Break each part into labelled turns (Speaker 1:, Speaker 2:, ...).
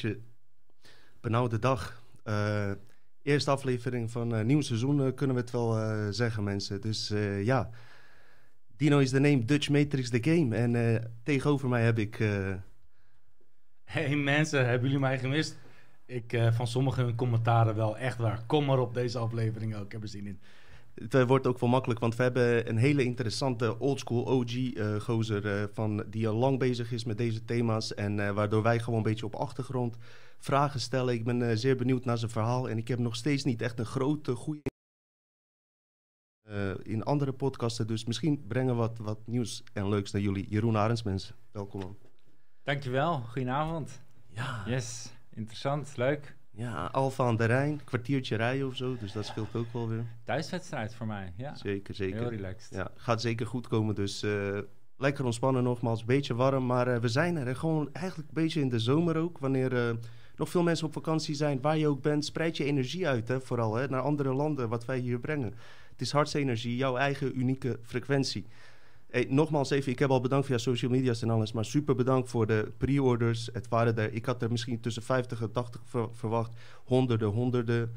Speaker 1: beetje benauwde dag. Eh, eerste aflevering van uh, nieuw seizoen eh, kunnen we het wel eh, zeggen, mensen. Dus eh, ja, Dino is de name, Dutch Matrix the game. En eh, tegenover mij heb ik... eh,
Speaker 2: Hey mensen, hebben jullie mij gemist? Ik eh, van sommige hun commentaren wel echt waar. Kom maar op deze aflevering ook. Ik heb er zin in.
Speaker 1: Het eh, wordt ook wel makkelijk, want we hebben een hele interessante oldschool OG-gozer eh, van die al lang bezig is met deze thema's. En eh, waardoor wij gewoon een beetje op achtergrond vragen stellen. Ik ben eh, zeer benieuwd naar zijn verhaal. En ik heb nog steeds niet echt een grote, goede. eh, in andere podcasten. Dus misschien brengen we wat, wat nieuws en leuks naar jullie. Jeroen Arends, mensen. Welkom. man.
Speaker 3: Dankjewel, goedenavond.
Speaker 1: Ja,
Speaker 3: Yes, interessant, leuk.
Speaker 1: Ja, Alfa aan de Rijn. Kwartiertje rijden of zo. Dus dat scheelt ook wel weer.
Speaker 3: Thuiswedstrijd voor mij, ja.
Speaker 1: Zeker,
Speaker 3: Heel
Speaker 1: zeker.
Speaker 3: relaxed.
Speaker 1: Ja, gaat zeker goed komen. Dus eh, lekker ontspannen nogmaals. Beetje warm, maar eh, we zijn er. En gewoon eigenlijk een beetje in de zomer ook. Wanneer eh, nog veel mensen op vakantie zijn, waar je ook bent, spreid je energie uit. Hè, vooral hè, naar andere landen, wat wij hier brengen. Het is hartsenergie, jouw eigen unieke frequentie. Nogmaals even, ik heb al bedankt via social media's en alles, maar super bedankt voor de pre-orders. Het waren ik had er misschien tussen 50 en 80 ver- verwacht. Honderden, honderden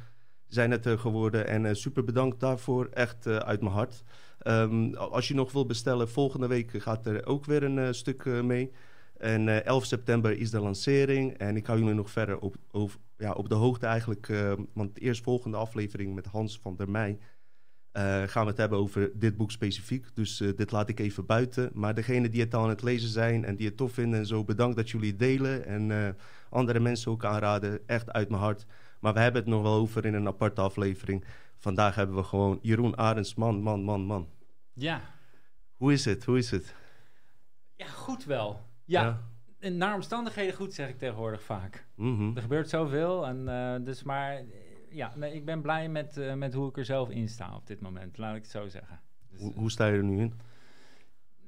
Speaker 1: zijn het er geworden. En eh, super bedankt daarvoor, echt eh, uit mijn hart. Ehm, als je nog wil bestellen, volgende week gaat er ook weer een eh, stuk mee. En eh 11 september is de lancering. En ik hou jullie nog verder op, ja, op de hoogte eigenlijk. want de eerstvolgende aflevering met Hans van der Meij... eh, gaan we het hebben over dit boek specifiek. Dus eh, dit laat ik even buiten. Maar degenen die het al aan het lezen zijn en die het tof vinden en zo... bedankt dat jullie het delen en eh, andere mensen ook aanraden. Echt uit mijn hart. Maar we hebben het nog wel over in een aparte aflevering. Vandaag hebben we gewoon Jeroen Arends. Man, man, man, man.
Speaker 3: Ja,
Speaker 1: Hoe is het? Hoe is het?
Speaker 3: ja goed wel. Ja, en naar omstandigheden goed zeg ik tegenwoordig vaak.
Speaker 1: Mhm.
Speaker 3: Er gebeurt zoveel, en, dus maar ja, nee, ik ben blij met, eh, met hoe ik er zelf in sta op dit moment, laat ik het zo zeggen. Dus,
Speaker 1: Hoe, hoe sta je er nu in?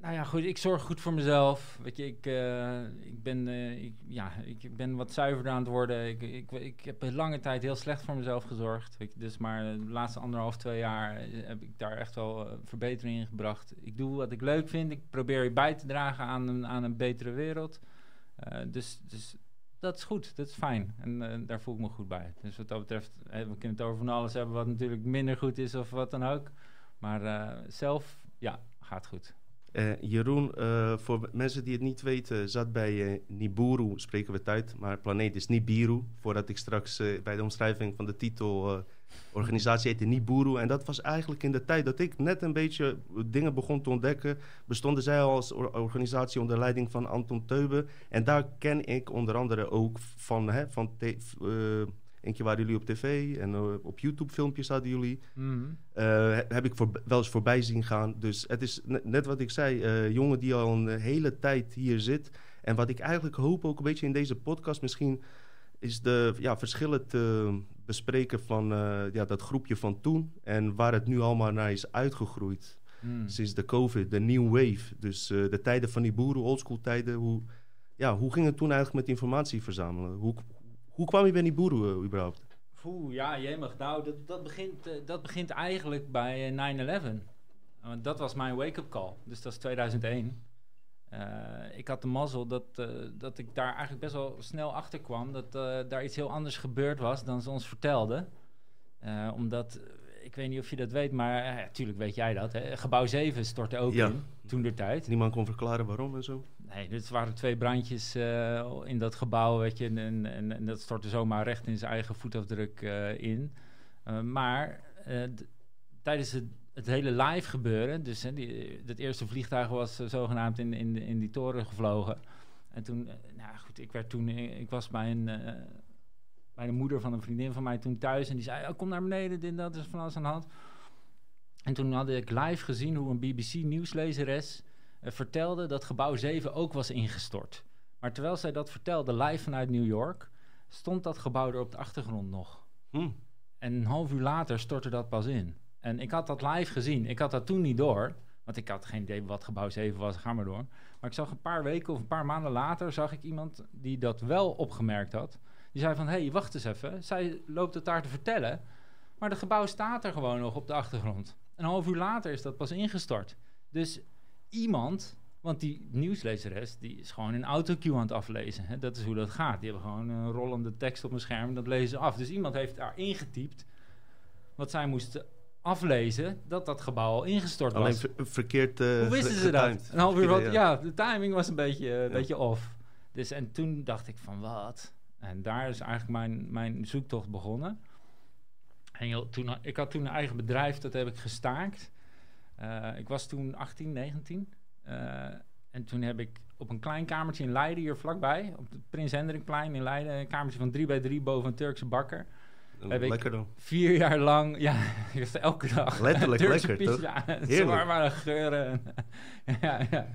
Speaker 3: Nou ja, goed, ik zorg goed voor mezelf. Weet je, ik, eh, ik, ben, eh, ik, ja, ik ben wat zuiverder aan het worden. Ik, ik, ik heb een lange tijd heel slecht voor mezelf gezorgd. Weet je, dus maar de laatste anderhalf, twee jaar eh, heb ik daar echt wel eh, verbetering in gebracht. Ik doe wat ik leuk vind. Ik probeer bij te dragen aan een, aan een betere wereld. Eh, dus, dus dat is goed, dat is fijn. En eh, daar voel ik me goed bij. Dus wat dat betreft, we kunnen het over van alles hebben wat natuurlijk minder goed is of wat dan ook. Maar eh, zelf, ja, gaat goed.
Speaker 1: Eh, Jeroen, voor mensen die het niet weten, zat bij Nibiru, spreken we het uit, maar planeet is Nibiru. Voordat ik straks bij de omschrijving van de titel, organisatie heette Nibiru. En dat was eigenlijk in de tijd dat ik net een beetje dingen begon te ontdekken, bestonden zij al als or- organisatie onder leiding van Anton Teube. En daar ken ik onder andere ook van, hè, van eh, eentje waren jullie op tv en eh, op YouTube filmpjes hadden jullie.
Speaker 3: Mhm.
Speaker 1: Eh, heb ik voor, wel eens voorbij zien gaan. Dus het is ne- net wat ik zei, jongen die al een hele tijd hier zit. En wat ik eigenlijk hoop ook een beetje in deze podcast misschien... is de ja, verschillen te bespreken van eh, ja, dat groepje van toen... en waar het nu allemaal naar is uitgegroeid.
Speaker 3: Mm.
Speaker 1: Sinds de COVID, de new wave. Dus eh, de tijden van die boeren, oldschool tijden. Hoe, ja, hoe ging het toen eigenlijk met informatie verzamelen? Hoe, hoe kwam je bij die boeren eh, überhaupt?
Speaker 3: Oeh, ja, jemig. Nou, dat, dat, begint, dat begint eigenlijk bij eh, 9-11. Want dat was mijn wake-up call. Dus dat is 2001. Eh, ik had de mazzel dat, eh, dat ik daar eigenlijk best wel snel achter kwam... dat eh, daar iets heel anders gebeurd was dan ze ons vertelden. Omdat, ik weet niet of je dat weet, maar natuurlijk weet jij dat. Hè? Gebouw 7 stortte ook
Speaker 1: Ja.
Speaker 3: in, toen der tijd.
Speaker 1: Niemand kon verklaren waarom en zo?
Speaker 3: Nee, dit waren twee brandjes in dat gebouw, weet je, en, en, en dat stortte zomaar recht in zijn eigen voetafdruk in. Maar tijdens het, het hele live gebeuren, dus hè, die, dat eerste vliegtuig was eh, zogenaamd in, in, in die toren gevlogen. En toen, eh, nou goed, ik werd toen, eh, ik was bij een, bij de moeder van een vriendin van mij toen thuis en die zei, oh, kom naar beneden, dit en dat is van alles aan de hand. En toen had ik live gezien hoe een BBC-nieuwslezeres vertelde dat gebouw 7 ook was ingestort. Maar terwijl zij dat vertelde live vanuit New York, stond dat gebouw er op de achtergrond nog.
Speaker 1: Hm.
Speaker 3: En een half uur later stortte dat pas in. En ik had dat live gezien. Ik had dat toen niet door. Want ik had geen idee wat gebouw 7 was. Ga maar door. Maar ik zag een paar weken of een paar maanden later... zag ik iemand die dat wel opgemerkt had. Die zei van, hé, hey, wacht eens even. Zij loopt het daar te vertellen. Maar het gebouw staat er gewoon nog op de achtergrond. Een half uur later is dat pas ingestort. Dus iemand Want die nieuwslezeres, die is gewoon een autocue aan het aflezen. Hè? Dat is hoe dat gaat. Die hebben gewoon een rollende tekst op een scherm dat lezen ze af. Dus iemand heeft daar ingetypt wat zij moesten aflezen, dat dat gebouw al ingestort
Speaker 1: Alleen
Speaker 3: was.
Speaker 1: ver- verkeerd eh,
Speaker 3: Hoe wisten ze dat? Een half uur wat, ja. de timing was een beetje, een
Speaker 1: Ja.
Speaker 3: beetje off. Dus en toen dacht ik van wat? En daar is eigenlijk mijn, mijn zoektocht begonnen. En joh, toen, had- ik had toen een eigen bedrijf, dat heb ik gestaakt. Eh, ik was toen 18, 19. Eh, en toen heb ik op een klein kamertje in Leiden, hier vlakbij, op het Prins Hendrikplein in Leiden, een kamertje van 3 bij 3 boven een Turkse bakker. Heb ik-
Speaker 1: Lekker dan.
Speaker 3: Vier jaar lang, ja, elke dag.
Speaker 1: Letterlijk lekker, toch?
Speaker 3: pizza.
Speaker 1: Heerlijk.
Speaker 3: Zwaar geuren. en- ja, ja.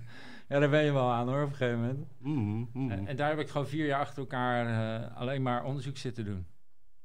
Speaker 3: ja, daar ben je wel aan hoor, op een gegeven moment.
Speaker 1: Mm, mm.
Speaker 3: En, en daar heb ik gewoon vier jaar achter elkaar eh, alleen maar onderzoek zitten doen.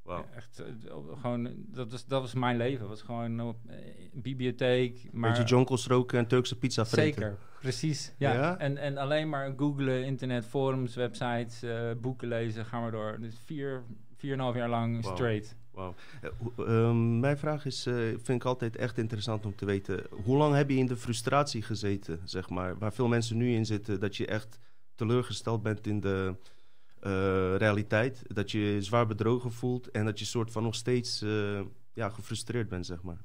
Speaker 1: Wauw.
Speaker 3: Echt, eh, gewoon, dat was, dat was mijn leven. was gewoon op eh, bibliotheek. Maar
Speaker 1: Beetje jonkels roken en Turkse pizza vreten.
Speaker 3: Zeker, precies. Ja.
Speaker 1: Ja?
Speaker 3: En, en alleen maar googlen, internet, forums, websites, boeken lezen, gaan we door. Dus vier, vier en een half jaar lang straight.
Speaker 1: Wauw. Eh, hoe- ehm, mijn vraag is, eh, vind ik altijd echt interessant om te weten. Hoe lang heb je in de frustratie gezeten, zeg maar? Waar veel mensen nu in zitten, dat je echt teleurgesteld bent in de eh, realiteit. Dat je je zwaar bedrogen voelt en dat je soort van nog steeds eh, ja, gefrustreerd bent, zeg maar.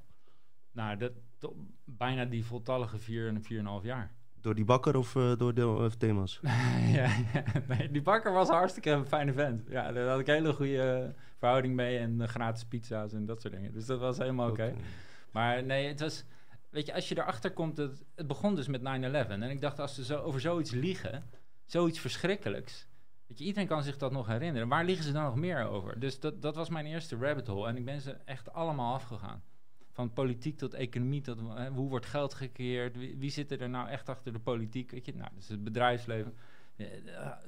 Speaker 3: Nou, dat, bijna die voltallige vier en vier en een half jaar.
Speaker 1: Door die bakker of eh, door de eh, thema's?
Speaker 3: ja, ja. Nee, die bakker was hartstikke een fijne vent. Ja, daar had ik een hele goede verhouding mee en eh, gratis pizza's en dat soort dingen. Dus dat was helemaal oké. Maar nee, het was... Weet je, als je erachter komt... Het, het begon dus met 9-11. En ik dacht, als ze zo over zoiets liegen... Zoiets verschrikkelijks... Weet je, iedereen kan zich dat nog herinneren. Waar liegen ze dan nog meer over? Dus dat, dat was mijn eerste rabbit hole. En ik ben ze echt allemaal afgegaan. Van politiek tot economie, tot hè, hoe wordt geld gecreëerd? Wie, wie zit er nou echt achter de politiek? Weet je, nou, dus het bedrijfsleven. eh,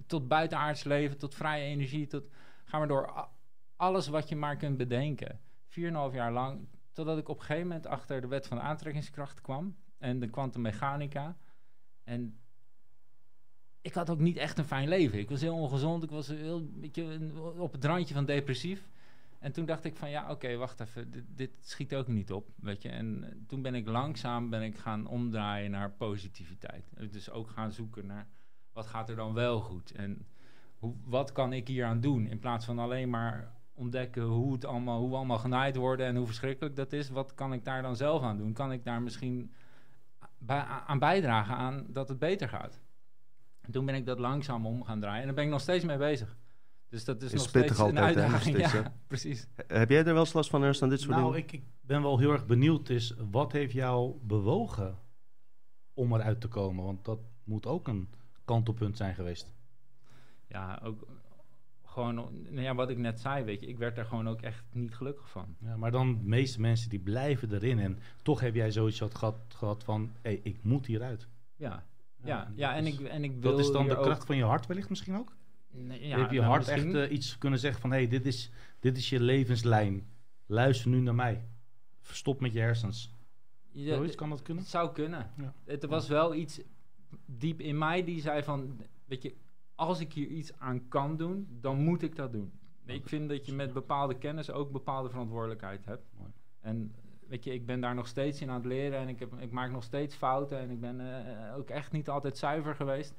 Speaker 3: tot buitenaards leven, tot vrije energie, tot... Ga maar door. Alles wat je maar kunt bedenken. Vier en een half jaar lang. Totdat ik op een gegeven moment achter de wet van aantrekkingskracht kwam. En de kwantummechanica. En ik had ook niet echt een fijn leven. Ik was heel ongezond. Ik was heel, weet je, een- op het randje van depressief. En toen dacht ik van ja, oké, wacht even. Dit, dit schiet ook niet op, weet je. En eh, toen ben ik langzaam ben ik gaan omdraaien naar positiviteit. Dus ook gaan zoeken naar wat gaat er dan wel goed. En hoe, wat kan ik hier aan doen? In plaats van alleen maar ontdekken hoe, het allemaal, hoe we allemaal genaaid worden en hoe verschrikkelijk dat is. Wat kan ik daar dan zelf aan doen? Kan ik daar misschien aan bijdragen aan dat het beter gaat? En toen ben ik dat langzaam om gaan draaien. En daar ben ik nog steeds mee bezig. Dus dat is,
Speaker 1: Is
Speaker 3: nog steeds een
Speaker 1: altijd, hè, nog
Speaker 3: uitdaging.
Speaker 1: steeds,
Speaker 3: ja,
Speaker 1: hè?
Speaker 3: precies.
Speaker 1: He- Heb jij er wel eens last van, Ernst, aan dit soort
Speaker 2: Nou,
Speaker 1: dingen?
Speaker 2: ik, ik ben wel heel erg benieuwd. Is, wat heeft jou bewogen om eruit te komen? Want dat moet ook een kantelpunt zijn geweest.
Speaker 3: Ja, ook gewoon, nou ja, wat ik net zei, weet je, ik werd er gewoon ook echt niet gelukkig van.
Speaker 2: Ja, maar dan de meeste mensen die blijven erin. En toch heb jij zoiets had gehad, gehad van, hé, ik moet hieruit.
Speaker 3: Ja, ja, ja,
Speaker 2: dat
Speaker 3: en,
Speaker 2: is-
Speaker 3: ik, en ik wil
Speaker 2: Dat is dan de
Speaker 3: ook-
Speaker 2: kracht van je hart wellicht misschien ook?
Speaker 3: Nee, ja,
Speaker 2: heb je
Speaker 3: nou,
Speaker 2: hart
Speaker 3: misschien-
Speaker 2: echt eh, iets kunnen zeggen van... hé, hey, dit, is, dit is je levenslijn. Luister nu naar mij. Stop met je hersens.
Speaker 3: Ja,
Speaker 2: Zoiets kan dat kunnen?
Speaker 3: Het zou kunnen.
Speaker 2: Ja.
Speaker 3: Het was wel iets diep in mij die zei van, weet je, als ik hier iets aan kan doen, dan moet ik dat doen. Ik vind dat je met bepaalde kennis ook bepaalde verantwoordelijkheid hebt.
Speaker 2: Mooi.
Speaker 3: En weet je, ik ben daar nog steeds in aan het leren en ik, heb, ik maak nog steeds fouten en ik ben eh, ook echt niet altijd zuiver geweest.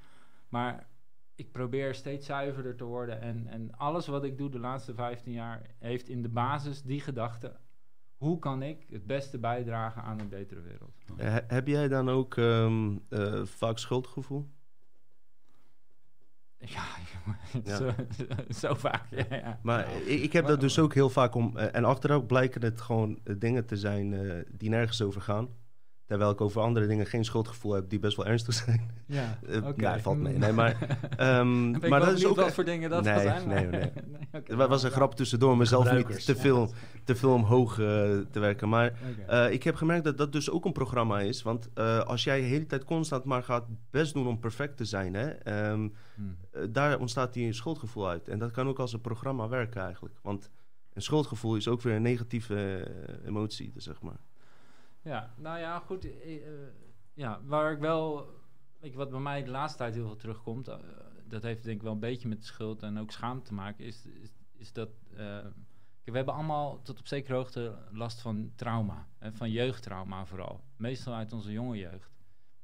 Speaker 3: Maar ik probeer steeds zuiverder te worden en, en alles wat ik doe de laatste 15 jaar heeft in de basis die gedachte. Hoe kan ik het beste bijdragen aan een betere wereld?
Speaker 1: Eh, he- heb jij dan ook ehm, eh, vaak schuldgevoel?
Speaker 3: Ja. Zo, zo vaak. Ja, ja.
Speaker 1: Maar ik, ik heb dat dus ook heel vaak om. eh, en achteraf blijken het gewoon dingen te zijn eh, die nergens over gaan. Terwijl ik over andere dingen geen schuldgevoel heb die best wel ernstig zijn.
Speaker 3: Ja,
Speaker 1: Eh,
Speaker 3: oké.
Speaker 1: valt mee. Nee, maar, ehm, maar
Speaker 3: wel
Speaker 1: dat is ook.
Speaker 3: wat voor dingen dat
Speaker 1: Nee,
Speaker 3: zijn.
Speaker 1: nee, nee. Het was een grap tussendoor mezelf niet te veel, te veel omhoog eh, te werken. Maar eh, ik heb gemerkt dat dat dus ook een programma is. Want als jij de hele tijd constant maar gaat best doen om perfect te zijn, hè, ehm,
Speaker 3: Hmm.
Speaker 1: daar ontstaat die schuldgevoel uit. En dat kan ook als een programma werken eigenlijk. Want een schuldgevoel is ook weer een negatieve emotie, dus zeg maar.
Speaker 3: Ja, nou ja, goed. eh, eh, ja, waar ik wel... Weet je, wat bij mij de laatste tijd heel veel terugkomt... eh, dat heeft denk ik wel een beetje met schuld en ook schaamte te maken... is, is, dat... we hebben allemaal tot op zekere hoogte last van trauma. Hè, van jeugdtrauma vooral. Meestal uit onze jonge jeugd.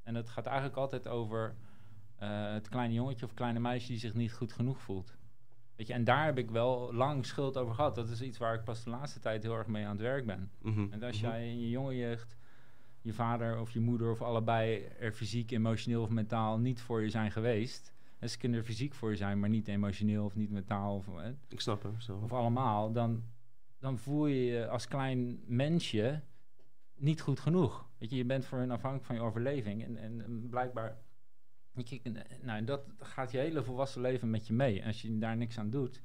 Speaker 3: En het gaat eigenlijk altijd over het kleine jongetje of kleine meisje die zich niet goed genoeg voelt. Weet je, en daar heb ik wel lang schuld over gehad. Dat is iets waar ik pas de laatste tijd heel erg mee aan het werk ben.
Speaker 1: Mhm,
Speaker 3: En als
Speaker 1: mhm.
Speaker 3: jij in je jonge jeugd, je vader of je moeder of allebei er fysiek, emotioneel of mentaal niet voor je zijn geweest. En ze kunnen er fysiek voor je zijn, maar niet emotioneel of niet mentaal of,
Speaker 1: Ik snap hem zo.
Speaker 3: of allemaal. Dan, dan voel je je als klein mensje niet goed genoeg. Weet je, je bent voor hun afhankelijk van je overleving. En, en blijkbaar, en, nou, dat gaat je hele volwassen leven met je mee. En als je daar niks aan doet,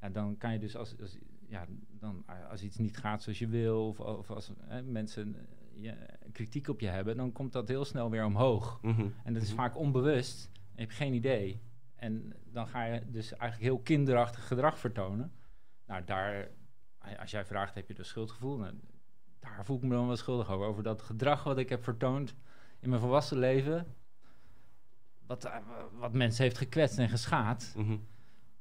Speaker 3: ja, dan kan je dus als, als, ja, dan, als iets niet gaat zoals je wil, of, of als hè, mensen eh, kritiek op je hebben, dan komt dat heel snel weer omhoog.
Speaker 1: Mhm,
Speaker 3: En dat is
Speaker 1: mhm.
Speaker 3: vaak onbewust. En je hebt geen idee. En dan ga je dus eigenlijk heel kinderachtig gedrag vertonen. Nou, daar, als jij vraagt, heb je dus schuldgevoel? Nou, daar voel ik me dan wel schuldig over. Over dat gedrag wat ik heb vertoond in mijn volwassen leven. Wat, eh, wat mensen heeft gekwetst en geschaad.
Speaker 1: Mhm.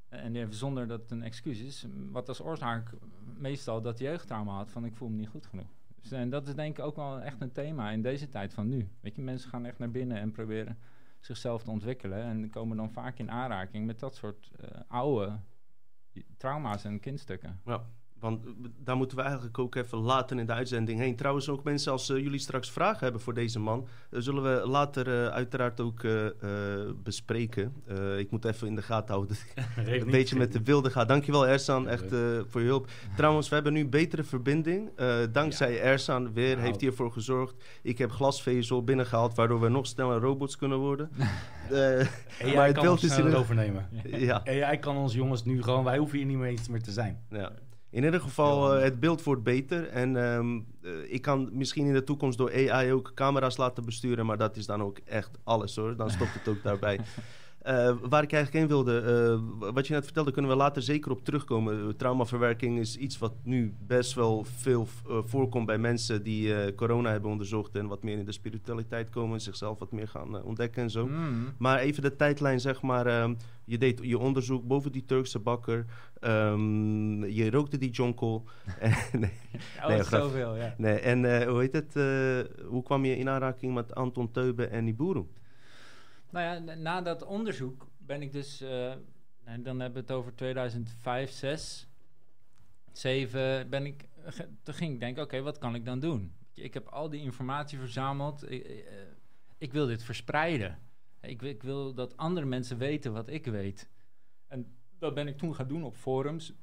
Speaker 3: En even zonder dat het een excuus is. Wat als oorzaak meestal dat jeugdtrauma had van ik voel me niet goed genoeg. Dus, en dat is denk ik ook wel echt een thema in deze tijd van nu. Weet je, mensen gaan echt naar binnen en proberen zichzelf te ontwikkelen. En komen dan vaak in aanraking met dat soort eh, oude trauma's en kindstukken.
Speaker 1: Ja, want daar moeten we eigenlijk ook even later in de uitzending heen. Trouwens, ook mensen, als eh, jullie straks vragen hebben voor deze man, eh, zullen we later eh, uiteraard ook bespreken. Ik moet even in de gaten houden een beetje met de wilde ga. Dankjewel Ersan, echt voor je hulp. Trouwens, we hebben nu een betere verbinding. Dankzij Ersan weer
Speaker 2: Nou.
Speaker 1: heeft hiervoor gezorgd. Ik heb glasvezel binnengehaald, waardoor we nog sneller robots kunnen worden.
Speaker 2: En
Speaker 1: maar het
Speaker 2: kan
Speaker 1: beeld
Speaker 2: ons
Speaker 1: is in
Speaker 2: overnemen.
Speaker 1: ja.
Speaker 2: En jij kan ons jongens nu gewoon, wij hoeven hier niet meer eens meer te zijn.
Speaker 1: Ja. In ieder geval, eh, het beeld wordt beter. En ehm, eh, ik kan misschien in de toekomst door AI ook camera's laten besturen. Maar dat is dan ook echt alles hoor. Dan stopt het ook daarbij. Eh, waar ik eigenlijk heen wilde, eh, wat je net vertelde, kunnen we later zeker op terugkomen. Eh, Traumaverwerking is iets wat nu best wel veel eh, voorkomt bij mensen die corona hebben onderzocht. En wat meer in de spiritualiteit komen, zichzelf wat meer gaan ontdekken en zo.
Speaker 3: Mm.
Speaker 1: Maar even de tijdlijn, zeg maar. ehm, je deed je onderzoek boven die Turkse bakker. Ehm, je rookte die jonkel. Nee,
Speaker 3: Oh,
Speaker 1: Nee,
Speaker 3: zoveel, ja.
Speaker 1: nee, en hoe heet het? hoe kwam je in aanraking met Anton Teube en Niburu?
Speaker 3: Nou ja, na- dat onderzoek ben ik dus, eh, en dan hebben we het over 2005, 6, 7, ben ik, ge- toen ging ik denken, oké, wat kan ik dan doen? Ik heb al die informatie verzameld, ik, eh, ik wil dit verspreiden. Ik, ik wil dat andere mensen weten wat ik weet. En dat ben ik toen gaan doen op forums,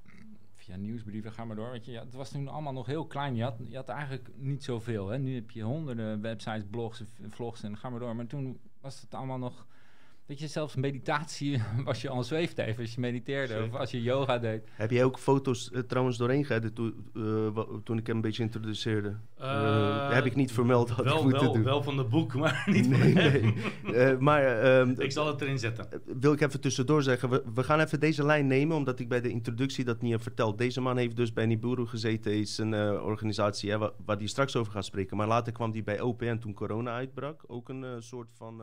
Speaker 3: via nieuwsbrieven, ga maar door. Weet je, ja, het was toen allemaal nog heel klein. Je had, je had eigenlijk niet zoveel. Hè? Nu heb je honderden websites, blogs, en vlogs en ga maar door. Maar toen was het allemaal nog... Weet je, zelfs meditatie was je al zweefteven als je mediteerde.
Speaker 1: Zeker.
Speaker 3: Of als je yoga deed.
Speaker 1: Heb jij ook foto's eh, trouwens doorheen toen, eh, toen ik hem een beetje introduceerde? Eh,
Speaker 2: Eh,
Speaker 1: heb ik niet vermeld, had
Speaker 2: wel,
Speaker 1: ik moeten
Speaker 2: wel,
Speaker 1: doen.
Speaker 2: wel van de boek, maar niet
Speaker 1: Nee, nee. Eh, maar ehm,
Speaker 2: Ik zal het erin zetten.
Speaker 1: wil ik even tussendoor zeggen. We, we gaan even deze lijn nemen, omdat ik bij de introductie dat niet heb verteld. Deze man heeft dus bij Niburu gezeten. is een eh, organisatie hè, waar, waar die straks over gaat spreken. Maar later kwam hij bij OPN toen corona uitbrak. Ook een soort van...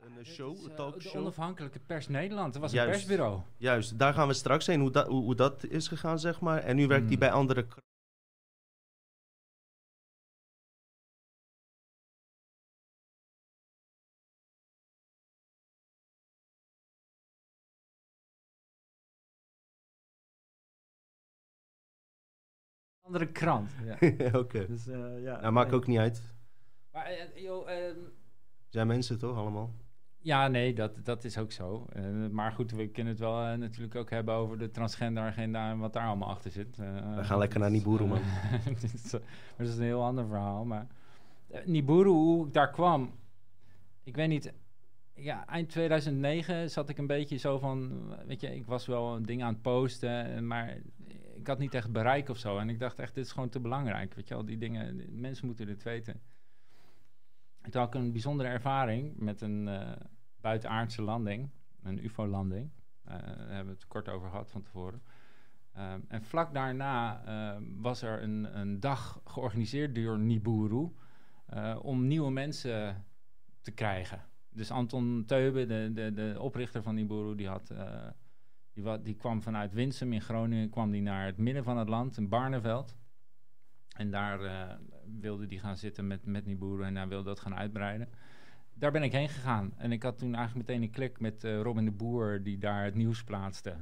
Speaker 1: een show,
Speaker 3: is,
Speaker 1: een
Speaker 3: eh,
Speaker 1: talkshow.
Speaker 3: De onafhankelijke pers Nederland. Er was
Speaker 1: Juist.
Speaker 3: een persbureau.
Speaker 1: Juist, daar gaan we straks heen, hoe, dat hoe, hoe dat is gegaan, zeg maar. En nu werkt hij
Speaker 3: Hmm.
Speaker 1: bij andere...
Speaker 3: Andere krant. Ja.
Speaker 1: Oké.
Speaker 3: Dus, eh, ja.
Speaker 1: Nou, maakt ook niet uit.
Speaker 3: Maar, eh, joh, ehm,
Speaker 1: Zijn mensen toch allemaal?
Speaker 3: Ja, nee, dat, dat is ook zo. Eh, maar goed, we kunnen het wel eh, natuurlijk ook hebben over de transgender agenda en wat daar allemaal achter zit. Eh,
Speaker 1: We gaan lekker naar Niburu, man.
Speaker 3: Maar dat is een heel ander verhaal. Maar Niburu, hoe ik daar kwam, ik weet niet. Ja, eind 2009 zat ik een beetje zo van, weet je, ik was wel een ding aan het posten, maar ik had niet echt bereik of zo. En ik dacht echt, dit is gewoon te belangrijk, weet je wel, die dingen, mensen moeten dit weten. Had ik een bijzondere ervaring met een eh, buitenaardse landing, een UFO-landing. Eh, daar hebben we het kort over gehad van tevoren. Ehm, en vlak daarna ehm, was er een, een dag georganiseerd door Niburu eh, om nieuwe mensen te krijgen. Dus Anton Teube, de, de, de oprichter van Niburu, die, had, die kwam vanuit Winsum in Groningen kwam die naar het midden van het land, in Barneveld. En daar eh, wilde hij gaan zitten met, met Nibiru en hij wilde dat gaan uitbreiden. Daar ben ik heen gegaan. En ik had toen eigenlijk meteen een klik met eh, Robin de Boer, die daar het nieuws plaatste.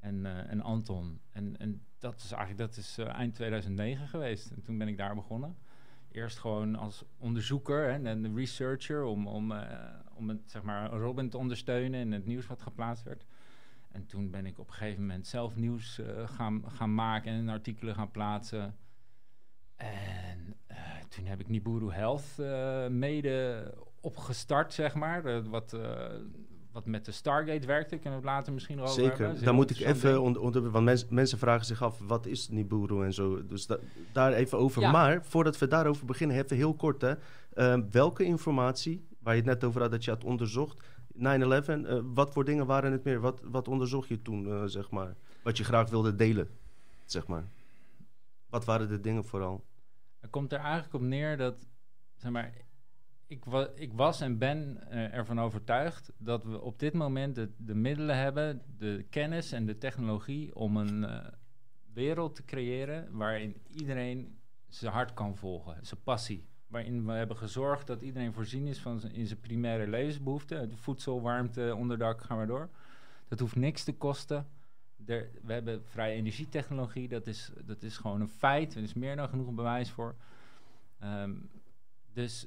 Speaker 3: En, eh, en Anton. En, en dat is eigenlijk dat is, eind 2009 geweest. En toen ben ik daar begonnen. Eerst gewoon als onderzoeker hè, en researcher om, om, om zeg maar, Robin te ondersteunen en het nieuws wat geplaatst werd. En toen ben ik op een gegeven moment zelf nieuws gaan, gaan maken en artikelen gaan plaatsen. En eh, toen heb ik Nibiru Health eh, mede opgestart, zeg maar. Eh, wat, eh, wat met de Stargate werkte. Kunnen we het later misschien over hebben.
Speaker 1: Zeker.
Speaker 3: Is
Speaker 1: Daar moet ik even onder, onder want mens- mensen vragen zich af, wat is Nibiru en zo. Dus da- daar even over.
Speaker 3: Ja.
Speaker 1: Maar voordat we daarover beginnen, even heel kort hè. Ehm, welke informatie, waar je het net over had dat je had onderzocht, 9-11, eh, wat voor dingen waren het meer? Wat, wat onderzocht je toen, eh, zeg maar? Wat je graag wilde delen, zeg maar. Wat waren de dingen vooral?
Speaker 3: Het komt er eigenlijk op neer dat, zeg maar, ik, ik was en ben eh, ervan overtuigd dat we op dit moment de, de middelen hebben, de kennis en de technologie om een eh, wereld te creëren waarin iedereen zijn hart kan volgen, zijn passie. Waarin we hebben gezorgd dat iedereen voorzien is van in zijn primaire levensbehoeften. Voedsel, warmte, onderdak, gaan maar door. Dat hoeft niks te kosten. Er, we hebben vrije energietechnologie, dat is, dat is gewoon een feit. Er is meer dan genoeg bewijs voor. Ehm, dus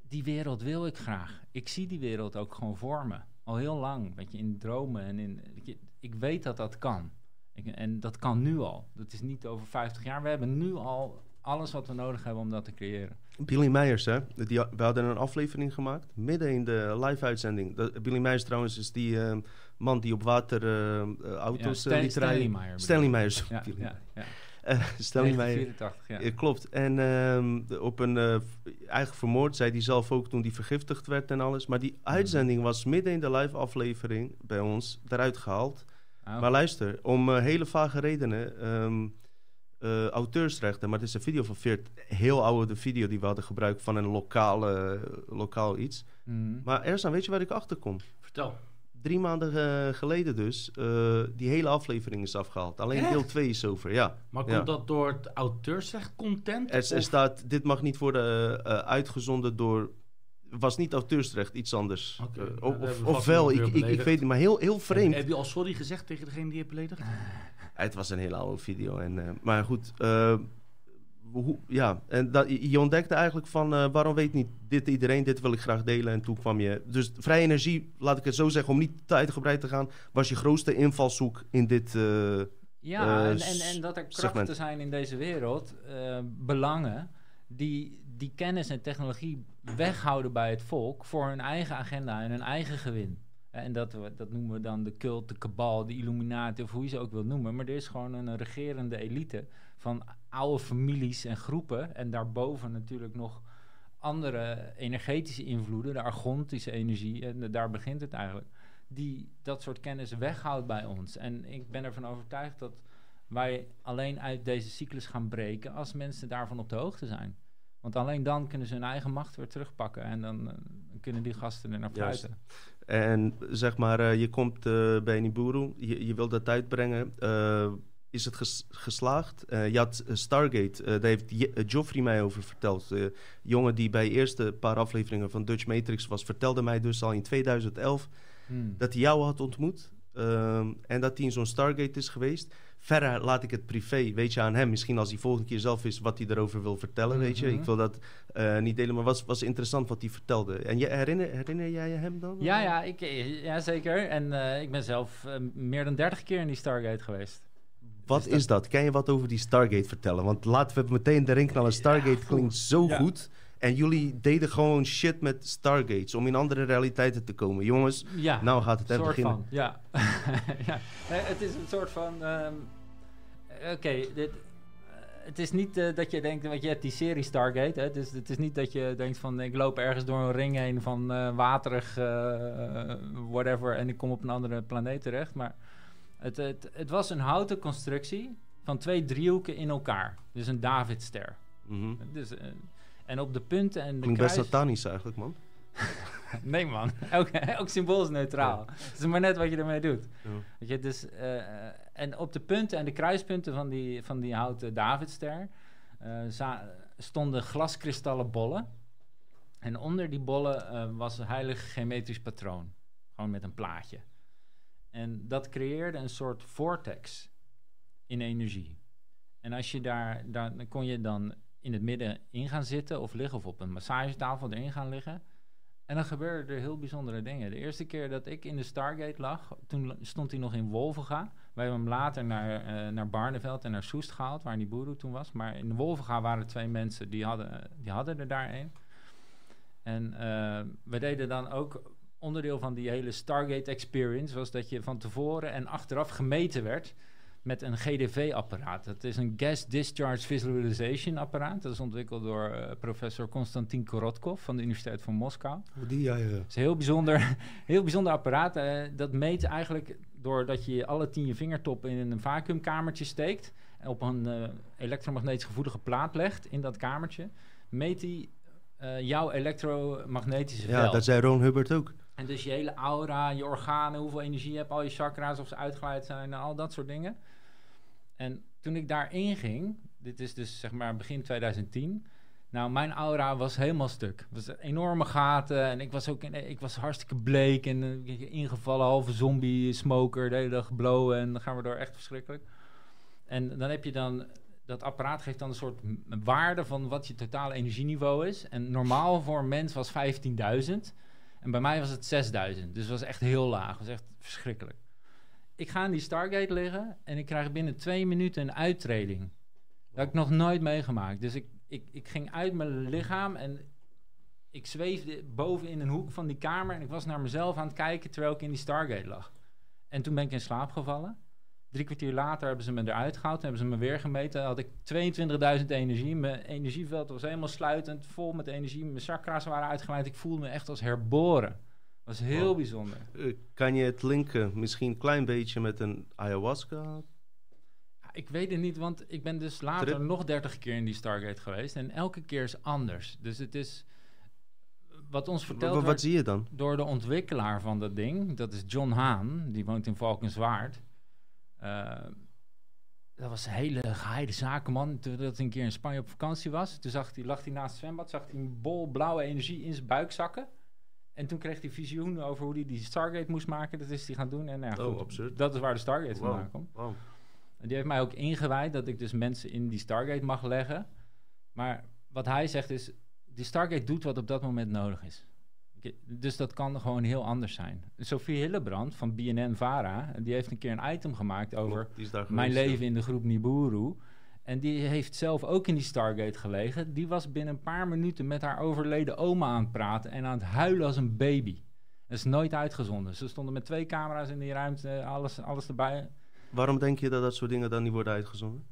Speaker 3: die wereld wil ik graag. Ik zie die wereld ook gewoon voor me. Al heel lang, weet je, in dromen en in... je, ik weet dat dat kan. Ik, en dat kan nu al. Dat is niet over 50 jaar. We hebben nu al alles wat we nodig hebben om dat te creëren.
Speaker 1: Billy Meijers, hè? Die, we hadden een aflevering gemaakt, midden in de live-uitzending. Billy Meijers trouwens is die eh, man die op water eh, eh,
Speaker 3: Ja,
Speaker 1: auto's
Speaker 3: Stan-
Speaker 1: eh, liet
Speaker 3: Stanley
Speaker 1: rijden. Stanley. Meijers.
Speaker 3: Ja, ja, ja.
Speaker 1: Eh, Stanley Meijers.
Speaker 3: 1984, ja.
Speaker 1: Ja, klopt. En ehm, op een eigen vermoord, zei hij zelf ook toen hij vergiftigd werd en alles. Maar die uitzending was midden in de live aflevering bij ons eruit gehaald.
Speaker 3: Oh,
Speaker 1: Maar luister, om hele vage redenen, ehm, eh, auteursrechten, maar het is een video van Veert, heel oude video die we hadden gebruikt van een lokale, lokaal iets.
Speaker 3: mhm.
Speaker 1: Maar Ersan, weet je waar ik achter kom?
Speaker 2: Vertel.
Speaker 1: Drie maanden eh, geleden dus, eh, die hele aflevering is afgehaald. Alleen
Speaker 2: Echt?
Speaker 1: deel 2 is over, ja.
Speaker 2: Maar
Speaker 1: Ja.
Speaker 2: komt dat door het auteursrecht content?
Speaker 1: Er, er staat, dit mag niet worden uitgezonden door. Was niet auteursrecht, iets anders.
Speaker 2: Oké, nou,
Speaker 1: of,
Speaker 2: dan hebben we
Speaker 1: of
Speaker 2: vast
Speaker 1: wel,
Speaker 2: iemand
Speaker 1: ik, ik, ik weet niet, maar heel, heel vreemd.
Speaker 2: Heb, heb je al sorry gezegd tegen degene die je hebt beledigd?
Speaker 1: Het was een hele oude video. En, eh, maar goed, eh, hoe, ja. En dat, je ontdekte eigenlijk van eh, waarom weet niet dit iedereen, dit wil ik graag delen. En toen kwam je. Dus vrije energie, laat ik het zo zeggen, om niet te uitgebreid te gaan, was je grootste invalshoek in dit. eh,
Speaker 3: Ja, en, en, en dat er
Speaker 1: segment.
Speaker 3: krachten zijn in deze wereld, belangen, die die kennis en technologie weghouden bij het volk voor hun eigen agenda en hun eigen gewin. En dat, dat noemen we dan de cult, de kabal, de illuminati, of hoe je ze ook wil noemen. Maar er is gewoon een regerende elite van oude families en groepen. En daarboven natuurlijk nog andere energetische invloeden, de argontische energie, en daar begint het eigenlijk die dat soort kennis weghoudt bij ons. En ik ben ervan overtuigd dat wij alleen uit deze cyclus gaan breken als mensen daarvan op de hoogte zijn. Want alleen dan kunnen ze hun eigen macht weer terugpakken en dan eh, kunnen die gasten er naar fluiten.
Speaker 1: En zeg maar, eh, je komt eh, bij Nibiru, je, je wilt dat uitbrengen. Eh, is het ges- geslaagd? Eh, je had Stargate, eh, daar heeft Je- Joffrey mij over verteld. Jongen die bij de eerste paar afleveringen van Dutch Matrix was, vertelde mij dus al in 2011
Speaker 3: Hmm.
Speaker 1: dat hij jou had ontmoet. ehm, en dat hij in zo'n Stargate is geweest. Verder laat ik het privé, weet je, aan hem. Misschien als hij volgende keer zelf is wat hij erover wil vertellen, weet je.
Speaker 3: Mhm.
Speaker 1: Ik wil dat eh, niet delen, maar was, was interessant wat hij vertelde. En je, herinner, herinner jij je hem dan?
Speaker 3: Ja, ja, ik, eh, ja, zeker. En eh, ik ben zelf meer dan 30 keer in die Stargate geweest.
Speaker 1: Wat
Speaker 3: Dus dat-
Speaker 1: is dat? Kan je wat over die Stargate vertellen? Want laten we meteen de ring Stargate
Speaker 3: Ja,
Speaker 1: klinkt zo
Speaker 3: Ja.
Speaker 1: goed. En jullie deden gewoon shit met Stargates om in andere realiteiten te komen. Jongens,
Speaker 3: Ja.
Speaker 1: nou gaat het
Speaker 3: soort
Speaker 1: beginnen.
Speaker 3: van, ja. ja. Het is een soort van... ehm, Oké, dit... eh, Het is niet eh, dat je denkt, want je hebt die serie Stargate. Hè? Dus het is niet dat je denkt van ik loop ergens door een ring heen van eh, waterig whatever en ik kom op een andere planeet terecht. Maar het, het, het was een houten constructie van twee driehoeken in elkaar. Dus een Davidster. Dus, eh, en op de punten en de
Speaker 1: Klinkt best
Speaker 3: kruis...
Speaker 1: satanisch eigenlijk, man.
Speaker 3: Nee man, elk, elk symbool is neutraal. Het is maar net wat je ermee doet.
Speaker 1: Ja.
Speaker 3: Weet je, dus, eh, en op de punten en de kruispunten van die, van die houten Davidster... eh, stonden glaskristallen bollen. En onder die bollen eh, was een heilig geometrisch patroon. Gewoon met een plaatje. En dat creëerde een soort vortex in energie. En als je daar, daar dan kon je dan in het midden in gaan zitten of liggen of op een massagetafel erin gaan liggen. En dan gebeurden er heel bijzondere dingen. De eerste keer dat ik in de Stargate lag, toen stond hij nog in Wolvenga. Wij hebben hem later naar, eh, naar Barneveld en naar Soest gehaald, waar die boeroe toen was. Maar in Wolvenga waren twee mensen, die hadden, die hadden er daar een. En eh, we deden dan ook onderdeel van die hele Stargate experience, was dat je van tevoren en achteraf gemeten werd met een GDV-apparaat. Dat is een Gas Discharge Visualization apparaat. Dat is ontwikkeld door eh, professor Konstantin Korotkov van de Universiteit van Moskou.
Speaker 1: Hoe die, ja, ja.
Speaker 3: Het is een heel bijzonder, heel bijzonder apparaat. eh, dat meet eigenlijk doordat je alle tien je vingertoppen in een vacuümkamertje steekt... en op een eh, elektromagnetisch gevoelige plaat legt in dat kamertje... meet hij eh, jouw elektromagnetische
Speaker 1: Ja,
Speaker 3: veld.
Speaker 1: dat zei Ron Hubbard ook.
Speaker 3: En dus je hele aura, je organen, hoeveel energie je hebt, al je chakra's, of ze uitgeleid zijn en al dat soort dingen. En toen ik daarin ging, dit is dus zeg maar begin 2010. Nou, mijn aura was helemaal stuk. Het was enorme gaten en ik was ook in, ik was hartstikke bleek en eh, ingevallen, halve zombie, smoker, de hele dag blowen en dan gaan we door echt verschrikkelijk. En dan heb je dan, dat apparaat geeft dan een soort waarde van wat je totale energieniveau is. En normaal voor een mens was 15.000. En bij mij was het 6000. Dus het was echt heel laag. Het was echt verschrikkelijk. Ik ga in die Stargate liggen en ik krijg binnen twee minuten een uittreding. Dat heb ik nog nooit meegemaakt. Dus ik, ik, ik ging uit mijn lichaam en ik zweefde boven in een hoek van die kamer. En ik was naar mezelf aan het kijken terwijl ik in die Stargate lag. En toen ben ik in slaap gevallen. Drie kwartier later hebben ze me eruit gehaald. Hebben ze me weer gemeten. Had ik 22.000 energie. Mijn energieveld was helemaal sluitend. Vol met energie. Mijn chakra's waren uitgeleid. Ik voelde me echt als herboren. Was heel
Speaker 1: Wow.
Speaker 3: bijzonder.
Speaker 1: Eh, kan je het linken misschien een klein beetje met een ayahuasca?
Speaker 3: Ik weet het niet, want ik ben dus later
Speaker 1: Trip.
Speaker 3: nog 30 keer in die Stargate geweest. En elke keer is anders. Dus het is... Wat ons verteld
Speaker 1: wa- wat
Speaker 3: werd
Speaker 1: zie je dan?
Speaker 3: door de ontwikkelaar van dat ding. Dat is John Haan. Die woont in Valkenswaard. Eh, dat was een hele geheide zakenman. Toen dat een keer in Spanje op vakantie was. Toen zag hij, lag hij naast het zwembad. Zag hij een bol blauwe energie in zijn buik zakken. En toen kreeg hij visioenen over hoe hij die Stargate moest maken. Dat is hij gaan doen. En nou ja,
Speaker 1: Oh,
Speaker 3: goed, dat is waar de Stargate
Speaker 1: Wow.
Speaker 3: vandaan komt.
Speaker 1: Wow.
Speaker 3: En die heeft mij ook ingewijd dat ik dus mensen in die Stargate mag leggen. Maar wat hij zegt is, die Stargate doet wat op dat moment nodig is. Dus dat kan gewoon heel anders zijn. Sophie Hillebrand van BNN-Vara, die heeft een keer een item gemaakt over mijn leven in de groep Niburu. En die heeft zelf ook in die Stargate gelegen. Die was binnen een paar minuten met haar overleden oma aan het praten en aan het huilen als een baby. Dat is nooit uitgezonden. Ze stonden met twee camera's in die ruimte, alles, alles erbij.
Speaker 1: Waarom denk je dat dat soort dingen dan niet worden uitgezonden?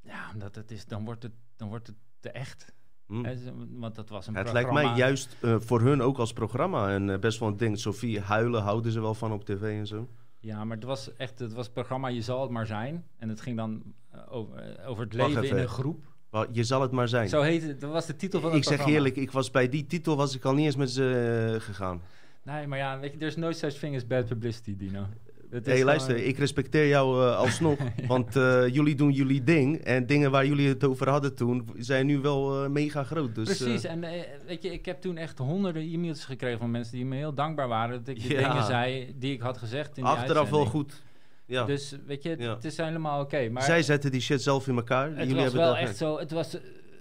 Speaker 3: Ja, omdat het is, dan wordt het, dan wordt het te echt.
Speaker 1: Hm.
Speaker 3: Ze- want dat was een
Speaker 1: Het lijkt mij juist eh, voor hun ook als programma en eh, best wel een ding. Sophie, huilen houden ze wel van op tv en zo.
Speaker 3: Ja, maar het was echt, het was het programma Je zal het maar zijn. En het ging dan eh, over, eh, over het
Speaker 1: Wacht
Speaker 3: leven in een groep.
Speaker 1: Je zal het maar zijn.
Speaker 3: Zo heette het, dat was de titel van
Speaker 1: ik
Speaker 3: het
Speaker 1: zeg
Speaker 3: programma.
Speaker 1: eerlijk, ik was bij die titel was ik al niet eens met ze eh, gegaan.
Speaker 3: Nee, maar ja, weet je, er is no such thing as bad publicity, Dino.
Speaker 1: Hé, hey, luister, ik respecteer jou eh, alsnog. Want eh, jullie doen jullie ding. En dingen waar jullie het over hadden toen zijn nu wel eh, mega groot. Dus,
Speaker 3: Precies, en weet je, ik heb toen echt honderden e-mails gekregen van mensen die me heel dankbaar waren dat ik de
Speaker 1: Ja.
Speaker 3: dingen zei die ik had gezegd in die
Speaker 1: achteraf wel goed. Ja.
Speaker 3: Dus weet je, het,
Speaker 1: Ja.
Speaker 3: is helemaal oké. maar
Speaker 1: Zij zetten die shit zelf in elkaar.
Speaker 3: het
Speaker 1: jullie
Speaker 3: was
Speaker 1: hebben
Speaker 3: wel echt zo, het was,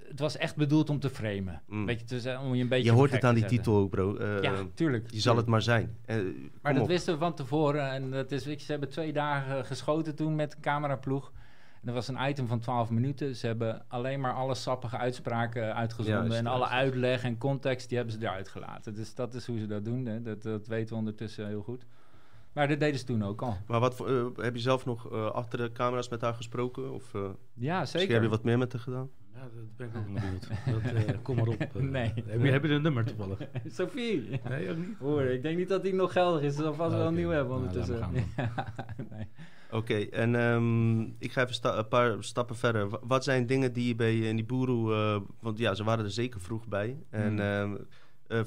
Speaker 3: het was echt bedoeld om te framen.
Speaker 1: Mm.
Speaker 3: Weet je, dus, om je een beetje
Speaker 1: Je hoort het aan die titel ook, bro. Eh,
Speaker 3: Ja, tuurlijk.
Speaker 1: Je zal het maar zijn. Eh,
Speaker 3: Maar dat
Speaker 1: op.
Speaker 3: wisten we van tevoren. En dat is, ze hebben twee dagen geschoten toen met een cameraploeg. En dat was een item van 12 minuten. Ze hebben alleen maar alle sappige uitspraken uitgezonden. En alle uitleg en context, die hebben ze eruit gelaten. Dus dat is hoe ze dat doen. Hè. Dat, dat weten we ondertussen heel goed. Maar dat deden ze toen ook al.
Speaker 1: Maar wat voor, eh, heb je zelf nog achter de camera's met haar gesproken? Of
Speaker 3: Ja,
Speaker 1: misschien
Speaker 3: zeker.
Speaker 1: heb je wat meer met haar gedaan?
Speaker 2: Ja, dat ben ik ook nog benieuwd. Dat, eh, kom maar op. eh.
Speaker 3: Nee.
Speaker 2: Heb je, heb je een nummer toevallig?
Speaker 3: Sophie.
Speaker 2: Nee, ook niet.
Speaker 3: Hoor, ik denk niet dat die nog geldig is. Ze zal vast
Speaker 2: Ah,
Speaker 3: wel een nieuw hebben
Speaker 2: Nou,
Speaker 3: ondertussen. nee.
Speaker 1: Oké, en ehm, ik ga even sta- een paar stappen verder. Wa- Wat zijn dingen die je bij in die boeroe... eh, want ja, ze waren er zeker vroeg bij. En
Speaker 3: Mm.
Speaker 1: ehm, eh,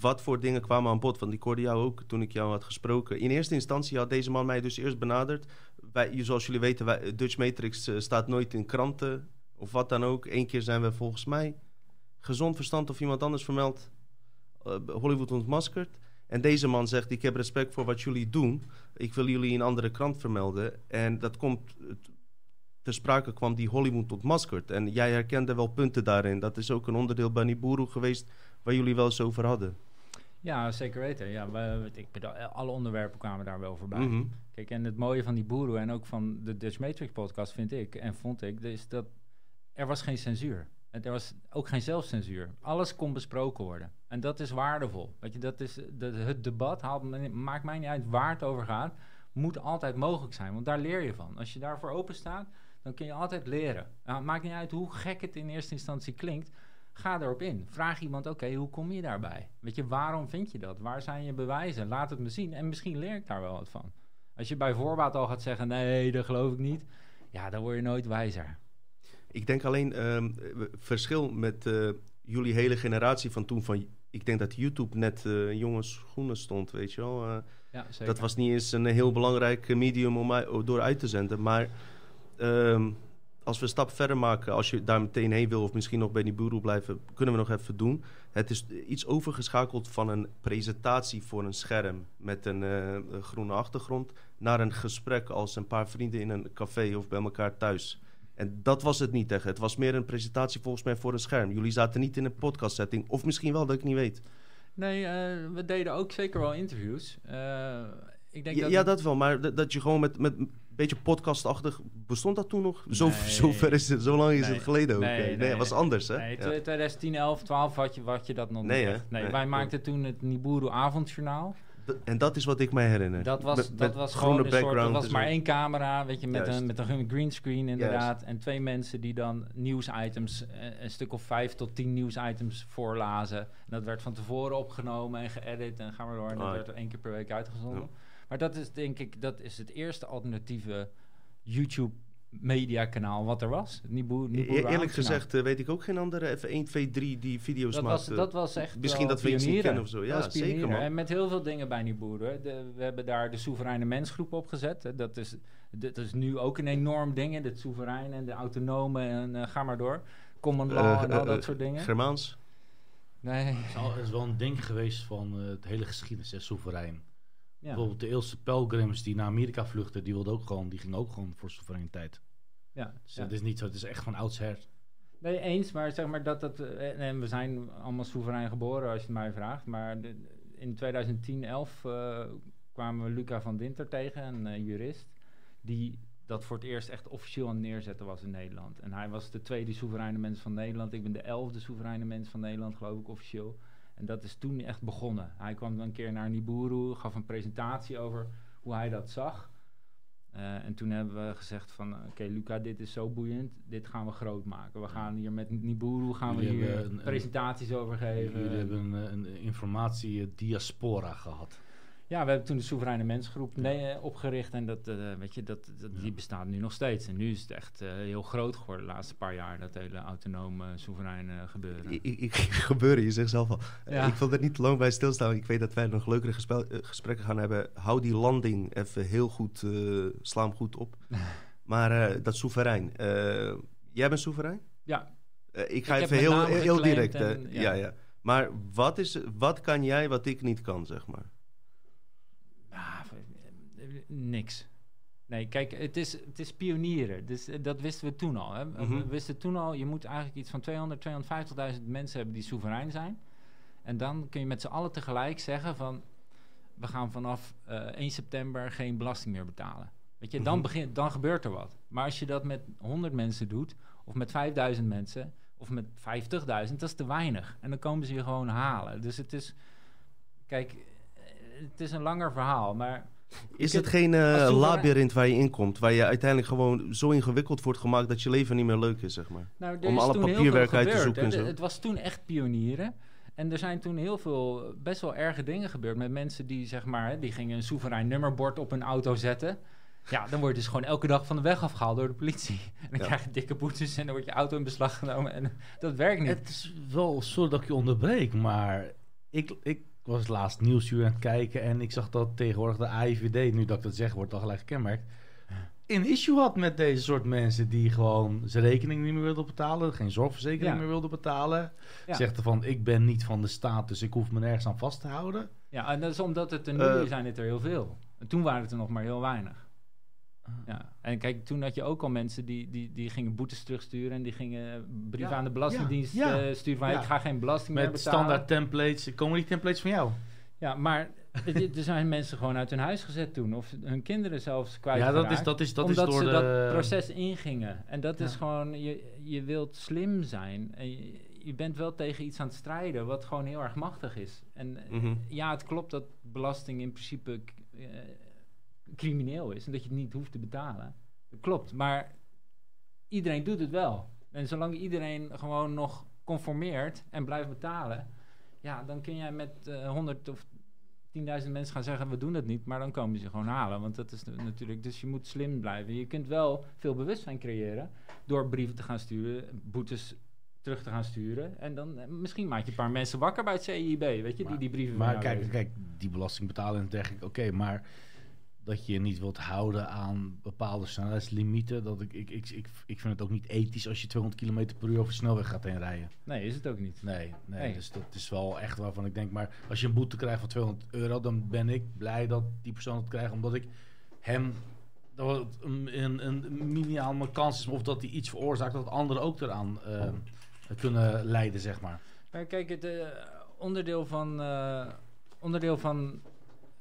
Speaker 1: wat voor dingen kwamen aan bod? Want ik hoorde jou ook toen ik jou had gesproken. In eerste instantie had deze man mij dus eerst benaderd. Wij, zoals jullie weten, wij, Dutch Matrix eh, staat nooit in kranten. Of wat dan ook. Eén keer zijn we volgens mij gezond verstand of iemand anders vermeld uh, Hollywood ontmaskerd. En deze man zegt: Ik heb respect voor wat jullie doen. Ik wil jullie in een andere krant vermelden. En dat komt ter sprake kwam die Hollywood ontmaskerd. En jij herkende wel punten daarin. Dat is ook een onderdeel bij Niburu geweest waar jullie wel eens over hadden.
Speaker 3: Ja, zeker weten. Ja, we, ik bedoel, alle onderwerpen kwamen daar wel voorbij.
Speaker 1: Mhm.
Speaker 3: Kijk, en het mooie van die boeren en ook van de Dutch Matrix podcast vind ik en vond ik, is dat er was geen censuur. Er was ook geen zelfcensuur. Alles kon besproken worden. En dat is waardevol. Weet je, dat is dat, het debat haalt, maakt mij niet uit waar het over gaat. Moet altijd mogelijk zijn, want daar leer je van. Als je daarvoor open staat, dan kun je altijd leren. Nou, maakt niet uit hoe gek het in eerste instantie klinkt. Ga erop in. Vraag iemand, oké, hoe kom je daarbij? Weet je, waarom vind je dat? Waar zijn je bewijzen? Laat het me zien. En misschien leer ik daar wel wat van. Als je bij voorbaat al gaat zeggen, nee, dat geloof ik niet. Ja, dan word je nooit wijzer.
Speaker 1: Ik denk alleen, um, verschil met uh, jullie hele generatie van toen... van ik denk dat YouTube net uh, jonge schoenen stond, weet je wel. Uh,
Speaker 3: ja, zeker.
Speaker 1: Dat was niet eens een heel belangrijk medium om door uit te zenden. Maar um, als we een stap verder maken, als je daar meteen heen wil... of misschien nog bij die boeroe blijven, kunnen we nog even doen. Het is iets overgeschakeld van een presentatie voor een scherm... met een uh, groene achtergrond... naar een gesprek als een paar vrienden in een café of bij elkaar thuis... En dat was het niet tegen. Het was meer een presentatie volgens mij voor een scherm. Jullie zaten niet in een podcast setting. Of misschien wel, dat ik niet weet.
Speaker 3: Nee, uh, we deden ook zeker wel interviews. Uh, ik denk
Speaker 1: ja,
Speaker 3: dat,
Speaker 1: ja, dat wel. Maar dat, je gewoon met, met een beetje podcastachtig... Bestond dat toen nog? Zo,
Speaker 3: Nee.
Speaker 1: zo ver is het, zo lang is
Speaker 3: Nee.
Speaker 1: het geleden ook.
Speaker 3: Nee,
Speaker 1: Nee,
Speaker 3: nee,
Speaker 1: het was anders, hè?
Speaker 3: Nee,
Speaker 1: Ja.
Speaker 3: 2010, 11, 12 had je, had je dat nog
Speaker 1: Nee,
Speaker 3: niet echt. Nee. wij maakten toen het Niburu avondjournaal.
Speaker 1: En dat is wat ik mij herinner.
Speaker 3: Dat was,
Speaker 1: Met-
Speaker 3: dat
Speaker 1: met
Speaker 3: was
Speaker 1: groene
Speaker 3: gewoon een soort, dat
Speaker 1: background
Speaker 3: was maar één camera, weet je, met
Speaker 1: Juist.
Speaker 3: een, met een greenscreen inderdaad. En twee mensen die dan nieuwsitems, eh, een stuk of vijf tot tien nieuwsitems voorlazen. En dat werd van tevoren opgenomen en geëdit en gaan we door. En dat werd er één keer per week uitgezonden.
Speaker 1: Ja.
Speaker 3: Maar dat is denk ik, dat is het eerste alternatieve YouTube mediakanaal wat er was.
Speaker 1: E-
Speaker 3: Niboer
Speaker 1: eerlijk gezegd eh, weet ik ook geen andere. Even 1, 2, 3 die video's
Speaker 3: Dat was,
Speaker 1: maakten.
Speaker 3: dat was echt
Speaker 1: Misschien dat we iets niet kennen of zo. Ja,
Speaker 3: was
Speaker 1: zeker, man.
Speaker 3: En met heel veel dingen bij Niboeren. De, we hebben daar de soevereine mensgroep opgezet. Hè. Dat, is, dat is nu ook een enorm ding. hè. Het soeverein en de autonome en eh, ga maar door. Common law
Speaker 1: Eh,
Speaker 3: en al
Speaker 1: eh,
Speaker 3: dat
Speaker 1: eh,
Speaker 3: soort dingen.
Speaker 1: Germaans.
Speaker 3: Nee.
Speaker 2: Het is, wel een ding geweest van eh, het hele geschiedenis, hè, soeverein. Bijvoorbeeld de eerste pelgrims die naar Amerika vluchtten, die, wilden ook gewoon, die gingen ook gewoon voor soevereiniteit.
Speaker 3: Ja,
Speaker 2: Dus het is niet zo, het is echt van oudsher.
Speaker 3: Nee, eens, maar zeg maar dat dat. eh, En we zijn allemaal soeverein geboren, als je het mij vraagt. Maar de- in 2010, 11 eh, kwamen we Luca van Dinter tegen, een eh, jurist. Die dat voor het eerst echt officieel aan het neerzetten was in Nederland. En hij was de tweede soevereine mens van Nederland. Ik ben de elfde soevereine mens van Nederland, geloof ik, officieel. En dat is toen echt begonnen. Hij kwam dan een keer naar Niburu, gaf een presentatie over hoe hij dat zag. Eh, en toen hebben we gezegd van, oké Luca, dit is zo boeiend, dit gaan we groot maken. We gaan hier met Niburu gaan we hier
Speaker 2: een- een-
Speaker 3: presentaties over geven.
Speaker 2: Jullie hebben een, een informatie eh, diaspora gehad.
Speaker 3: Ja, we hebben toen de Soevereine Mensgroep eh, opgericht en dat, eh, weet je, dat, dat,
Speaker 2: Ja.
Speaker 3: die bestaat nu nog steeds. En nu is het echt eh, heel groot geworden de laatste paar jaar, dat hele autonome, soevereine gebeuren.
Speaker 1: Ik, ik, gebeuren, je zegt zelf al.
Speaker 3: Ja.
Speaker 1: Ik wil er niet te lang bij stilstaan. Ik weet dat wij nog leukere gesprekken gaan hebben. Hou die landing even heel goed, eh sla hem goed op. Maar dat soeverein. jij bent soeverein?
Speaker 3: Ja,
Speaker 1: ik ga
Speaker 3: Ik
Speaker 1: even heel, heel direct.
Speaker 3: en-
Speaker 1: ja.
Speaker 3: Ja,
Speaker 1: Maar wat, is, wat kan jij wat ik niet kan, zeg maar?
Speaker 3: Niks. Nee, kijk, het is, het is pionieren. Dus eh, dat wisten we toen al. Hè. We
Speaker 1: Mhm.
Speaker 3: wisten toen al, je moet eigenlijk iets van 200, 250.000 mensen hebben die soeverein zijn. En dan kun je met z'n allen tegelijk zeggen van... we gaan vanaf eh 1 september geen belasting meer betalen. Weet je, dan,
Speaker 1: Mhm.
Speaker 3: begint, dan gebeurt er wat. Maar als je dat met 100 mensen doet, of met 5000 mensen, of met 50.000, dat is te weinig. En dan komen ze je gewoon halen. Dus het is, kijk, eh, het is een langer verhaal, maar
Speaker 1: Is het geen eh,
Speaker 3: soeverein-
Speaker 1: labyrint waar je in komt? Waar je uiteindelijk gewoon zo ingewikkeld wordt gemaakt dat je leven niet meer leuk is, zeg maar?
Speaker 3: Nou,
Speaker 1: Om alle papierwerk uit te zoeken en zo.
Speaker 3: Het was toen echt pionieren. En er zijn toen heel veel best wel erge dingen gebeurd met mensen die, zeg maar, hè, die gingen een soeverein nummerbord op hun auto zetten. Ja, dan word je dus gewoon elke dag van de weg afgehaald door de politie. En dan
Speaker 1: Ja.
Speaker 3: krijg je dikke boetes en dan wordt je auto in beslag genomen. En dat werkt niet.
Speaker 2: Het is wel, sorry dat ik je onderbreek, maar ik, ik was laatst nieuwsuur aan het kijken en ik zag dat tegenwoordig de AIVD, nu dat ik dat zeg, wordt al gelijk gekenmerkt, een issue had met deze soort mensen die gewoon zijn rekening niet meer wilden betalen, geen zorgverzekering
Speaker 3: Ja.
Speaker 2: meer wilden betalen.
Speaker 3: Ja.
Speaker 2: Zegt ervan, ik ben niet van de staat, dus ik hoef me nergens aan vast te houden.
Speaker 3: Ja, en dat is omdat het er nu
Speaker 1: Eh.
Speaker 3: zijn het er heel veel. En toen waren het er nog maar heel weinig.
Speaker 2: Ah.
Speaker 3: Ja. En kijk, toen had je ook al mensen die, die, die gingen boetes terugsturen en die gingen brieven
Speaker 2: Ja,
Speaker 3: aan de Belastingdienst
Speaker 2: ja, ja.
Speaker 3: eh, sturen van
Speaker 2: Ja.
Speaker 3: ik ga geen belasting meer
Speaker 2: Met
Speaker 3: betalen.
Speaker 2: standaard templates. Komen die templates van jou?
Speaker 3: Ja, maar er zijn mensen gewoon uit hun huis gezet toen. Of hun kinderen zelfs kwijt.
Speaker 2: Ja, dat is, dat is, dat is
Speaker 3: omdat
Speaker 2: door
Speaker 3: ze
Speaker 2: de...
Speaker 3: dat proces ingingen. En dat is gewoon, je, je wilt slim zijn. En je, je bent wel tegen iets aan het strijden wat gewoon heel erg machtig is. En eh,
Speaker 1: Mhm.
Speaker 3: ja, het klopt dat belasting in principe eh, crimineel is. En dat je het niet hoeft te betalen. Dat klopt, maar iedereen doet het wel. En zolang iedereen gewoon nog conformeert en blijft betalen... Ja, dan kun jij met eh 100 of 10.000 mensen gaan zeggen... we doen dat niet, maar dan komen ze gewoon halen. Want dat is natuurlijk... Dus je moet slim blijven. Je kunt wel veel bewustzijn creëren... door brieven te gaan sturen, boetes terug te gaan sturen. En dan eh, misschien maak je een paar mensen wakker bij het CIB, weet je, die
Speaker 2: Maar-
Speaker 3: die brieven
Speaker 2: Maar kijk,
Speaker 3: lezen.
Speaker 2: kijk, die belasting betalen en dergelijke, oké, maar dat je niet wilt houden aan bepaalde snelheidslimieten, dat ik, ik, ik, ik, ik vind het ook niet ethisch als je 200 km per uur over de snelweg gaat heen rijden.
Speaker 3: Nee, is het ook niet.
Speaker 2: Nee, nee,
Speaker 3: Nee.
Speaker 2: dus dat is wel echt waarvan ik denk, maar als je een boete krijgt van 200 euro, dan ben ik blij dat die persoon het krijgt, omdat ik hem dat het een, een, een minimale kans is of dat hij iets veroorzaakt dat anderen ook eraan eh, kunnen leiden, zeg maar.
Speaker 3: Maar kijk, het eh, onderdeel, van, eh, onderdeel van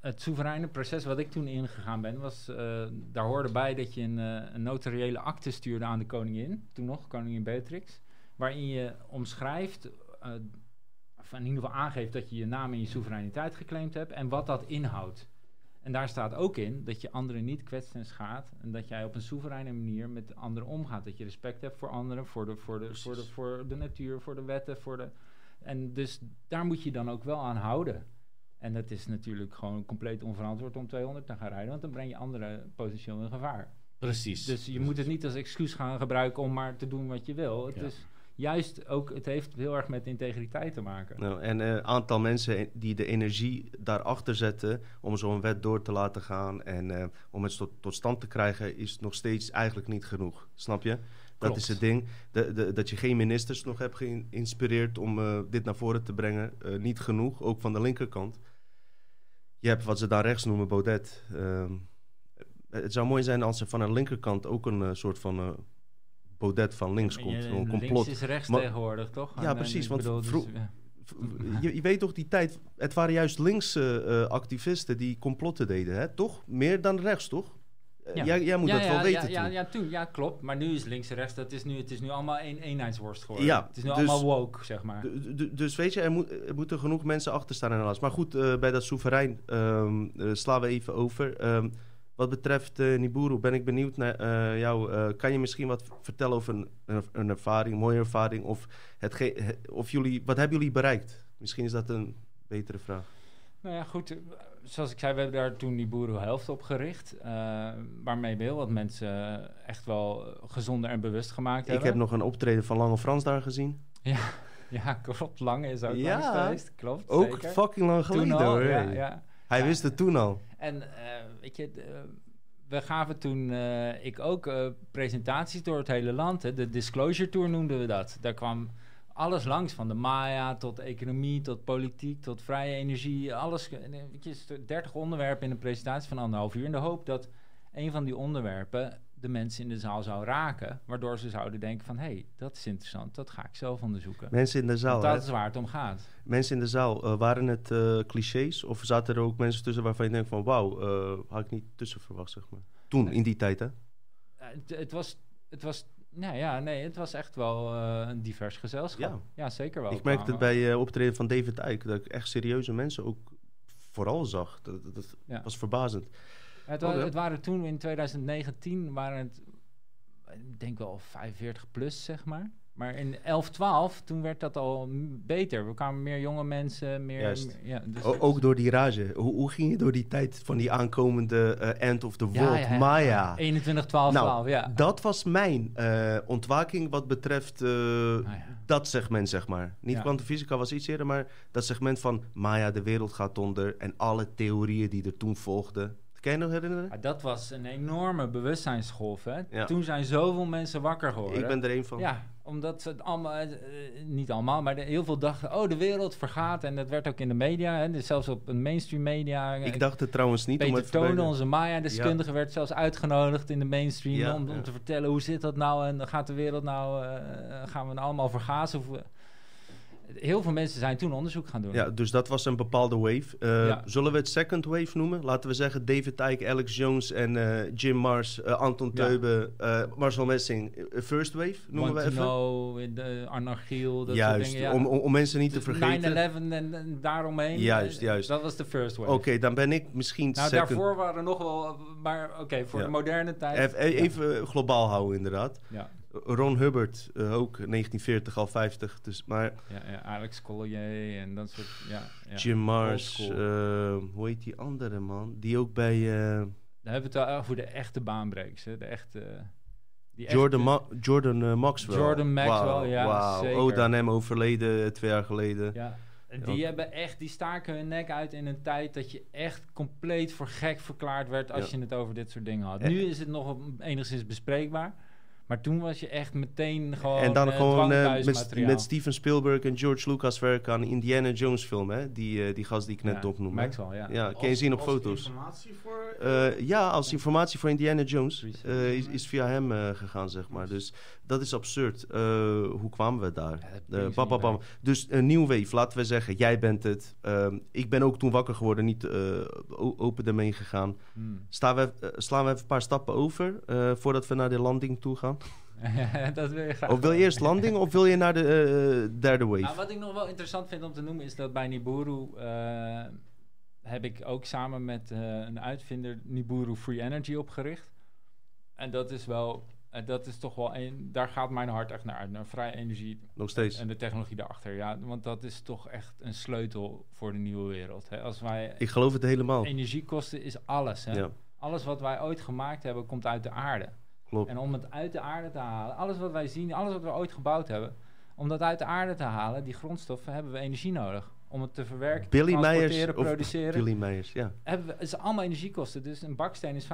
Speaker 3: het soevereine proces wat ik toen ingegaan ben, was, eh, daar hoorde bij dat je een, eh, een notariële akte stuurde aan de koningin, toen nog, koningin Beatrix, waarin je omschrijft, eh, of in ieder geval aangeeft dat je je naam en je soevereiniteit geclaimd hebt en wat dat inhoudt. En daar staat ook in dat je anderen niet kwetst en schaadt. En dat jij op een soevereine manier met anderen omgaat. Dat je respect hebt voor anderen, voor de, voor de, voor de, voor de natuur, voor de wetten. Voor de, en dus daar moet je dan ook wel aan houden. En dat is natuurlijk gewoon compleet onverantwoord om 200 te gaan rijden. Want dan breng je anderen potentieel in gevaar.
Speaker 2: Precies.
Speaker 3: Dus je moet het niet als excuus gaan gebruiken om maar te doen wat je wil. Het
Speaker 2: Ja.
Speaker 3: is juist ook, het heeft heel erg met integriteit te maken.
Speaker 1: Nou, en een aantal mensen die de energie daarachter zetten om zo'n wet door te laten gaan en eh, om het tot, tot stand te krijgen, is nog steeds eigenlijk niet genoeg. Snap je? Dat
Speaker 3: Klopt.
Speaker 1: is het ding. De, de, dat je geen ministers nog hebt geïnspireerd om eh, dit naar voren te brengen. eh, niet genoeg, ook van de linkerkant. Je hebt wat ze daar rechts noemen Baudet. Ehm, het zou mooi zijn als er van de linkerkant ook een eh, soort van eh, Baudet van links komt.
Speaker 3: je-
Speaker 1: Een complot.
Speaker 3: Links is rechts
Speaker 1: Maar-
Speaker 3: tegenwoordig, toch?
Speaker 1: Ja,
Speaker 3: En-
Speaker 1: precies, want
Speaker 3: bedoel, dus, ja.
Speaker 1: Je, je weet toch die tijd, het waren juist linkse eh, activisten die complotten deden, hè? toch? Meer dan rechts, toch? Eh,
Speaker 3: Ja.
Speaker 1: Jij, jij moet
Speaker 3: ja,
Speaker 1: dat
Speaker 3: ja,
Speaker 1: wel weten
Speaker 3: ja, ja,
Speaker 1: toen.
Speaker 3: ja, toen, ja, klopt. Maar nu is links en rechts, dat is nu, het is nu allemaal één eenheidsworst geworden.
Speaker 1: Ja,
Speaker 3: het is nu
Speaker 1: dus-
Speaker 3: allemaal woke, zeg maar.
Speaker 1: Dus weet je, er, moet, er moeten genoeg mensen achter staan helaas. Maar goed, eh, bij dat soeverein eh, slaan we even over. Ehm, wat betreft eh Niburu ben ik benieuwd naar jou. Kan je misschien wat vertellen over een, een, een ervaring, mooie ervaring? Of, hetge- he- of jullie, wat hebben jullie bereikt? Misschien is dat een betere vraag.
Speaker 3: Nou ja, goed. Zoals ik zei, we hebben daar toen die boerenhelft op gericht. eh, waarmee we heel wat mensen echt wel gezonder en bewust gemaakt
Speaker 1: Ik
Speaker 3: hebben.
Speaker 1: heb nog een optreden van Lange Frans daar gezien.
Speaker 3: Ja, klopt. Lange is ook
Speaker 1: Ja.
Speaker 3: langs geweest. Klopt,
Speaker 1: Ook
Speaker 3: zeker.
Speaker 1: fucking lang geleden
Speaker 3: al,
Speaker 1: hoor.
Speaker 3: ja, ja.
Speaker 1: Hij
Speaker 3: Ja.
Speaker 1: wist het toen al.
Speaker 3: En eh, weet je, we gaven toen, eh, ik ook, presentaties door het hele land. Hè. De Disclosure Tour noemden we dat. Daar kwam alles langs, van de Maya tot economie, tot politiek, tot vrije energie. Alles, weet je, st- 30 onderwerpen in een presentatie van anderhalf uur. In de hoop dat een van die onderwerpen de mensen in de zaal zou raken. Waardoor ze zouden denken van, hé, hey, dat is interessant, dat ga ik zelf onderzoeken.
Speaker 1: Mensen in de zaal,
Speaker 3: Want
Speaker 1: hè?
Speaker 3: dat is waar het om gaat.
Speaker 1: Mensen in de zaal, eh, waren het eh, clichés? Of zaten er ook mensen tussen waarvan je denkt van... wauw, eh, had ik niet tussen verwacht, zeg maar. Toen, in die tijd, hè?
Speaker 3: Het, het was, het was, nou ja, nee, het was echt wel eh, een divers gezelschap.
Speaker 1: Ja.
Speaker 3: Ja, zeker wel.
Speaker 1: ik merkte het bij eh optreden van David Icke... dat ik echt serieuze mensen ook vooral zag. Dat, dat, dat
Speaker 3: Ja.
Speaker 1: was verbazend.
Speaker 3: Het,
Speaker 1: Oh, ja.
Speaker 3: het waren toen in 2019 waren het, ik denk wel 45 plus, zeg maar. Maar in 11, 12, toen werd dat al beter. We kwamen meer jonge mensen, meer...
Speaker 1: Juist.
Speaker 3: meer- ja, dus
Speaker 1: O- ook door die rage. Hoe, hoe ging je door die tijd van die aankomende eh, end of the world,
Speaker 3: ja, ja.
Speaker 1: Maya?
Speaker 3: 21, 12,
Speaker 1: Nou,
Speaker 3: 12, ja.
Speaker 1: Dat was mijn eh, ontwaking wat betreft eh,
Speaker 3: Ah,
Speaker 1: dat segment, zeg maar. Niet kwantumfysica was iets eerder, maar dat segment van Maya, de wereld gaat onder en alle theorieën die er toen volgden. Kan je nog herinneren?
Speaker 3: Ja, dat was een enorme bewustzijnsgolf. Hè?
Speaker 1: Ja.
Speaker 3: Toen zijn zoveel mensen wakker geworden.
Speaker 1: Ik ben er een van.
Speaker 3: Ja, omdat ze het allemaal, eh, niet allemaal, maar de- heel veel dachten, oh, de wereld vergaat. En dat werd ook in de media, hè, dus zelfs op een mainstream media.
Speaker 1: Ik
Speaker 3: eh,
Speaker 1: dacht het trouwens niet. om
Speaker 3: Peter
Speaker 1: even bij
Speaker 3: Tonen, onze Maya-deskundige, werd zelfs uitgenodigd in de mainstream
Speaker 1: Ja,
Speaker 3: om, om
Speaker 1: ja.
Speaker 3: te vertellen hoe zit dat nou en gaat de wereld nou, eh, gaan we nou allemaal vergazen? Of, we- heel veel mensen zijn toen onderzoek gaan doen.
Speaker 1: Ja, dus dat was een bepaalde wave. Eh,
Speaker 3: Ja.
Speaker 1: Zullen we het second wave noemen? Laten we zeggen David Icke, Alex Jones en eh, Jim Mars, eh, Anton
Speaker 3: Ja.
Speaker 1: Teube, Marcel Messing. first wave noemen
Speaker 3: Want
Speaker 1: we even.
Speaker 3: know, de anarchiel, dat
Speaker 1: Juist,
Speaker 3: soort dingen. Ja.
Speaker 1: om, om, om mensen niet te
Speaker 3: Dus
Speaker 1: vergeten.
Speaker 3: 9-11 en, en daaromheen.
Speaker 1: Juist, juist.
Speaker 3: Dat was de first wave.
Speaker 1: Oké, dan ben ik misschien
Speaker 3: Nou,
Speaker 1: second.
Speaker 3: daarvoor waren er nog wel, maar oké, voor de moderne tijd.
Speaker 1: Even, even globaal houden, inderdaad.
Speaker 3: Ja,
Speaker 1: Ron Hubbard, eh, ook 1940 al 50. Dus, maar
Speaker 3: ja, ja, Alex Collier en dat soort, ja. ja.
Speaker 1: Jim Mars, eh, hoe heet die andere man? Die ook bij eh,
Speaker 3: Dan hebben we het wel over de echte baanbreeks, hè? de echte... Die
Speaker 1: Jordan,
Speaker 3: echte-
Speaker 1: Ma- Jordan Maxwell.
Speaker 3: Jordan Maxwell, ja,
Speaker 1: wauw.
Speaker 3: zeker.
Speaker 1: Oda hem overleden twee jaar geleden.
Speaker 3: Ja, die
Speaker 1: Ja.
Speaker 3: hebben echt, die staken hun nek uit in een tijd dat je echt compleet voor gek verklaard werd als
Speaker 1: Ja.
Speaker 3: je het over dit soort dingen had. Nu is het nog enigszins bespreekbaar, maar toen was je echt meteen gewoon
Speaker 1: en dan
Speaker 3: eh,
Speaker 1: gewoon eh, met, met Steven Spielberg en George Lucas werken aan Indiana Jones film, hè? Die, eh, die gast die ik net
Speaker 3: Ja,
Speaker 1: opnoemde.
Speaker 3: Maxwell, ja.
Speaker 1: Ja, kan je zien op
Speaker 2: Als
Speaker 1: foto's.
Speaker 2: informatie voor...
Speaker 1: Eh, ja, als informatie voor Indiana Jones eh, is, is via hem eh, gegaan, zeg maar. Dus dat is absurd. Eh, hoe kwamen we daar?
Speaker 3: Ja,
Speaker 1: bam, bam. Dus een nieuw wave, laten we zeggen. Jij bent het. Ehm, ik ben ook toen wakker geworden, niet eh, open ermee gegaan.
Speaker 3: Hmm.
Speaker 1: Staan we, slaan we even een paar stappen over eh, voordat we naar de landing toe gaan?
Speaker 3: dat wil je graag.
Speaker 1: Of wil je eerst landing of wil je naar de eh, derde wave?
Speaker 3: Nou, wat ik nog wel interessant vind om te noemen is dat bij Nibiru eh, heb ik ook samen met een uitvinder Nibiru Free Energy opgericht. En dat is wel, dat is toch wel een, daar gaat mijn hart echt naar uit, naar vrije energie
Speaker 1: Nog steeds.
Speaker 3: en de technologie daarachter. Ja, want dat is toch echt een sleutel voor de nieuwe wereld. Hè. Als wij,
Speaker 1: Ik geloof het helemaal.
Speaker 3: energiekosten is alles. Hè.
Speaker 1: Ja,
Speaker 3: Alles wat wij ooit gemaakt hebben, komt uit de aarde.
Speaker 1: Klopt.
Speaker 3: En om het uit de aarde te halen, alles wat wij zien, alles wat we ooit gebouwd hebben, om dat uit de aarde te halen, die grondstoffen, hebben we energie nodig. Om het te verwerken,
Speaker 1: Billy
Speaker 3: transporteren,
Speaker 1: Meijers of
Speaker 3: produceren.
Speaker 1: Billy Meijers, ja.
Speaker 3: Hebben we, het is allemaal energiekosten. Dus een baksteen is 95%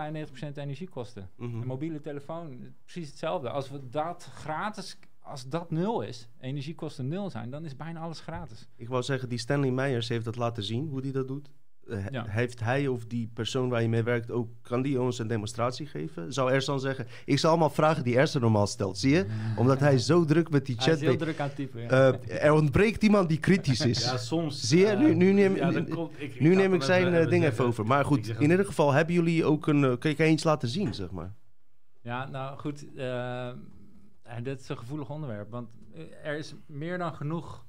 Speaker 3: energiekosten.
Speaker 1: Mhm.
Speaker 3: Een mobiele telefoon, precies hetzelfde. Als we dat gratis, als dat nul is, energiekosten nul zijn, dan is bijna alles gratis.
Speaker 1: Ik wou zeggen, die Stanley Meijers heeft dat laten zien, hoe die dat doet. Eh,
Speaker 3: Ja.
Speaker 1: Heeft hij of die persoon waar je mee werkt ook, kan die ons een demonstratie geven? Zou Ersan zeggen, ik zal allemaal vragen die Ersan normaal stelt, zie je? Omdat hij zo druk met die
Speaker 3: Hij
Speaker 1: chat
Speaker 3: is heel
Speaker 1: is.
Speaker 3: druk aan typen. Ja.
Speaker 1: Eh, er ontbreekt iemand die kritisch is.
Speaker 2: Ja, soms...
Speaker 1: Zie je,
Speaker 2: eh,
Speaker 1: nu- nu neem-
Speaker 2: ja, komt- ik-
Speaker 1: nu neem ik zijn
Speaker 2: even
Speaker 1: ding even over. Maar goed, in ieder geval hebben jullie ook een... kan je iets laten zien, zeg maar?
Speaker 3: Ja, nou goed. eh, en dit is een gevoelig onderwerp. Want er is meer dan genoeg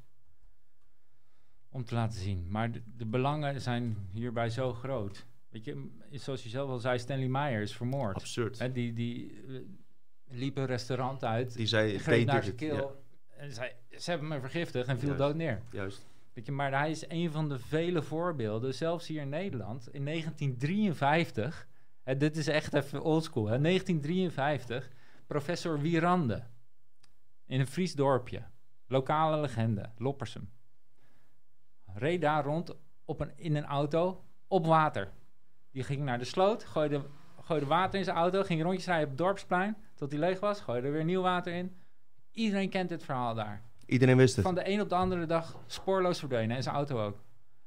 Speaker 3: om te laten zien. Maar de, de belangen zijn hierbij zo groot. Weet je, zoals je zelf al zei, Stanley Meyer is vermoord.
Speaker 1: Absurd.
Speaker 3: Hè, die die eh, liep een restaurant uit,
Speaker 1: Die zei,
Speaker 3: greep naar zijn keel. En zei, ze hebben me vergiftigd en viel
Speaker 1: Juist.
Speaker 3: dood neer.
Speaker 1: Juist.
Speaker 3: Weet je, maar hij is een van de vele voorbeelden, zelfs hier in Nederland, in 1953. Hè, dit is echt even oldschool, hè, 1953. Professor Wierande. In een Fries dorpje. Lokale legende, Loppersum. Reed daar rond op een, in een auto op water. Die ging naar de sloot, gooide, gooide water in zijn auto, ging rondjes rijden op het dorpsplein tot hij leeg was, gooide er weer nieuw water in. Iedereen kent dit verhaal daar
Speaker 1: Iedereen wist het.
Speaker 3: van de een op de andere dag spoorloos verdwenen. En zijn auto ook.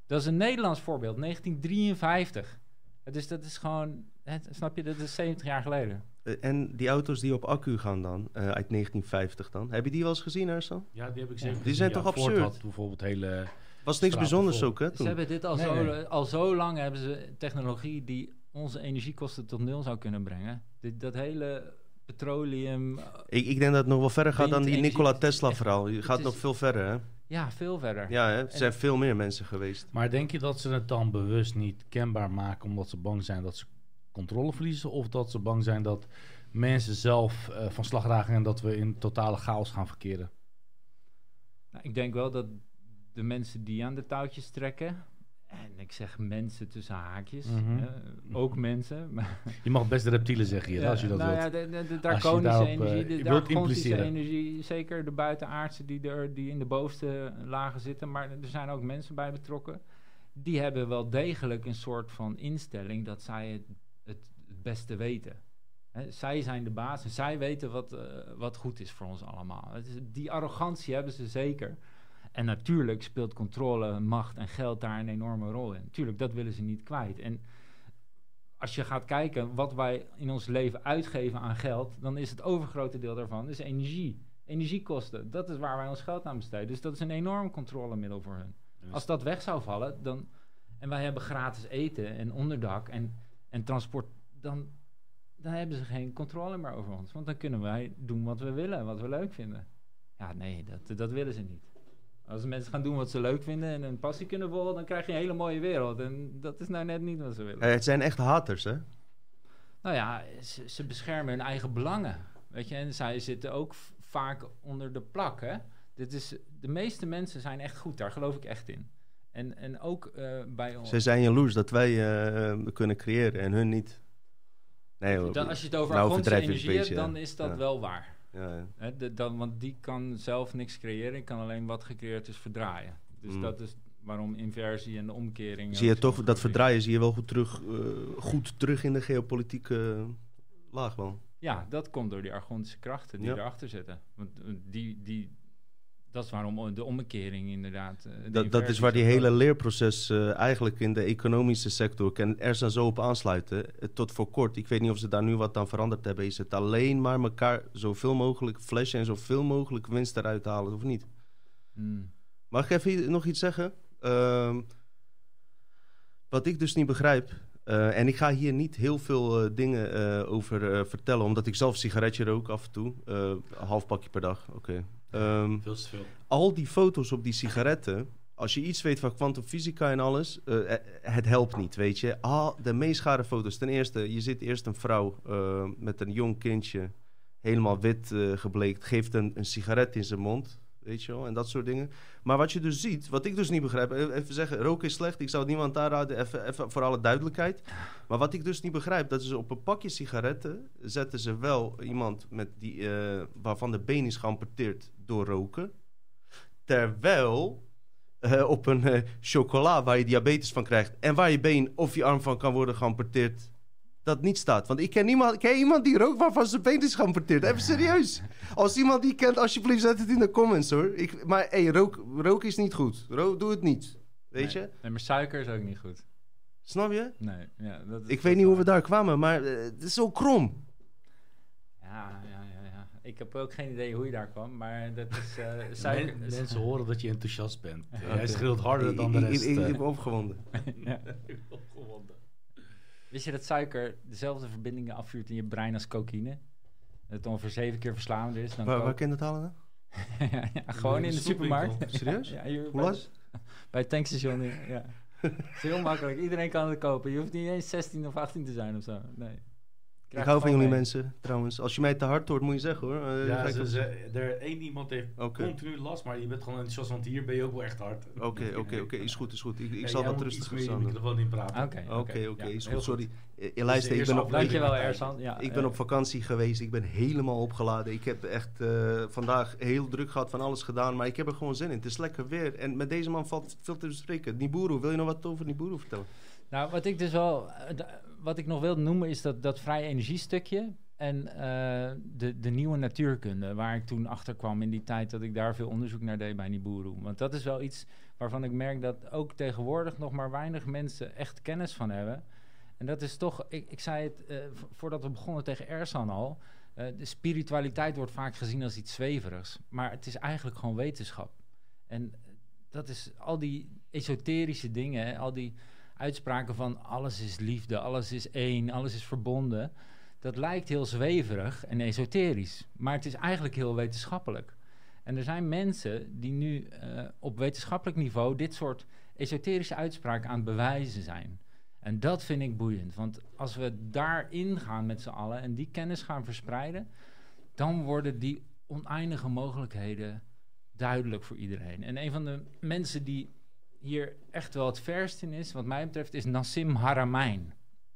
Speaker 3: Dat is een Nederlands voorbeeld, 1953. Dus dat is gewoon, hè, snap je, dat is 70 jaar geleden.
Speaker 1: Eh, En die auto's die op accu gaan dan, eh, uit 1950 dan. Heb je die wel eens gezien, Ersan?
Speaker 2: Ja, die heb ik zeker
Speaker 3: Die
Speaker 2: gezien.
Speaker 1: zijn
Speaker 2: Ja,
Speaker 1: toch
Speaker 2: Ford
Speaker 1: absurd?
Speaker 2: had bijvoorbeeld hele...
Speaker 1: Was niks bijzonders ook, hè,
Speaker 3: Ze hebben dit al,
Speaker 2: Nee,
Speaker 3: zo,
Speaker 2: nee.
Speaker 3: al zo lang hebben ze technologie die onze energiekosten tot nul zou kunnen brengen. Dit, dat hele petroleum, eh,
Speaker 1: Ik, ik denk dat het nog wel verder gaat dan die Nikola Tesla verhaal. Je gaat
Speaker 3: is-
Speaker 1: nog veel verder, hè?
Speaker 3: ja, veel verder.
Speaker 1: Ja, hè? er zijn veel meer mensen geweest.
Speaker 2: Maar denk je dat ze het dan bewust niet kenbaar maken omdat ze bang zijn dat ze controle verliezen? Of dat ze bang zijn dat mensen zelf eh, van slag raken en dat we in totale chaos gaan verkeren?
Speaker 3: Nou, ik denk wel dat de mensen die aan de touwtjes trekken, en ik zeg mensen tussen haakjes,
Speaker 2: Mhm.
Speaker 3: ook mensen, maar
Speaker 2: Je mag best de reptielen zeggen hier, als je dat
Speaker 3: nou
Speaker 2: wilt.
Speaker 3: Ja, de, draconische
Speaker 2: daarop, eh,
Speaker 3: energie,
Speaker 2: je
Speaker 3: de draconische energie, zeker de buitenaardse die, er, die in de bovenste lagen zitten, maar er zijn ook mensen bij betrokken. die hebben wel degelijk een soort van instelling dat zij het, het, het beste weten. Hè, zij zijn de baas en zij weten wat, eh, wat goed is voor ons allemaal. Is, die arrogantie hebben ze zeker. En natuurlijk speelt controle, macht en geld daar een enorme rol in. Tuurlijk, dat willen ze niet kwijt. En als je gaat kijken wat wij in ons leven uitgeven aan geld, dan is het overgrote deel daarvan is energie. Energiekosten, dat is waar wij ons geld aan besteden. Dus dat is een enorm controlemiddel voor hun. Als dat weg zou vallen, dan, en wij hebben gratis eten en onderdak en, en transport, dan, dan hebben ze geen controle meer over ons. Want dan kunnen wij doen wat we willen, wat we leuk vinden. Ja, nee, dat, dat willen ze niet. Als mensen gaan doen wat ze leuk vinden en een passie kunnen volgen, dan krijg je een hele mooie wereld. En dat is nou net niet wat ze willen.
Speaker 1: Het zijn echt haters, hè?
Speaker 3: Nou ja, ze, ze beschermen hun eigen belangen. Weet je, en zij zitten ook vaak onder de plak. Hè? Dit is, de meeste mensen zijn echt goed, daar geloof ik echt in. En, en ook eh, bij ons.
Speaker 1: Ze zijn jaloers dat wij eh, kunnen creëren en hun niet. Nee.
Speaker 3: Dan, als je het over
Speaker 1: Nou, een
Speaker 3: energie hebt, dan is dat
Speaker 1: ja.
Speaker 3: wel waar.
Speaker 1: Ja, ja.
Speaker 3: Hè, de- dan, want die kan zelf niks creëren. Ik kan alleen wat gecreëerd is verdraaien. Dus
Speaker 1: Mm.
Speaker 3: dat is waarom inversie en de omkering...
Speaker 1: Zie je toch, dat verdraaien zie je wel goed terug, eh, goed terug in de geopolitieke eh, laag wel.
Speaker 3: Ja, dat komt door die argontische krachten die
Speaker 1: Ja.
Speaker 3: erachter zitten. Want eh, die, die, dat is waarom de omkering inderdaad... eh,
Speaker 1: Dat, dat is waar die hele leerproces eh, eigenlijk in de economische sector kan er zo op aansluiten. Eh, tot voor kort, ik weet niet of ze daar nu wat aan veranderd hebben, is het alleen maar elkaar zoveel mogelijk flashen en zoveel mogelijk winst eruit halen, of niet?
Speaker 3: Mm.
Speaker 1: Mag ik even nog iets zeggen? Ehm, wat ik dus niet begrijp, en ik ga hier niet heel veel dingen over vertellen, omdat ik zelf sigaretje rook af en toe. Een half pakje per dag, oké. Ehm,
Speaker 2: Veel te veel.
Speaker 1: al die foto's op die sigaretten, als je iets weet van kwantumfysica en alles, eh, eh, het helpt niet, weet je. Al de meest gare foto's. Ten eerste, je ziet eerst een vrouw eh, met een jong kindje, helemaal wit eh, gebleekt, geeft een, een sigaret in zijn mond, weet je wel, en dat soort dingen. Maar wat je dus ziet, wat ik dus niet begrijp, eh, even zeggen, roken is slecht, ik zou het niemand aanraden, even, even voor alle duidelijkheid. Maar wat ik dus niet begrijp, dat ze op een pakje sigaretten zetten ze wel iemand met die, eh, waarvan de been is geamputeerd door roken. Terwijl eh, op een chocola waar je diabetes van krijgt en waar je been of je arm van kan worden geamputeerd, dat niet staat. Want ik ken, niemand, ik ken iemand die rookt waarvan zijn been is geamputeerd. Even serieus. Als iemand die kent, alsjeblieft zet het in de comments hoor. Ik, maar hey, rook, rook is niet goed. Rook, doe het niet. Weet
Speaker 3: Nee.
Speaker 1: je?
Speaker 3: Nee, maar suiker is ook niet goed.
Speaker 1: Snap je?
Speaker 3: Nee, ja, dat is
Speaker 1: Ik
Speaker 3: dat
Speaker 1: weet niet hoe we daar kwamen, maar eh, het is zo krom.
Speaker 3: Ja, ja, ja, ja. Ik heb ook geen idee hoe je daar kwam, maar dat is uh, suiker.
Speaker 2: Men- mensen horen dat je enthousiast bent.
Speaker 1: Oké.
Speaker 2: Jij schreeuwt harder dan de
Speaker 1: Ik-
Speaker 2: rest.
Speaker 1: Ik, ik,
Speaker 2: eh.
Speaker 1: ik ben opgewonden.
Speaker 3: ja. Wist je dat suiker dezelfde verbindingen afvuurt in je brein als cocaïne? Dat het ongeveer zeven keer verslavender is dan
Speaker 1: Waar, waar je dat halen dan?
Speaker 3: ja, ja, gewoon in de supermarkt.
Speaker 1: Serieus?
Speaker 3: Ja,
Speaker 1: Hoe
Speaker 3: bij,
Speaker 1: was?
Speaker 3: bij het tankstation. Ja. Het is heel makkelijk. Iedereen kan het kopen. Je hoeft niet eens 16 of 18 te zijn of zo. Nee.
Speaker 1: Ik hou van jullie
Speaker 3: mee.
Speaker 1: mensen, trouwens. Als je mij te hard hoort, moet je zeggen hoor. Eh,
Speaker 2: Ja,
Speaker 1: ik
Speaker 2: ze, er één iemand heeft
Speaker 1: Oké.
Speaker 2: continu last, maar je bent gewoon enthousiast, want hier ben je ook wel echt hard.
Speaker 1: Oké, oké, oké. Is goed, is goed. Ik, ik
Speaker 2: Ja,
Speaker 1: zal
Speaker 2: jij
Speaker 1: dat
Speaker 2: moet
Speaker 1: rustig
Speaker 2: iets meer in je
Speaker 1: staan doen.
Speaker 2: microfoon in praten.
Speaker 3: Oké,
Speaker 1: Oké, Is goed, sorry. Eh,
Speaker 2: de
Speaker 1: luister, ik ben, op.
Speaker 3: Ersan. Ja,
Speaker 1: ik ben
Speaker 3: eh,
Speaker 1: op vakantie geweest. Ik ben helemaal opgeladen. Ik heb echt eh, vandaag heel druk gehad, van alles gedaan. Maar ik heb er gewoon zin in. Het is lekker weer. En met deze man valt veel te bespreken. Niburu, wil je nog wat over Niburu vertellen?
Speaker 3: Nou, wat ik dus wel, wat ik nog wil noemen is dat, dat vrije energiestukje en eh, de, de nieuwe natuurkunde, waar ik toen achter kwam in die tijd dat ik daar veel onderzoek naar deed bij Niburu. Want dat is wel iets waarvan ik merk dat ook tegenwoordig nog maar weinig mensen echt kennis van hebben. En dat is toch, ik, ik zei het eh, vo- voordat we begonnen tegen Ersan al, eh, de spiritualiteit wordt vaak gezien als iets zweverigs, maar het is eigenlijk gewoon wetenschap. En dat is al die esoterische dingen, al die uitspraken van alles is liefde, alles is één, alles is verbonden. Dat lijkt heel zweverig en esoterisch, maar het is eigenlijk heel wetenschappelijk. En er zijn mensen die nu eh, op wetenschappelijk niveau dit soort esoterische uitspraken aan het bewijzen zijn. En dat vind ik boeiend, want als we daarin gaan met z'n allen en die kennis gaan verspreiden, dan worden die oneindige mogelijkheden duidelijk voor iedereen. En een van de mensen die hier echt wel het verst in is, wat mij betreft, is Nassim Haramein.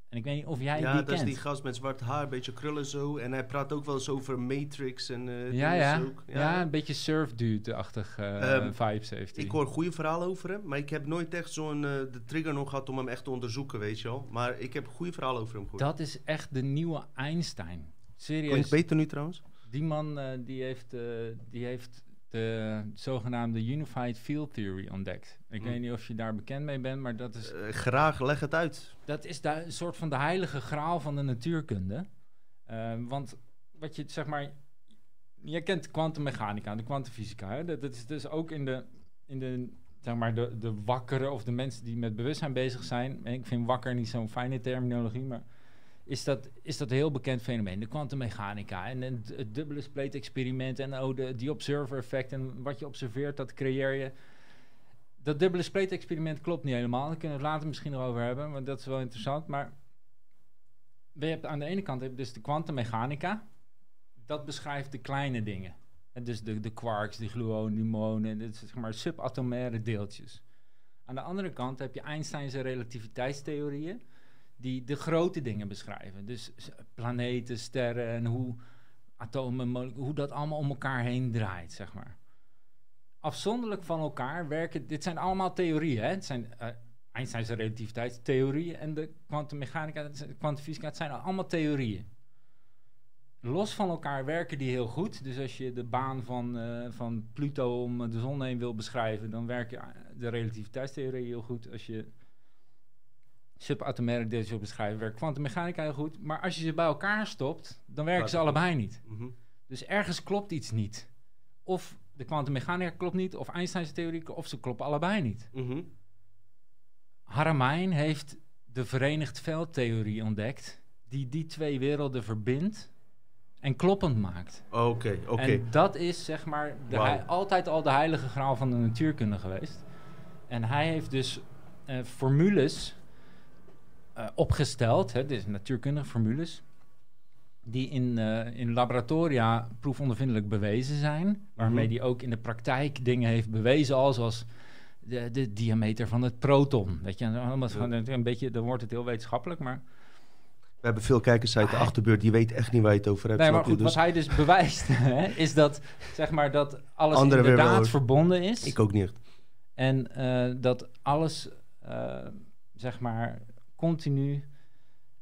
Speaker 3: En ik weet niet of jij
Speaker 1: ja,
Speaker 3: die
Speaker 1: dat is
Speaker 3: kent.
Speaker 1: die gast met zwart haar, een beetje krullen zo. En hij praat ook wel eens over Matrix en eh
Speaker 3: ja, ja.
Speaker 1: ook.
Speaker 3: ja, een beetje surfdude-achtig eh
Speaker 1: Ehm,
Speaker 3: vibes heeft hij.
Speaker 1: Ik hoor goede verhalen over hem, maar ik heb nooit echt zo'n eh, de trigger nog gehad om hem echt te onderzoeken, weet je wel. Maar ik heb goede verhalen over hem gehoord.
Speaker 3: Dat is echt de nieuwe Einstein. Serieus.
Speaker 1: Klinkt beter nu trouwens?
Speaker 3: Die man eh, die heeft, eh, die heeft de zogenaamde Unified Field Theory ontdekt. Ik
Speaker 1: Hm.
Speaker 3: weet niet of je daar bekend mee bent, maar dat is,
Speaker 1: Eh, graag, leg het uit.
Speaker 3: dat is een soort van de heilige graal van de natuurkunde. Eh, want wat je zeg maar. Je kent kwantummechanica, de kwantumfysica. Dat, dat is dus ook in de, in de, zeg maar de, de wakkere of de mensen die met bewustzijn bezig zijn. En ik vind wakker niet zo'n fijne terminologie, maar is dat, is dat een heel bekend fenomeen. De kwantummechanica en, het dubbele spleet experiment en oh, de, die observer effect en wat je observeert, dat creëer je. Dat dubbele spleet experiment klopt niet helemaal. Daar kunnen we het later misschien nog over hebben, want dat is wel interessant. Maar je hebt aan de ene kant heb je dus de kwantummechanica. Dat beschrijft de kleine dingen. En dus de, de quarks, de gluonen, die muonen, dit is zeg maar subatomaire deeltjes. Aan de andere kant heb je Einstein's relativiteitstheorieën, die de grote dingen beschrijven. Dus planeten, sterren en hoe atomen, hoe dat allemaal om elkaar heen draait, zeg maar. Afzonderlijk van elkaar werken, dit zijn allemaal theorieën, hè? Het zijn eh, Einstein's relativiteitstheorieën en de kwantummechanica, kwantumfysica, het zijn allemaal theorieën. Los van elkaar werken die heel goed. Dus als je de baan van, eh, van Pluto om de zon heen wil beschrijven, dan werken eh, de relativiteitstheorie heel goed. Als je subatomaire deeltjes beschrijven, werkt kwantummechanica heel goed. Maar als je ze bij elkaar stopt, dan werken ze allebei niet.
Speaker 1: Mhm.
Speaker 3: Dus ergens klopt iets niet. Of de kwantummechanica klopt niet, of Einstein's theorie, klopt, of ze kloppen allebei niet.
Speaker 1: Mhm.
Speaker 3: Haramijn heeft de verenigd veldtheorie ontdekt, die die twee werelden verbindt en kloppend maakt.
Speaker 1: Oké, oké.
Speaker 3: En dat is zeg maar de altijd al de heilige graal van de natuurkunde geweest. En hij heeft dus eh, formules eh, opgesteld, hè, dus natuurkundige formules, die in, eh, in laboratoria proefondervindelijk bewezen zijn, waarmee
Speaker 1: Mhm.
Speaker 3: hij ook in de praktijk dingen heeft bewezen, al zoals de, de diameter van het proton. Weet je, allemaal een beetje, dan wordt het heel wetenschappelijk, maar
Speaker 1: We hebben veel kijkers uit de
Speaker 3: Ah.
Speaker 1: achterbeurt, die weten echt niet waar je het over hebt.
Speaker 3: Nee, maar goed,
Speaker 1: Dus
Speaker 3: wat hij dus bewijst, hè, is dat, zeg maar, dat alles
Speaker 1: Andere
Speaker 3: inderdaad verbonden is.
Speaker 1: ik ook niet.
Speaker 3: En eh, dat alles, zeg maar, continu...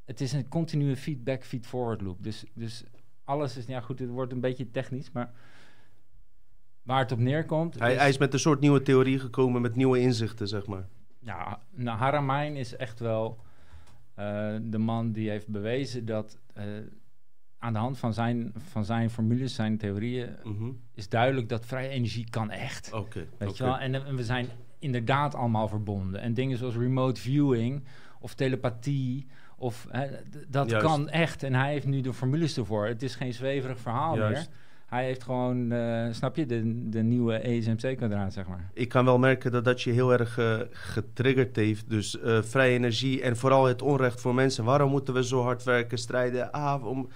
Speaker 3: Het is een continue feedback, feed-forward loop. Dus, dus alles is, ja goed, het wordt een beetje technisch, maar waar het op neerkomt...
Speaker 1: Hij,
Speaker 3: is-
Speaker 1: hij is met een soort nieuwe theorie gekomen, met nieuwe inzichten, zeg maar.
Speaker 3: Ja, nou, Haramijn is echt wel eh, de man die heeft bewezen dat eh, aan de hand van zijn, van zijn formules, zijn theorieën,
Speaker 1: Mhm.
Speaker 3: is duidelijk dat vrije energie kan echt.
Speaker 1: Oké.
Speaker 3: Weet je wel? En, en we zijn inderdaad allemaal verbonden. En dingen zoals remote viewing of telepathie, of, hè, dat
Speaker 1: Juist.
Speaker 3: kan echt. En hij heeft nu de formules ervoor. Het is geen zweverig verhaal
Speaker 1: Juist.
Speaker 3: meer. Hij heeft gewoon, eh, snap je, de, de nieuwe ESMC-kwadraat, zeg maar.
Speaker 1: Ik kan wel merken dat dat je heel erg eh, getriggerd heeft. Dus eh, vrije energie en vooral het onrecht voor mensen. Waarom moeten we zo hard werken, strijden? Ah, om,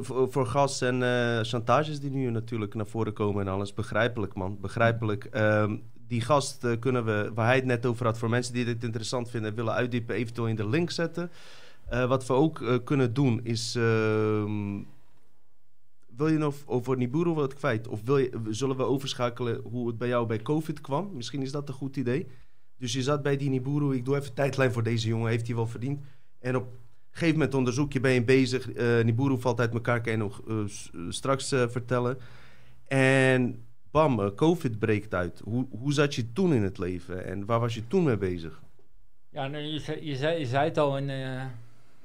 Speaker 1: voor, voor gas en eh, chantages die nu natuurlijk naar voren komen en alles. Begrijpelijk, man. Begrijpelijk. Ehm, die gast eh, kunnen we, waar hij het net over had, voor mensen die dit interessant vinden en willen uitdiepen, eventueel in de link zetten. Eh, wat we ook eh, kunnen doen is. ehm, wil je nog over Nibiru wat kwijt? Of wil je, zullen we overschakelen hoe het bij jou bij COVID kwam? Misschien is dat een goed idee. Dus je zat bij die Nibiru. Ik doe even tijdlijn voor deze jongen. Heeft hij wel verdiend. En op gegeven moment onderzoek je, ben je bezig. Nibiru valt uit elkaar. Kan je nog eh, eh, straks vertellen. En bam, COVID breekt uit. Hoe, hoe zat je toen in het leven? En waar was je toen mee bezig?
Speaker 3: Ja, nou, je, zei, je, zei, je zei het al, in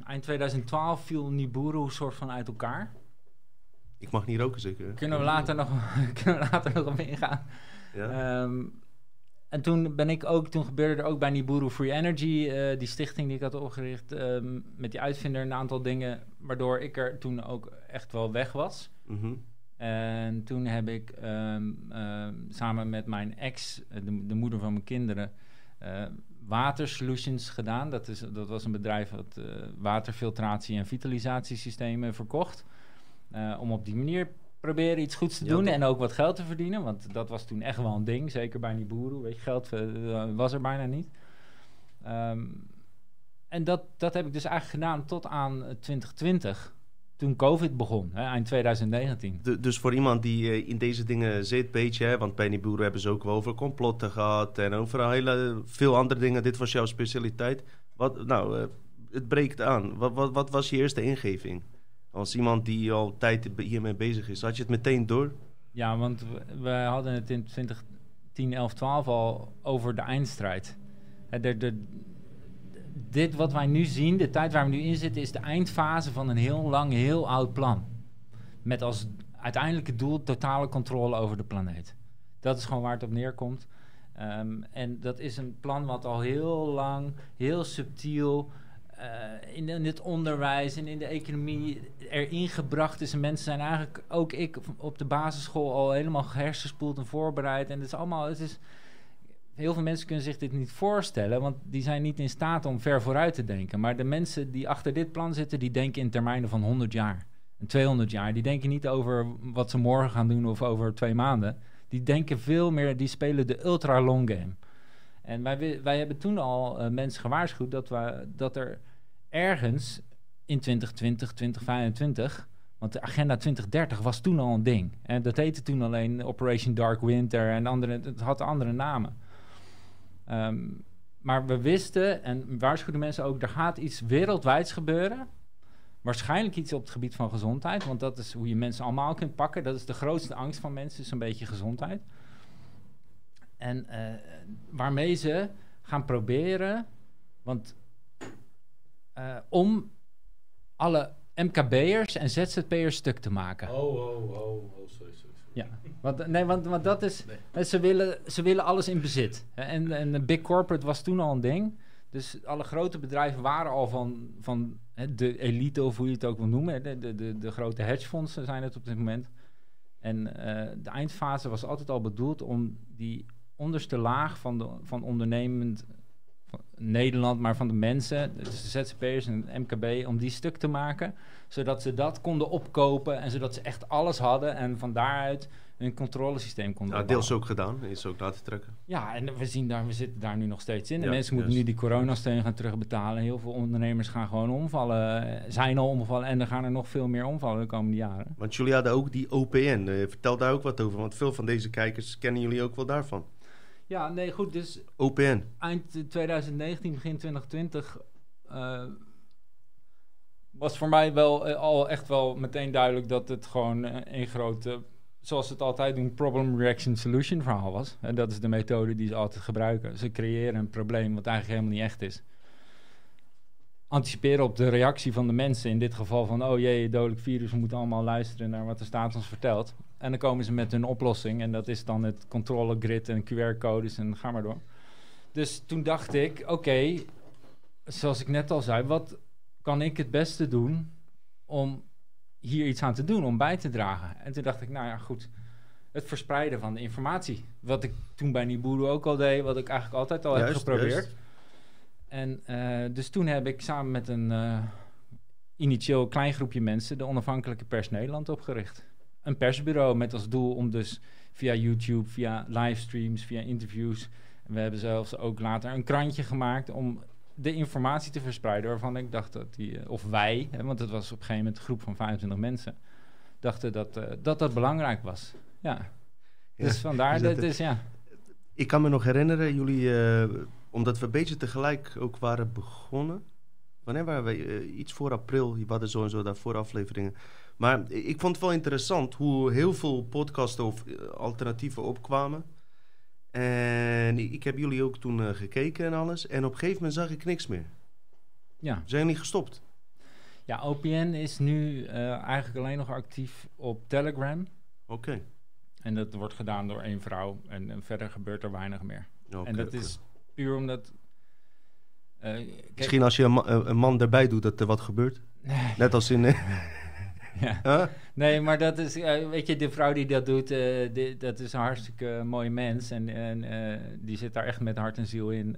Speaker 3: eind 2012 viel Nibiru soort van uit elkaar.
Speaker 1: Ik mag niet roken zeker.
Speaker 3: Kunnen we later nog, kunnen we later nog op ingaan.
Speaker 1: Ja?
Speaker 3: Ehm, en toen ben ik ook, toen gebeurde er ook bij Nibiru Free Energy, eh, die stichting die ik had opgericht, ehm, met die uitvinder een aantal dingen, waardoor ik er toen ook echt wel weg was.
Speaker 1: Mhm.
Speaker 3: En toen heb ik ehm, ehm, samen met mijn ex, eh, de, de moeder van mijn kinderen, eh, Water Solutions gedaan. Dat, is, dat was een bedrijf dat eh, waterfiltratie- en vitalisatiesystemen verkocht. Eh, om op die manier proberen iets goeds te
Speaker 1: Ja,
Speaker 3: doen en ook wat geld te verdienen. Want dat was toen echt wel een ding, zeker bij die boeren. Weet je, geld eh, was er bijna niet. Ehm, en dat, dat heb ik dus eigenlijk gedaan tot aan eh, 2020. Toen COVID begon, hè, eind 2019.
Speaker 1: De- dus voor iemand die eh, in deze dingen zit, beetje, hè, want bij die boeren hebben ze ook wel over complotten gehad en over hele, veel andere dingen. Dit was jouw specialiteit. Wat, nou, eh, het breekt aan. Wat, wat, wat was je eerste ingeving? Als iemand die al tijd hiermee bezig is, had je het meteen door?
Speaker 3: Ja, want we, hadden het in 2010, 11, 12 al over de eindstrijd. Dit wat wij nu zien, de tijd waar we nu in zitten, is de eindfase van een heel lang, heel oud plan. Met als uiteindelijke doel totale controle over de planeet. Dat is gewoon waar het op neerkomt. Ehm, en dat is een plan wat al heel lang, heel subtiel eh, in, in het onderwijs en in de economie erin gebracht is. En mensen zijn eigenlijk, ook ik op de basisschool, al helemaal hersenspoeld en voorbereid. En het is allemaal, het is, heel veel mensen kunnen zich dit niet voorstellen, want die zijn niet in staat om ver vooruit te denken. Maar de mensen die achter dit plan zitten, die denken in termijnen van 100 jaar en 200 jaar. Die denken niet over wat ze morgen gaan doen of over twee maanden. Die denken veel meer, die spelen de ultra long game. En wij, wi- wij hebben toen al eh, mensen gewaarschuwd dat, we, dat er ergens in 2020, 2025, want de agenda 2030 was toen al een ding. En dat heette toen alleen Operation Dark Winter en andere, het had andere namen. Ehm, maar we wisten en waarschuwden mensen ook, er gaat iets wereldwijds gebeuren. Waarschijnlijk iets op het gebied van gezondheid, want dat is hoe je mensen allemaal kunt pakken. Dat is de grootste angst van mensen, is een beetje gezondheid. En eh, waarmee ze gaan proberen, want eh, om alle MKB'ers en ZZP'ers stuk te maken.
Speaker 2: Oh, oh, oh, oh, sorry, sorry.
Speaker 3: Ja, want, nee, want, want dat is.
Speaker 2: Nee.
Speaker 3: Ze, willen, ze willen alles in bezit. En, en big corporate was toen al een ding. Dus alle grote bedrijven waren al van, van de elite, of hoe je het ook wil noemen. De, de, de, de grote hedgefondsen zijn het op dit moment. En eh, de eindfase was altijd al bedoeld om die onderste laag van, de, van ondernemend Nederland, maar van de mensen, dus de ZZP'ers en het MKB, om die stuk te maken. Zodat ze dat konden opkopen en zodat ze echt alles hadden en van daaruit hun controlesysteem konden
Speaker 1: Nou, deels ook gedaan, is ook laten trekken.
Speaker 3: Ja, en we, zien daar, we zitten daar nu nog steeds in. De
Speaker 1: Ja,
Speaker 3: mensen moeten nu die coronasteun gaan terugbetalen. Heel veel ondernemers gaan gewoon omvallen, eh, zijn al omgevallen en er gaan er nog veel meer omvallen de komende jaren.
Speaker 1: Want jullie hadden ook die OPN. eh, vertel daar ook wat over, want veel van deze kijkers kennen jullie ook wel daarvan.
Speaker 3: Ja, nee, goed, dus
Speaker 1: OPN.
Speaker 3: eind 2019, begin 2020 eh, was voor mij wel eh, al echt wel meteen duidelijk dat het gewoon eh, een grote, zoals ze het altijd doen, problem reaction solution verhaal was. En dat is de methode die ze altijd gebruiken. Ze creëren een probleem wat eigenlijk helemaal niet echt is. Anticiperen op de reactie van de mensen, in dit geval van, oh jee, dodelijk virus, we moeten allemaal luisteren naar wat de staat ons vertelt. En dan komen ze met hun oplossing en dat is dan het controlegrid en QR-codes en ga maar door. Dus toen dacht ik, oké, zoals ik net al zei, wat kan ik het beste doen om hier iets aan te doen, om bij te dragen? En toen dacht ik, nou ja, goed, het verspreiden van de informatie. Wat ik toen bij Nibiru ook al deed, wat ik eigenlijk altijd al heb geprobeerd.
Speaker 1: juist.
Speaker 3: En eh, dus toen heb ik samen met een eh, initieel klein groepje mensen de Onafhankelijke Pers Nederland opgericht. Een persbureau met als doel om dus via YouTube, via livestreams, via interviews. We hebben zelfs ook later een krantje gemaakt om de informatie te verspreiden waarvan ik dacht dat die, eh, of wij, hè, want het was op een gegeven moment een groep van 25 mensen, dachten dat eh, dat, dat belangrijk was. Ja. Dus vandaar,
Speaker 1: dus
Speaker 3: dat,
Speaker 1: dat-
Speaker 3: dus ja.
Speaker 1: Ik kan me nog herinneren, jullie, eh, omdat we een beetje tegelijk ook waren begonnen. Wanneer waren we? Iets voor april. We hadden zo en zo daarvoor afleveringen. Maar ik vond het wel interessant hoe heel veel podcasten of eh, alternatieven opkwamen. En ik heb jullie ook toen eh, gekeken en alles. En op een gegeven moment zag ik niks meer.
Speaker 3: ja.
Speaker 1: Zijn jullie gestopt?
Speaker 3: Ja, OPN is nu eh, eigenlijk alleen nog actief op Telegram.
Speaker 1: Oké.
Speaker 3: En dat wordt gedaan door één vrouw. En, en verder gebeurt er weinig meer. En dat is puur omdat...
Speaker 1: Misschien als je een, ma- een man erbij doet dat er wat gebeurt. Net als in...
Speaker 3: ja.
Speaker 1: huh?
Speaker 3: Nee, maar dat is... eh, weet je, de vrouw die dat doet, eh, die- dat is een hartstikke mooie mens. En, en eh, die zit daar echt met hart en ziel in.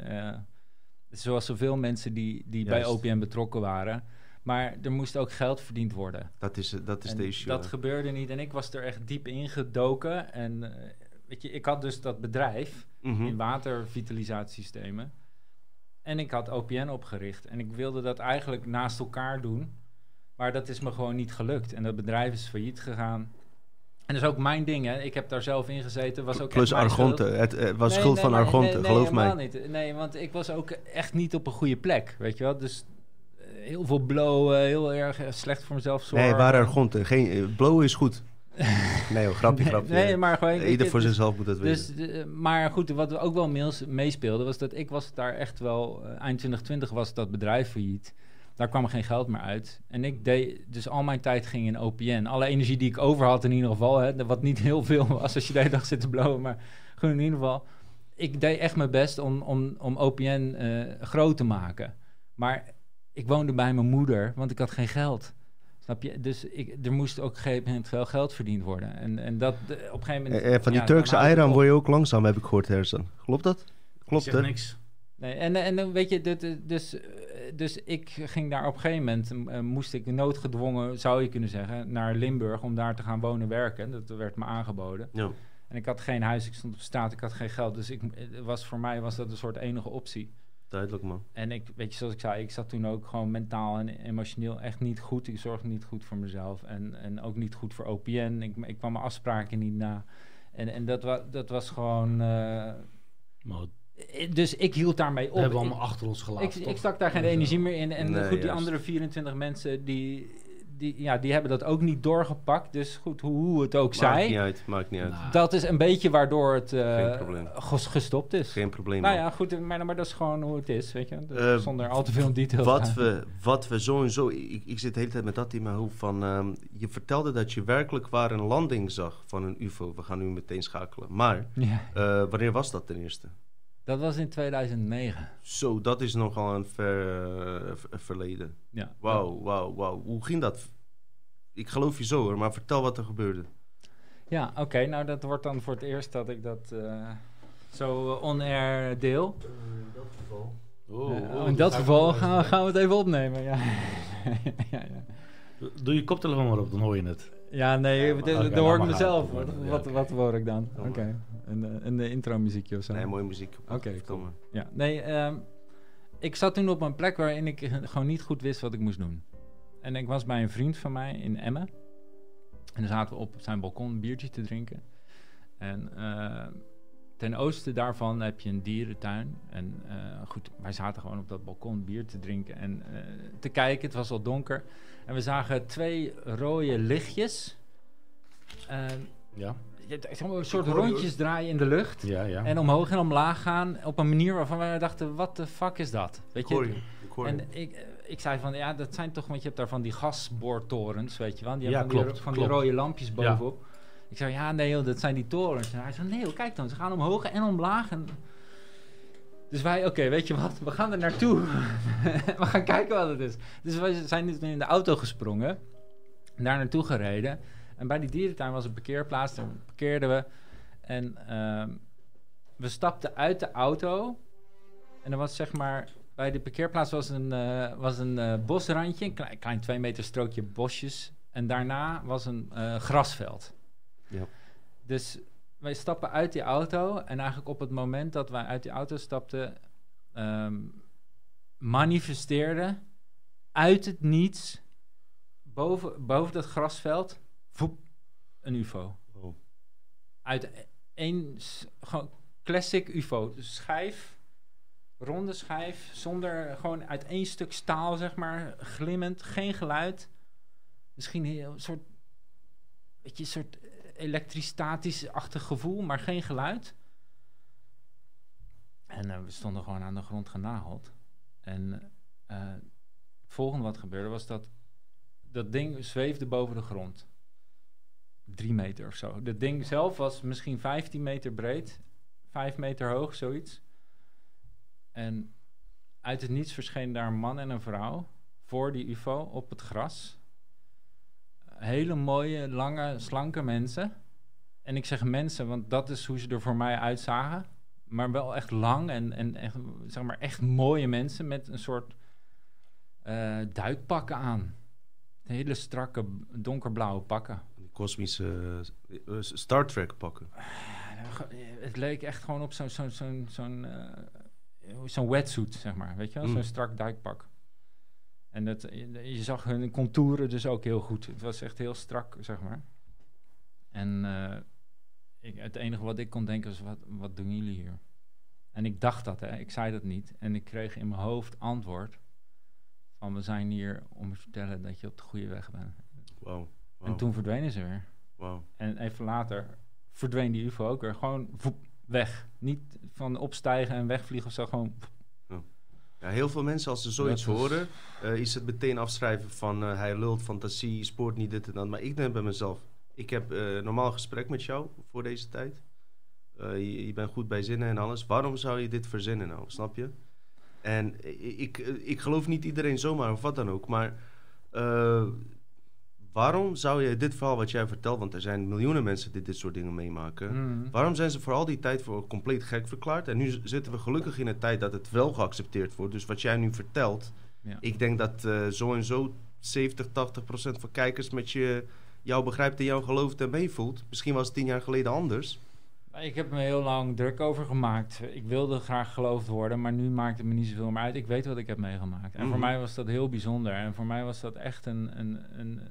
Speaker 3: zoals zoveel mensen die, die bij. OPN betrokken waren. Maar er moest ook geld verdiend worden.
Speaker 1: Dat is, dat is
Speaker 3: En
Speaker 1: de issue.
Speaker 3: Dat gebeurde niet en ik was er echt diep ingedoken. En eh, weet je, ik had dus dat bedrijf
Speaker 1: Mhm.
Speaker 3: in watervitalisatiesystemen. en ik had OPN opgericht. En ik wilde dat eigenlijk naast elkaar doen. Maar dat is me gewoon niet gelukt. En dat bedrijf is failliet gegaan. En dat is ook mijn ding, hè. Ik heb daar zelf in gezeten. Was ook
Speaker 1: Plus Argonte. Het eh, was
Speaker 3: Nee,
Speaker 1: schuld
Speaker 3: nee,
Speaker 1: van
Speaker 3: nee,
Speaker 1: Argonte, geloof mij.
Speaker 3: Niet. Nee, want ik was ook echt niet op een goede plek, weet je wel. Dus eh, heel veel blowen, heel erg eh, slecht voor mezelf zorgen.
Speaker 1: Nee, waar Argonte. Geen, blowen is goed. nee hoor, grapje, grapje.
Speaker 3: Nee, maar gewoon...
Speaker 1: Ieder voor
Speaker 3: dus-
Speaker 1: zichzelf moet dat weten.
Speaker 3: Dus, maar goed, wat ook wel meespeelde, was dat ik was daar echt wel... eind 2020 was dat bedrijf failliet. Daar kwam geen geld meer uit. En ik deed... Dus al mijn tijd ging in OPN. Alle energie die ik over had in ieder geval, hè, wat niet heel veel was als je de hele dag zit te blowen, maar gewoon in ieder geval... Ik deed echt mijn best om, om, om OPN eh, groot te maken. Maar ik woonde bij mijn moeder, want ik had geen geld. Snap je? Dus ik, er moest ook op een gegeven moment wel geld verdiend worden. En, en dat de- op een gegeven moment...
Speaker 1: Eh, eh, van die
Speaker 3: ja,
Speaker 1: Turkse eieren word je ook langzaam, heb ik gehoord, Hersen. Klopt dat? Klopt, hè?
Speaker 2: niks.
Speaker 3: Nee, en, en dan weet je, dit- dus, dus ik ging daar op een gegeven moment, eh, moest ik noodgedwongen, zou je kunnen zeggen, naar Limburg om daar te gaan wonen werken. Dat werd me aangeboden.
Speaker 1: Ja.
Speaker 3: En ik had geen huis, ik stond op straat, ik had geen geld. Dus ik, het was, voor mij was dat een soort enige optie.
Speaker 1: Duidelijk, man.
Speaker 3: En ik, weet je, zoals ik zei, ik zat toen ook gewoon mentaal en emotioneel echt niet goed. Ik zorgde niet goed voor mezelf en, en ook niet goed voor OPN. Ik, ik kwam mijn afspraken niet na. En, en dat, wa, dat was gewoon... eh,
Speaker 2: Maar
Speaker 3: eh, dus ik hield daarmee op.
Speaker 2: hebben we
Speaker 3: Ik-
Speaker 2: allemaal achter ons gelaten.
Speaker 3: ik, ik stak daar geen
Speaker 2: Dus,
Speaker 3: energie
Speaker 2: eh,
Speaker 3: meer in. En
Speaker 1: Nee,
Speaker 3: goed, die
Speaker 1: juist.
Speaker 3: andere 24 mensen, die, die, ja, die hebben dat ook niet doorgepakt. Dus goed, hoe, hoe het ook
Speaker 1: Maakt niet
Speaker 3: zij.
Speaker 1: uit, maakt niet uit.
Speaker 2: Nou,
Speaker 3: Dat is een beetje waardoor het eh, gestopt is.
Speaker 1: Geen probleem,
Speaker 3: nou ja, goed, maar, maar dat is gewoon hoe het is, weet je. Dus
Speaker 1: Eh,
Speaker 3: zonder al te veel in detail te
Speaker 1: Wat we, wat we sowieso... Ik, ik zit de hele tijd met dat in mijn hoofd van... ehm, je vertelde dat je werkelijk waar een landing zag van een ufo. We gaan nu meteen schakelen. Maar,
Speaker 3: Ja,
Speaker 1: eh, wanneer was dat ten eerste?
Speaker 3: Dat was in 2009.
Speaker 1: Zo, dat is nogal een ver, eh, ver- verleden.
Speaker 3: Ja,
Speaker 1: Wauw, wauw, wauw. Hoe ging dat? Ik geloof je zo hoor, maar vertel wat er gebeurde.
Speaker 3: Ja, oké. nou, dat wordt dan voor het eerst dat ik dat eh, zo eh, on-air deel.
Speaker 1: in dat geval...
Speaker 2: oh, oh,
Speaker 3: in dat geval gaan, we- gaan we het even opnemen. Ja, ja, ja.
Speaker 2: Doe je koptelefoon maar op, dan hoor je het.
Speaker 3: Ja, nee,
Speaker 1: Ja, maar-
Speaker 2: oké,
Speaker 3: hoor ik mezelf. Wat,
Speaker 2: Ja,
Speaker 3: wat, wat hoor ik dan? Oké. Een, eh, een eh, intro muziekje of zo.
Speaker 1: Nee, mooie muziek.
Speaker 3: Oké, cool.
Speaker 1: maar.
Speaker 3: Ja, nee, ehm, ik zat toen op een plek waarin ik gewoon niet goed wist wat ik moest doen. En ik was bij een vriend van mij in Emmen. En dan zaten we op zijn balkon een biertje te drinken. En eh, ten oosten daarvan heb je een dierentuin. En eh, goed, wij zaten gewoon op dat balkon bier te drinken en eh, te kijken. Het was al donker. En we zagen twee rode lichtjes.
Speaker 2: Ja,
Speaker 3: een soort rondjes draaien in de lucht.
Speaker 2: ja, ja.
Speaker 3: En omhoog en omlaag gaan op een manier waarvan wij dachten, wat de fuck is dat? Weet je?
Speaker 1: hoor je. Ik hoor je.
Speaker 3: En ik, eh, ik zei van, ja, dat zijn toch, want je hebt daar van die gasboortorens, weet je wel? Die
Speaker 2: Ja,
Speaker 3: hebben van, die, van die
Speaker 2: klopt.
Speaker 3: rode lampjes bovenop. Ik zei, ja, nee joh, dat zijn die torens. En hij zei, nee joh, kijk dan, ze gaan omhoog en omlaag. En... Dus wij, oké, weet je wat, we gaan er naartoe. we gaan kijken wat het is. Dus wij zijn dus in de auto gesprongen, daar naartoe gereden. En bij die dierentuin was een parkeerplaats, daar parkeerden we. En ehm, we stapten uit de auto. En er was zeg maar, bij de parkeerplaats was een, eh, was een eh, bosrandje, een klein, klein twee meter strookje bosjes. En daarna was een eh, grasveld.
Speaker 1: Ja.
Speaker 3: Dus wij stappen uit die auto. En eigenlijk op het moment dat wij uit die auto stapten, ehm, manifesteerde uit het niets, boven, boven dat grasveld, voep, een ufo.
Speaker 1: Oh.
Speaker 3: Uit één, gewoon classic ufo. Dus schijf, ronde schijf, zonder, gewoon uit één stuk staal, zeg maar, glimmend, geen geluid. Misschien een soort, weet je, een soort elektrostatisch-achtig gevoel, maar geen geluid. En eh, we stonden gewoon aan de grond genageld. En eh, het volgende wat gebeurde was dat dat ding zweefde boven de grond. Drie meter of zo. Dat ding zelf was misschien 15 meter breed, 5 meter hoog, zoiets. En uit het niets verscheen daar een man en een vrouw voor die UFO op het gras. Hele mooie, lange, slanke mensen. En ik zeg mensen, want dat is hoe ze er voor mij uitzagen. Maar wel echt lang en, en echt, zeg maar echt mooie mensen met een soort eh, duikpakken aan. Hele strakke, donkerblauwe pakken.
Speaker 1: Kosmische eh, Star Trek pakken.
Speaker 3: Het leek echt gewoon op zo'n, zo'n, zo'n, zo'n eh, zo'n wetsuit, zeg maar. Weet je wel?
Speaker 1: Mm.
Speaker 3: Zo'n strak duikpak. En dat, je, je zag hun contouren dus ook heel goed. Het was echt heel strak, zeg maar. En eh, ik, het enige wat ik kon denken was, wat, wat doen jullie hier? En ik dacht dat, hè. Ik zei dat niet. En ik kreeg in mijn hoofd antwoord van, we zijn hier om te vertellen dat je op de goede weg bent. En toen verdwenen ze weer.
Speaker 1: Wauw.
Speaker 3: En even later verdween die UFO ook weer. Gewoon voep, weg. Niet van opstijgen en wegvliegen of zo. Gewoon.
Speaker 1: Ja, heel veel mensen, als ze zoiets
Speaker 3: Dat
Speaker 1: horen, eh, is het meteen afschrijven van eh, hij lult fantasie, spoort niet dit en dat. Maar ik denk bij mezelf, ik heb eh normaal gesprek met jou voor deze tijd. Je, je bent goed bij zinnen en alles. Waarom zou je dit verzinnen nou, snap je? En ik, ik geloof niet iedereen zomaar of wat dan ook, maar waarom zou je dit verhaal wat jij vertelt, want er zijn miljoenen mensen die dit soort dingen meemaken.
Speaker 3: Mm.
Speaker 1: Waarom zijn ze voor al die tijd voor compleet gek verklaard? En nu zitten we gelukkig in een tijd dat het wel geaccepteerd wordt. Dus wat jij nu vertelt,
Speaker 3: Ja.
Speaker 1: ik denk dat eh, zo en zo 70, 80 procent van kijkers met je, jou begrijpt en jou gelooft en meevoelt. Misschien was het tien jaar geleden anders.
Speaker 3: Ik heb me heel lang druk over gemaakt. Ik wilde graag geloofd worden, maar nu maakt het me niet zoveel meer uit. Ik weet wat ik heb meegemaakt. En voor
Speaker 1: Mhm.
Speaker 3: mij was dat heel bijzonder. En voor mij was dat echt een, een, een,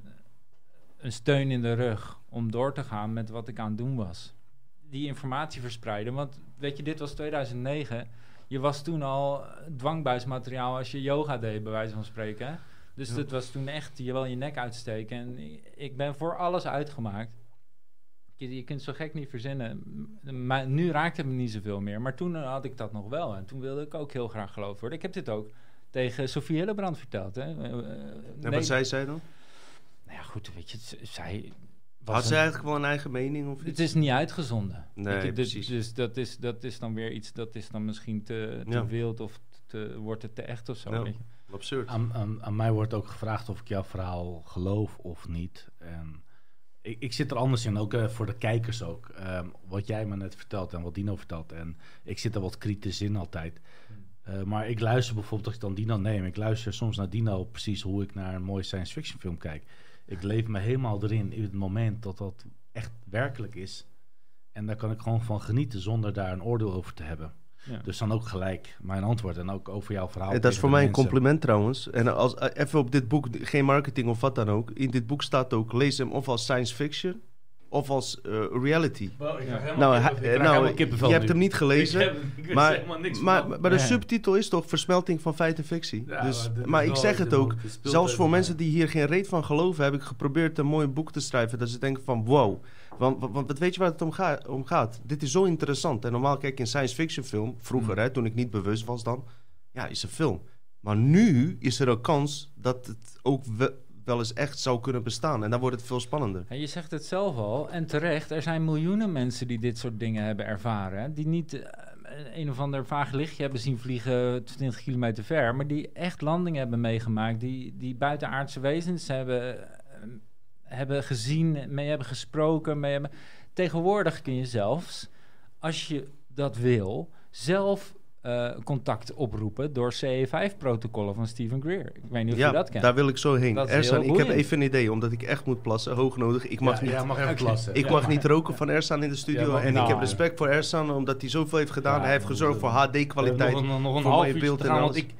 Speaker 3: een steun in de rug om door te gaan met wat ik aan het doen was. Die informatie verspreiden. Want weet je, dit was 2009. Je was toen al dwangbuismateriaal als je yoga deed, bij wijze van spreken. Dus
Speaker 1: Ja.
Speaker 3: dat was toen echt je wel je nek uitsteken. En ik ben voor alles uitgemaakt. Je, je kunt zo gek niet verzinnen. Maar nu raakt het me niet zoveel meer. Maar toen had ik dat nog wel. En toen wilde ik ook heel graag geloofd worden. Ik heb dit ook tegen Sofie Hillebrand verteld. Hè. Eh, eh,
Speaker 1: En
Speaker 3: nee-
Speaker 1: wat zei zij dan?
Speaker 3: Nou ja, goed, weet je, zij... was
Speaker 1: Had ze
Speaker 3: een-
Speaker 1: eigenlijk wel een eigen mening of
Speaker 3: Het
Speaker 1: iets?
Speaker 3: is niet uitgezonden.
Speaker 1: Nee,
Speaker 3: Weet je, dus,
Speaker 1: precies.
Speaker 3: Dus dat is, dat is dan weer iets, dat is dan misschien te, te
Speaker 1: Ja.
Speaker 3: wild of te, wordt het te echt of zo.
Speaker 1: Ja.
Speaker 3: Weet je.
Speaker 1: Absurd.
Speaker 2: Aan, aan, aan mij wordt ook gevraagd of ik jouw verhaal geloof of niet. En ik, ik zit er anders in, ook eh, voor de kijkers ook. Ehm, wat jij me net vertelt en wat Dino vertelt. En ik zit er wat kritisch in altijd. Eh, maar ik luister bijvoorbeeld, als ik dan Dino neem, ik luister soms naar Dino precies hoe ik naar een mooie science fiction film kijk. Ik leef me helemaal erin in het moment dat dat echt werkelijk is. En daar kan ik gewoon van genieten zonder daar een oordeel over te hebben.
Speaker 3: Ja.
Speaker 2: Dus dan ook gelijk mijn antwoord en ook over jouw verhaal.
Speaker 1: En dat is voor mij een compliment trouwens. En als, eh, even op dit boek, geen marketing of wat dan ook. In dit boek staat ook, lees hem of als science fiction of als eh, reality.
Speaker 2: Wow, ik
Speaker 3: Ja.
Speaker 2: krijg helemaal
Speaker 1: Nou,
Speaker 2: Ik krijg
Speaker 1: nou je hebt hem niet gelezen.
Speaker 2: Ik, heb, ik weet
Speaker 1: maar,
Speaker 2: helemaal niks
Speaker 1: maar, maar de subtitel is toch versmelting van feit en fictie.
Speaker 2: Ja,
Speaker 1: dus,
Speaker 2: maar
Speaker 1: maar ik zeg het ook, zelfs voor mensen die hier geen reet van geloven, heb ik geprobeerd een mooi boek te schrijven. Dat ze denken van wow. Want, want, want weet je waar het om, ga- om gaat? Dit is zo interessant. En normaal kijk ik een science fiction film, vroeger
Speaker 3: Mm.
Speaker 1: hè, toen ik niet bewust was dan, ja, is een film. Maar nu is er een kans dat het ook we- wel eens echt zou kunnen bestaan. En dan wordt het veel spannender.
Speaker 3: En je zegt het zelf al, en terecht, er zijn miljoenen mensen die dit soort dingen hebben ervaren. Die niet eh, een of ander vaag lichtje hebben zien vliegen 20 kilometer ver, maar die echt landingen hebben meegemaakt, die, die buitenaardse wezens hebben, eh, hebben gezien, mee hebben gesproken. Mee hebben... Tegenwoordig kun je zelfs, als je dat wil, zelf eh, contact oproepen door CE5-protocollen van Stephen Greer. Ik weet niet of
Speaker 1: ja,
Speaker 3: je dat kent.
Speaker 1: daar wil ik zo heen. Ersan, ik heb even een idee, omdat ik echt moet plassen, hoognodig. Ik mag
Speaker 2: Ja,
Speaker 1: niet
Speaker 2: ja, mag even plassen.
Speaker 1: Ik
Speaker 2: Ja,
Speaker 1: mag niet roken van Ersan in de studio. En
Speaker 2: nou,
Speaker 1: ik heb respect voor Ersan, omdat hij zoveel heeft gedaan.
Speaker 2: Ja,
Speaker 1: hij heeft gezorgd voor
Speaker 2: we hebben
Speaker 1: HD-kwaliteit.
Speaker 2: Nog een, nog een half
Speaker 1: beeld
Speaker 2: te gaan, want ik,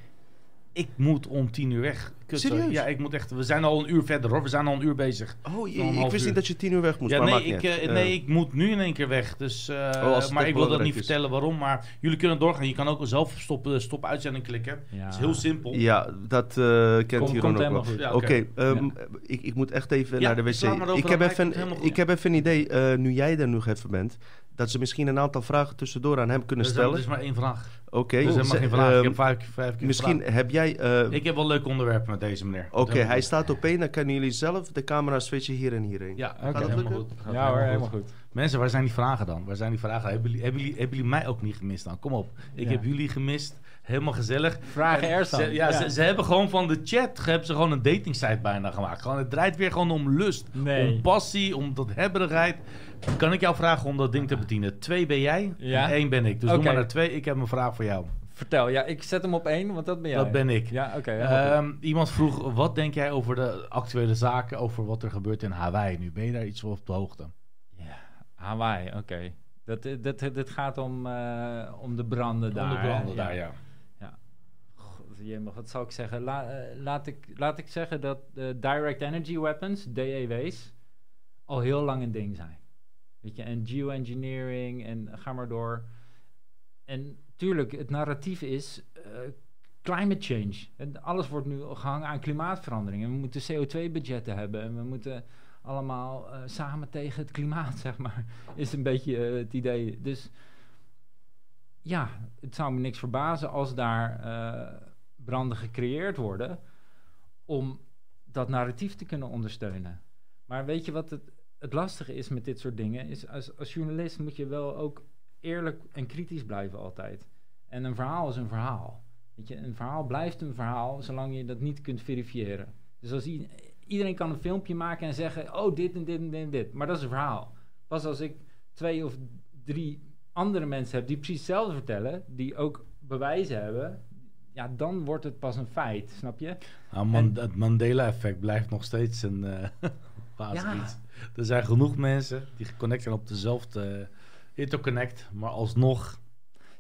Speaker 2: ik moet om tien uur weg. Kut,
Speaker 1: Serieus?
Speaker 2: sorry. Ja, ik moet echt... We zijn al een uur verder hoor. We zijn al een uur bezig.
Speaker 1: Oh, je- ik wist
Speaker 2: uur.
Speaker 1: niet dat je tien uur weg moest.
Speaker 2: ja,
Speaker 1: maar
Speaker 2: nee,
Speaker 1: maakt
Speaker 2: ik,
Speaker 1: niet
Speaker 2: eh, nee,
Speaker 1: Eh,
Speaker 2: ik moet nu in één keer weg. Dus, eh,
Speaker 1: als het
Speaker 2: maar ik wil dat niet
Speaker 1: is.
Speaker 2: vertellen waarom. Maar jullie kunnen doorgaan. Je kan ook zelf op stop, stop uitzending klikken.
Speaker 3: Ja.
Speaker 2: Het is heel simpel.
Speaker 1: Ja, dat eh kent
Speaker 3: komt
Speaker 1: ook wel. Oké, ehm, ik, ik moet echt even
Speaker 2: Ja,
Speaker 1: naar de wc. Ik heb, even, ik heb even een idee, eh, nu jij er nog even bent, dat ze misschien een aantal vragen tussendoor aan hem kunnen
Speaker 2: Er er
Speaker 1: stellen.
Speaker 2: is maar één vraag.
Speaker 1: Oké,
Speaker 2: Er is helemaal geen vraag. ik
Speaker 1: ehm,
Speaker 2: heb vijf, vijf keer
Speaker 1: misschien heb jij... eh,
Speaker 2: Ik heb wel leuke onderwerpen met deze meneer.
Speaker 1: Oké, hij staat op één, dan kunnen jullie zelf de camera switchen hier en hierheen.
Speaker 2: Ja,
Speaker 3: Oké.
Speaker 2: gaat
Speaker 1: dat
Speaker 2: helemaal goed. Gaat
Speaker 3: Ja hoor, helemaal goed.
Speaker 2: Mensen, waar zijn die vragen dan? Waar zijn die vragen? Hebben jullie, hebben jullie, hebben jullie mij ook niet gemist dan? Kom op. Ik
Speaker 3: Ja.
Speaker 2: heb jullie gemist. Helemaal gezellig.
Speaker 3: Vragen
Speaker 2: En
Speaker 3: Ersan.
Speaker 2: Ze, ja, Ze, ze hebben gewoon van de chat hebben ze gewoon een datingsite bijna gemaakt. Gewoon, het draait weer gewoon om lust.
Speaker 3: Nee.
Speaker 2: Om passie, om dat hebberigheid. Kan ik jou vragen om dat ding te bedienen? Twee ben jij
Speaker 3: Ja.
Speaker 2: en één ben ik. Dus doe maar naar twee. Ik heb een vraag voor jou.
Speaker 3: Vertel, ja, ik zet hem op één, want dat ben jij.
Speaker 2: Dat ben ik.
Speaker 3: Ja, oké.
Speaker 2: Ehm, iemand vroeg, wat denk jij over de actuele zaken, over wat er gebeurt in Hawaii nu? Ben je daar iets op de hoogte?
Speaker 3: Ja, Hawaii, oké. Dat, dat, dat, dat gaat om, eh, om de branden daar.
Speaker 2: Om de branden daar, ja.
Speaker 3: jemig, wat zal ik zeggen? La- eh, laat, ik, laat ik zeggen dat eh, direct energy weapons, DEW's, al heel lang een ding zijn. Weet je, en geoengineering en ga maar door. En tuurlijk, het narratief is eh, climate change. En alles wordt nu gehangen aan klimaatverandering. En we moeten CO2-budgetten hebben. En we moeten allemaal eh, samen tegen het klimaat, zeg maar. Is een beetje eh, het idee. Dus ja, het zou me niks verbazen als daar branden gecreëerd worden. om dat narratief te kunnen ondersteunen. Maar weet je wat het, het lastige is met dit soort dingen? Is als, als journalist moet je wel ook eerlijk en kritisch blijven altijd. En een verhaal is een verhaal. Weet je, een verhaal blijft een verhaal zolang je dat niet kunt verifiëren. Dus als iedereen kan een filmpje maken en zeggen: Oh, dit en dit en dit en dit. Maar dat is een verhaal. Pas als ik twee of drie andere mensen heb die precies hetzelfde vertellen, die ook bewijzen hebben, ja, dan wordt het pas een feit, snap je?
Speaker 2: Nou, Man- het Mandela-effect blijft nog steeds een eh
Speaker 3: Ja.
Speaker 2: iets. Er zijn genoeg mensen die geconnect zijn op dezelfde interconnect, maar alsnog...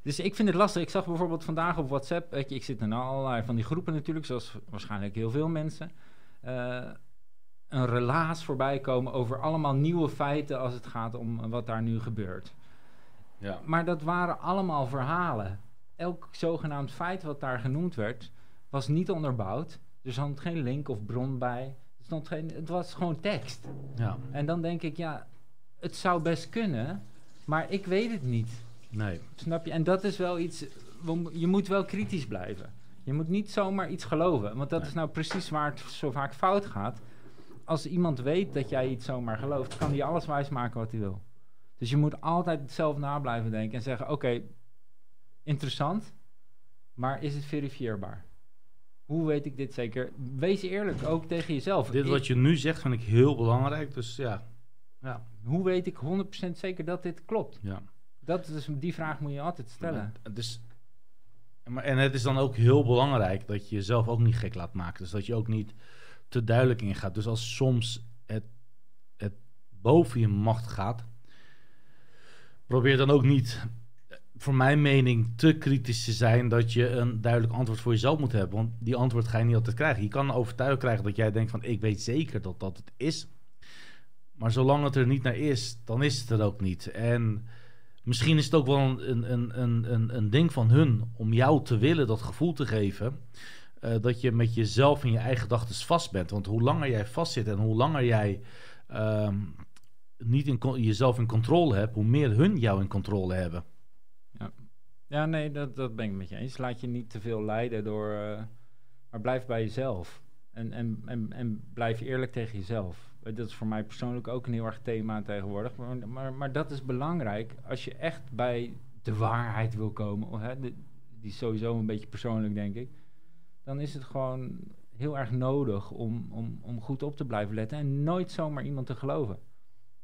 Speaker 3: Dus ik vind het lastig. Ik zag bijvoorbeeld vandaag op WhatsApp, weet je, ik zit in allerlei van die groepen natuurlijk, zoals waarschijnlijk heel veel mensen, eh, een relaas voorbij komen over allemaal nieuwe feiten als het gaat om wat daar nu gebeurt.
Speaker 2: Ja.
Speaker 3: Maar dat waren allemaal verhalen. Elk zogenaamd feit wat daar genoemd werd, was niet onderbouwd. Er stond geen link of bron bij. Stond geen, het was gewoon tekst.
Speaker 2: ja,
Speaker 3: En dan denk ik, ja, het zou best kunnen, maar ik weet het niet.
Speaker 2: nee.
Speaker 3: Snap je? En dat is wel iets. Je moet wel kritisch blijven. Je moet niet zomaar iets geloven. Want dat
Speaker 2: Nee.
Speaker 3: is nou precies waar het zo vaak fout gaat. Als iemand weet dat jij iets zomaar gelooft, kan hij alles wijsmaken wat hij wil. Dus je moet altijd zelf na blijven denken en zeggen: Oké, interessant, maar is het verifieerbaar? Hoe weet ik dit zeker? Wees eerlijk, ook tegen jezelf.
Speaker 2: Dit wat je nu zegt vind ik heel belangrijk, dus ja. Ja,
Speaker 3: Hoe weet ik 100% zeker dat dit klopt?
Speaker 2: ja.
Speaker 3: Dat is, die vraag moet je altijd stellen.
Speaker 2: En, dus, maar, en het is dan ook heel belangrijk dat je jezelf ook niet gek laat maken. Dus dat je ook niet te duidelijk ingaat. Dus als soms het, het boven je macht gaat, probeer dan ook niet, voor mijn mening, te kritisch te zijn dat je een duidelijk antwoord voor jezelf moet hebben. Want die antwoord ga je niet altijd krijgen. Je kan een overtuiging krijgen dat jij denkt van ik weet zeker dat dat het is. Maar zolang het er niet naar is, dan is het er ook niet. En misschien is het ook wel een, een, een, een, een ding van hun om jou te willen dat gevoel te geven. eh, dat je met jezelf en je eigen gedachten vast bent. Want hoe langer jij vastzit en hoe langer jij ehm, niet in, jezelf in controle hebt, hoe meer hun jou in controle hebben.
Speaker 3: Ja, nee, dat, dat ben ik met je eens. Laat je niet te veel leiden door. eh, maar blijf bij jezelf. En, en, en, en blijf eerlijk tegen jezelf. Eh, Dat is voor mij persoonlijk ook een heel erg thema tegenwoordig. Maar, maar, dat is belangrijk als je echt bij de waarheid wil komen. Hè, die is sowieso een beetje persoonlijk, denk ik. Dan is het gewoon heel erg nodig om, om, om goed op te blijven letten. En nooit zomaar iemand te geloven.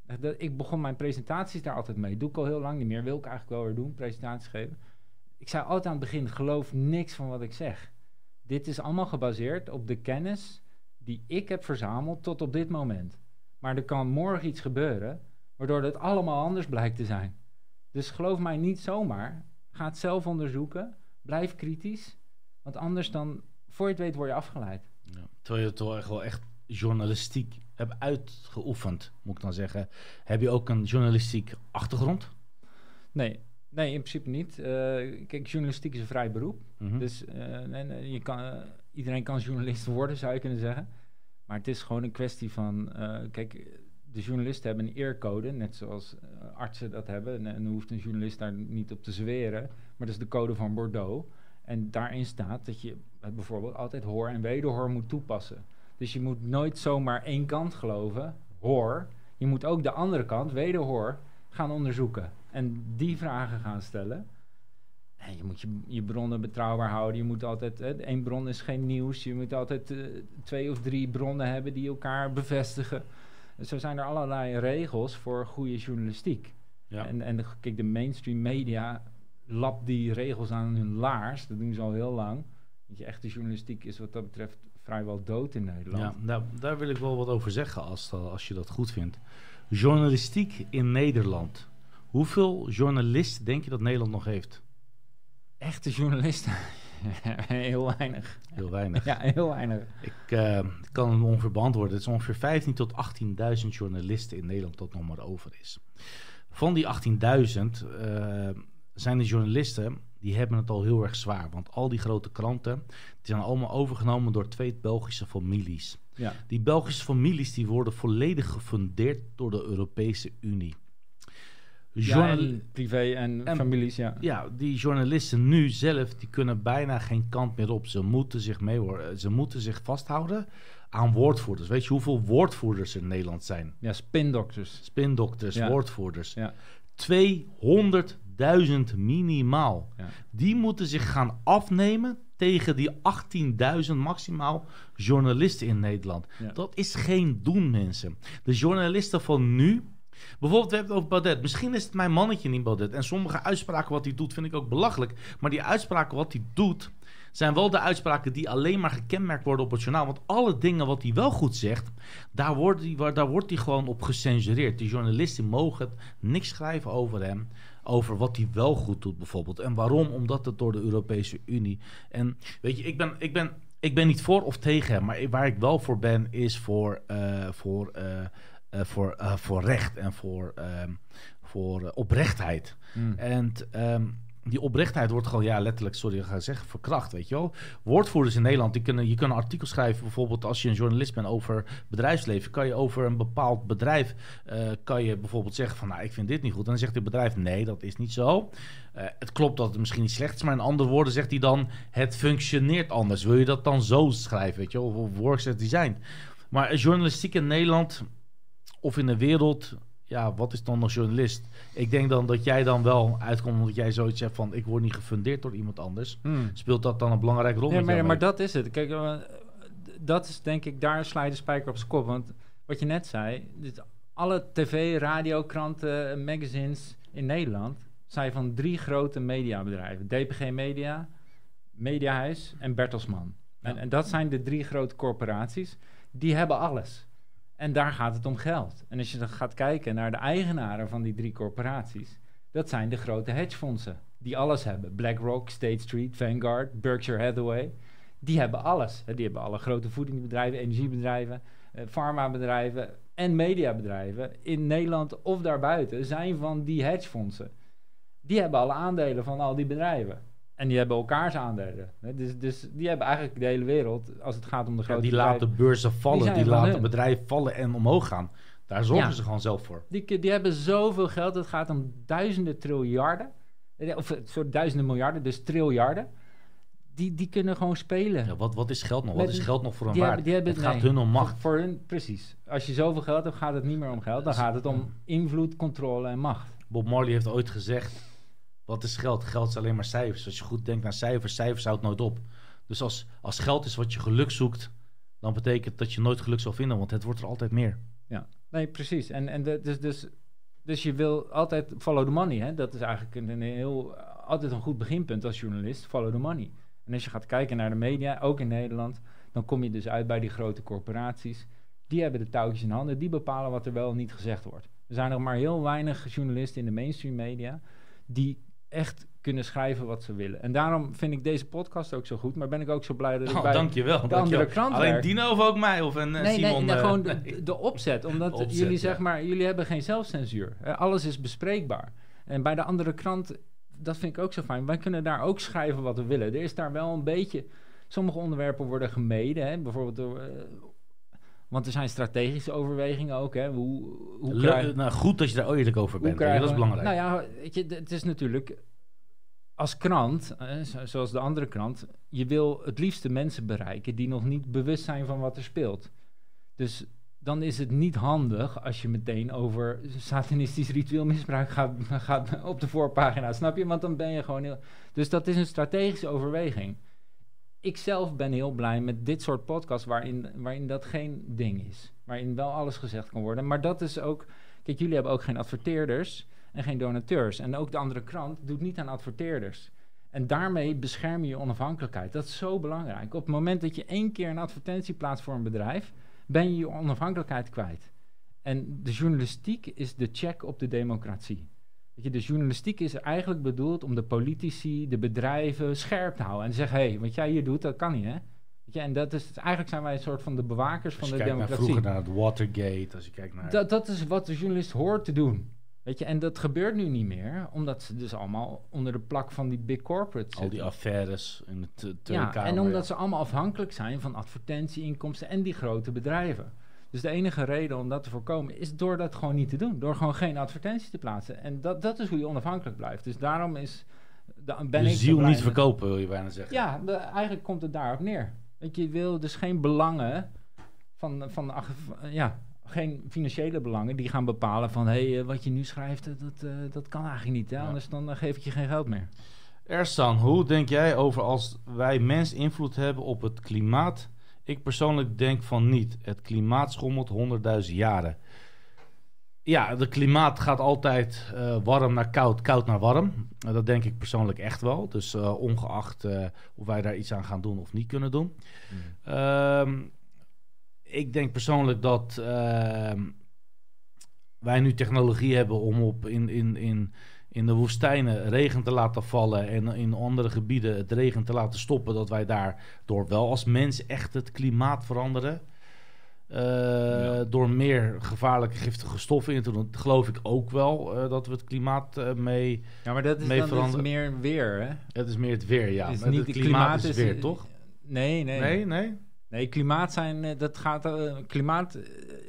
Speaker 3: Echt, dat- Ik begon mijn presentaties daar altijd mee. Doe ik al heel lang niet meer. Wil ik eigenlijk wel weer doen, presentaties geven. Ik zei altijd aan het begin, geloof niks van wat ik zeg. Dit is allemaal gebaseerd op de kennis die ik heb verzameld tot op dit moment. Maar er kan morgen iets gebeuren, waardoor het allemaal anders blijkt te zijn. Dus geloof mij niet zomaar. Ga het zelf onderzoeken. Blijf kritisch. Want anders dan, voor je het weet, word je afgeleid.
Speaker 2: Ja. Terwijl je het wel echt, wel echt journalistiek hebt uitgeoefend, moet ik dan zeggen. Heb je ook een journalistiek achtergrond?
Speaker 3: Nee, nee in principe niet. Eh, kijk, journalistiek is een vrij beroep.
Speaker 2: Mhm.
Speaker 3: Dus eh, je kan, eh, iedereen kan journalist worden, zou je kunnen zeggen. Maar het is gewoon een kwestie van... kijk, de journalisten hebben een eercode, net zoals artsen dat hebben. En, en dan hoeft een journalist daar niet op te zweren. Maar dat is de code van Bordeaux. En daarin staat dat je bijvoorbeeld altijd hoor en wederhoor moet toepassen. Dus je moet nooit zomaar één kant geloven, hoor. Je moet ook de andere kant, wederhoor, gaan onderzoeken. En die vragen gaan stellen. En je moet je, je bronnen betrouwbaar houden. Je moet altijd, hè, één bron is geen nieuws. Je moet altijd eh, twee of drie bronnen hebben die elkaar bevestigen. Zo zijn er allerlei regels voor goede journalistiek.
Speaker 2: ja.
Speaker 3: En, en de, kijk, de mainstream media lapt die regels aan hun laars. Dat doen ze al heel lang. Weet je, echte journalistiek is wat dat betreft vrijwel dood in Nederland.
Speaker 2: Ja, nou, daar wil ik wel wat over zeggen als, als je dat goed vindt. Journalistiek in Nederland. Hoeveel journalisten denk je dat Nederland nog heeft?
Speaker 3: Echte journalisten. heel weinig.
Speaker 2: Heel weinig.
Speaker 3: Ja, heel weinig.
Speaker 2: Ik uh, kan hem ongeveer beantwoorden. Het is ongeveer 15 tot 18.000 journalisten in Nederland dat nog maar over is. Van die 18.000 uh, zijn de journalisten, die hebben het al heel erg zwaar. Want al die grote kranten, die zijn allemaal overgenomen door twee Belgische families.
Speaker 3: Ja.
Speaker 2: Die Belgische families die worden volledig gefundeerd door de Europese Unie.
Speaker 3: Ja, en privé en,
Speaker 2: en,
Speaker 3: families, ja.
Speaker 2: Ja, die journalisten nu zelf, die kunnen bijna geen kant meer op. Ze moeten zich mee Ze moeten zich vasthouden aan woordvoerders. Weet je hoeveel woordvoerders er in Nederland zijn?
Speaker 3: Ja, spindokters.
Speaker 2: Spindokters,
Speaker 3: Ja.
Speaker 2: woordvoerders.
Speaker 3: Ja.
Speaker 2: 200.000 minimaal.
Speaker 3: Ja.
Speaker 2: Die moeten zich gaan afnemen tegen die 18.000 maximaal journalisten in Nederland. Dat is geen doen, mensen. De journalisten van nu... Bijvoorbeeld, we hebben het over Baudet. Misschien is het mijn mannetje niet Baudet. En sommige uitspraken wat hij doet vind ik ook belachelijk. Maar die uitspraken wat hij doet... zijn wel de uitspraken die alleen maar gekenmerkt worden op het journaal. Want alle dingen wat hij wel goed zegt... daar wordt hij, daar wordt hij gewoon op gecensureerd. Die journalisten mogen niks schrijven over hem over wat hij wel goed doet bijvoorbeeld. En waarom? Omdat het door de Europese Unie. En weet je, ik ben, ik ben, ik ben niet voor of tegen hem, maar waar ik wel voor ben, is voor, eh, voor, eh, voor, eh, voor recht en voor, ehm, voor eh, oprechtheid.
Speaker 3: Mm.
Speaker 2: En ehm, die oprechtheid wordt gewoon, ja, letterlijk, sorry, ik ga zeggen, verkracht, weet je wel. Woordvoerders in Nederland, die kunnen, je kan een artikel schrijven, bijvoorbeeld als je een journalist bent over bedrijfsleven, kan je over een bepaald bedrijf, eh, kan je bijvoorbeeld zeggen van, nou, ik vind dit niet goed. En dan zegt het bedrijf, nee, dat is niet zo. Eh, het klopt dat het misschien niet slecht is, maar in andere woorden zegt hij dan, het functioneert anders. Wil je dat dan zo schrijven, weet je wel, of, of works as design. Maar journalistiek in Nederland of in de wereld, ja, wat is dan een journalist? Ik denk dan dat jij dan wel uitkomt omdat jij zoiets hebt van... ik word niet gefundeerd door iemand anders.
Speaker 3: Mm.
Speaker 2: Speelt dat dan een belangrijke rol?
Speaker 3: Ja,
Speaker 2: jou
Speaker 3: maar, maar dat is het. Kijk, eh, dat is denk ik, daar sla je de spijker op zijn kop. Want wat je net zei, dit, alle tv, radio, kranten, magazines in Nederland zijn van drie grote mediabedrijven. DPG Media, Mediahuis en Bertelsmann. En,
Speaker 2: Ja.
Speaker 3: en dat zijn de drie grote corporaties. Die hebben alles. En daar gaat het om geld. En als je dan gaat kijken naar de eigenaren van die drie corporaties, dat zijn de grote hedgefondsen die alles hebben. BlackRock, State Street, Vanguard, Berkshire Hathaway. Die hebben alles. Die hebben alle grote voedingsbedrijven, energiebedrijven, eh, farmabedrijven en mediabedrijven in Nederland of daarbuiten zijn van die hedgefondsen. Die hebben alle aandelen van al die bedrijven. En die hebben elkaars aandelen. Dus, dus die hebben eigenlijk de hele wereld, als het gaat om de
Speaker 2: Ja,
Speaker 3: grote
Speaker 2: die
Speaker 3: bedrijven.
Speaker 2: laten beurzen vallen, die, laten
Speaker 3: hun.
Speaker 2: bedrijven vallen en omhoog gaan. Daar zorgen
Speaker 3: Ja.
Speaker 2: ze gewoon zelf voor.
Speaker 3: Die, die hebben zoveel geld, het gaat om duizenden triljarden. Eh, Of eh, sorry, duizenden miljarden, dus triljarden. Die, die kunnen gewoon spelen.
Speaker 2: Ja, wat, wat is geld nog?
Speaker 3: Met
Speaker 2: Wat is
Speaker 3: een-
Speaker 2: geld nog voor een
Speaker 3: die
Speaker 2: waarde?
Speaker 3: die
Speaker 2: het gaat hun om macht.
Speaker 3: Voor, voor hun, precies. Als je zoveel geld hebt, gaat het niet meer om geld. Dan gaat het om invloed, controle en macht.
Speaker 2: Bob Marley heeft ooit gezegd: Wat is geld? Geld is alleen maar cijfers. Als je goed denkt naar cijfers, cijfers houdt nooit op. Dus als, als geld is wat je geluk zoekt, dan betekent dat je nooit geluk zal vinden, want het wordt er altijd meer.
Speaker 3: Nee, precies. En, en dus, dus, dus je wil altijd follow the money. Hè? Dat is eigenlijk een, een heel, altijd een goed beginpunt als journalist. Follow the money. En als je gaat kijken naar de media, ook in Nederland, dan kom je dus uit bij die grote corporaties. Die hebben de touwtjes in handen. Die bepalen wat er wel en niet gezegd wordt. Er zijn nog maar heel weinig journalisten in de mainstream media die echt kunnen schrijven wat ze willen. En daarom vind ik deze podcast ook zo goed. Maar ben ik ook zo blij dat ik
Speaker 2: Oh,
Speaker 3: bij
Speaker 2: dankjewel.
Speaker 3: de
Speaker 2: dankjewel.
Speaker 3: andere krant
Speaker 2: Alleen
Speaker 3: werk.
Speaker 2: Dino of ook mij? Of een eh,
Speaker 3: Nee,
Speaker 2: Simon?
Speaker 3: nee,
Speaker 2: eh,
Speaker 3: gewoon
Speaker 2: nee.
Speaker 3: de, de opzet. Omdat
Speaker 2: Opzet,
Speaker 3: jullie,
Speaker 2: ja.
Speaker 3: zeg maar, jullie hebben geen zelfcensuur. Hè, Alles is bespreekbaar. En bij de andere krant, dat vind ik ook zo fijn. Wij kunnen daar ook schrijven wat we willen. Er is daar wel een beetje... Sommige onderwerpen worden gemeden. Hè, bijvoorbeeld door... eh, want er zijn strategische overwegingen ook. Hè, hoe, hoe krijg-
Speaker 2: nou, goed dat je daar eerlijk over bent.
Speaker 3: krijgen
Speaker 2: dat is belangrijk.
Speaker 3: Nou ja, weet je, het is natuurlijk als krant, eh, zo- zoals de andere krant, je wil het liefst de mensen bereiken die nog niet bewust zijn van wat er speelt. Dus dan is het niet handig als je meteen over satanistisch ritueel misbruik gaat, gaat op de voorpagina, snap je? Want dan ben je gewoon heel. Dus dat is een strategische overweging. Ik zelf ben heel blij met dit soort podcasts waarin, waarin dat geen ding is. Waarin wel alles gezegd kan worden. Maar dat is ook. Kijk, jullie hebben ook geen adverteerders en geen donateurs. En ook de andere krant doet niet aan adverteerders. En daarmee bescherm je je onafhankelijkheid. Dat is zo belangrijk. Op het moment dat je één keer een advertentie plaatst voor een bedrijf, ben je je onafhankelijkheid kwijt. En de journalistiek is de check op de democratie. Weet je, de journalistiek is eigenlijk bedoeld om de politici, de bedrijven scherp te houden. En te zeggen, hé, hey, wat jij hier doet, dat kan niet, hè? Weet je, en dat is, eigenlijk zijn wij een soort van de bewakers
Speaker 2: Als
Speaker 3: van
Speaker 2: je
Speaker 3: de
Speaker 2: kijkt naar
Speaker 3: democratie.
Speaker 2: vroeger naar het Watergate, als je kijkt naar...
Speaker 3: Dat, dat is wat de journalist hoort te doen. Weet je, en dat gebeurt nu niet meer, omdat ze dus allemaal onder de plak van die big corporates
Speaker 2: al die
Speaker 3: zitten.
Speaker 2: affaires in de Tweede
Speaker 3: Ja, en omdat
Speaker 2: ja.
Speaker 3: ze allemaal afhankelijk zijn van advertentieinkomsten en die grote bedrijven. Dus de enige reden om dat te voorkomen is door dat gewoon niet te doen. Door gewoon geen advertenties te plaatsen. En dat, dat is hoe je onafhankelijk blijft. Dus daarom is, da- ben
Speaker 2: Je
Speaker 3: ik
Speaker 2: ziel niet verkopen, wil je bijna zeggen.
Speaker 3: Ja, de- eigenlijk komt het daarop neer. Want je wil dus geen belangen van, van ach- van- ja, geen financiële belangen die gaan bepalen van hé, hey, eh, wat je nu schrijft, eh, dat, eh, dat kan eigenlijk niet. Hè?
Speaker 2: Ja.
Speaker 3: Anders dan geef ik je geen geld meer.
Speaker 2: Ersan, hoe denk jij over als wij mens invloed hebben op het klimaat? Ik persoonlijk denk van niet. Het klimaat schommelt honderdduizend jaren. Ja, het klimaat gaat altijd eh, warm naar koud, koud naar warm. Eh, dat denk ik persoonlijk echt wel. Dus eh, ongeacht of wij daar iets aan gaan doen of niet kunnen doen. Ehm, ik denk persoonlijk dat ehm, wij nu technologie hebben om op in, in, in, in de woestijnen regen te laten vallen en in andere gebieden het regen te laten stoppen, dat wij daardoor wel als mens echt het klimaat veranderen. Eh, Door meer gevaarlijke giftige stoffen in te doen, geloof ik ook wel eh, dat we het klimaat eh, mee.
Speaker 3: Ja, maar dat is
Speaker 2: Mee
Speaker 3: dan dus
Speaker 2: veranderen.
Speaker 3: meer weer, hè?
Speaker 2: Het is meer het weer, ja.
Speaker 3: Is niet-
Speaker 2: het klimaat, is weer, toch?
Speaker 3: Nee, nee.
Speaker 2: Nee, nee.
Speaker 3: Nee, klimaat zijn, eh, dat gaat, eh, klimaat eh,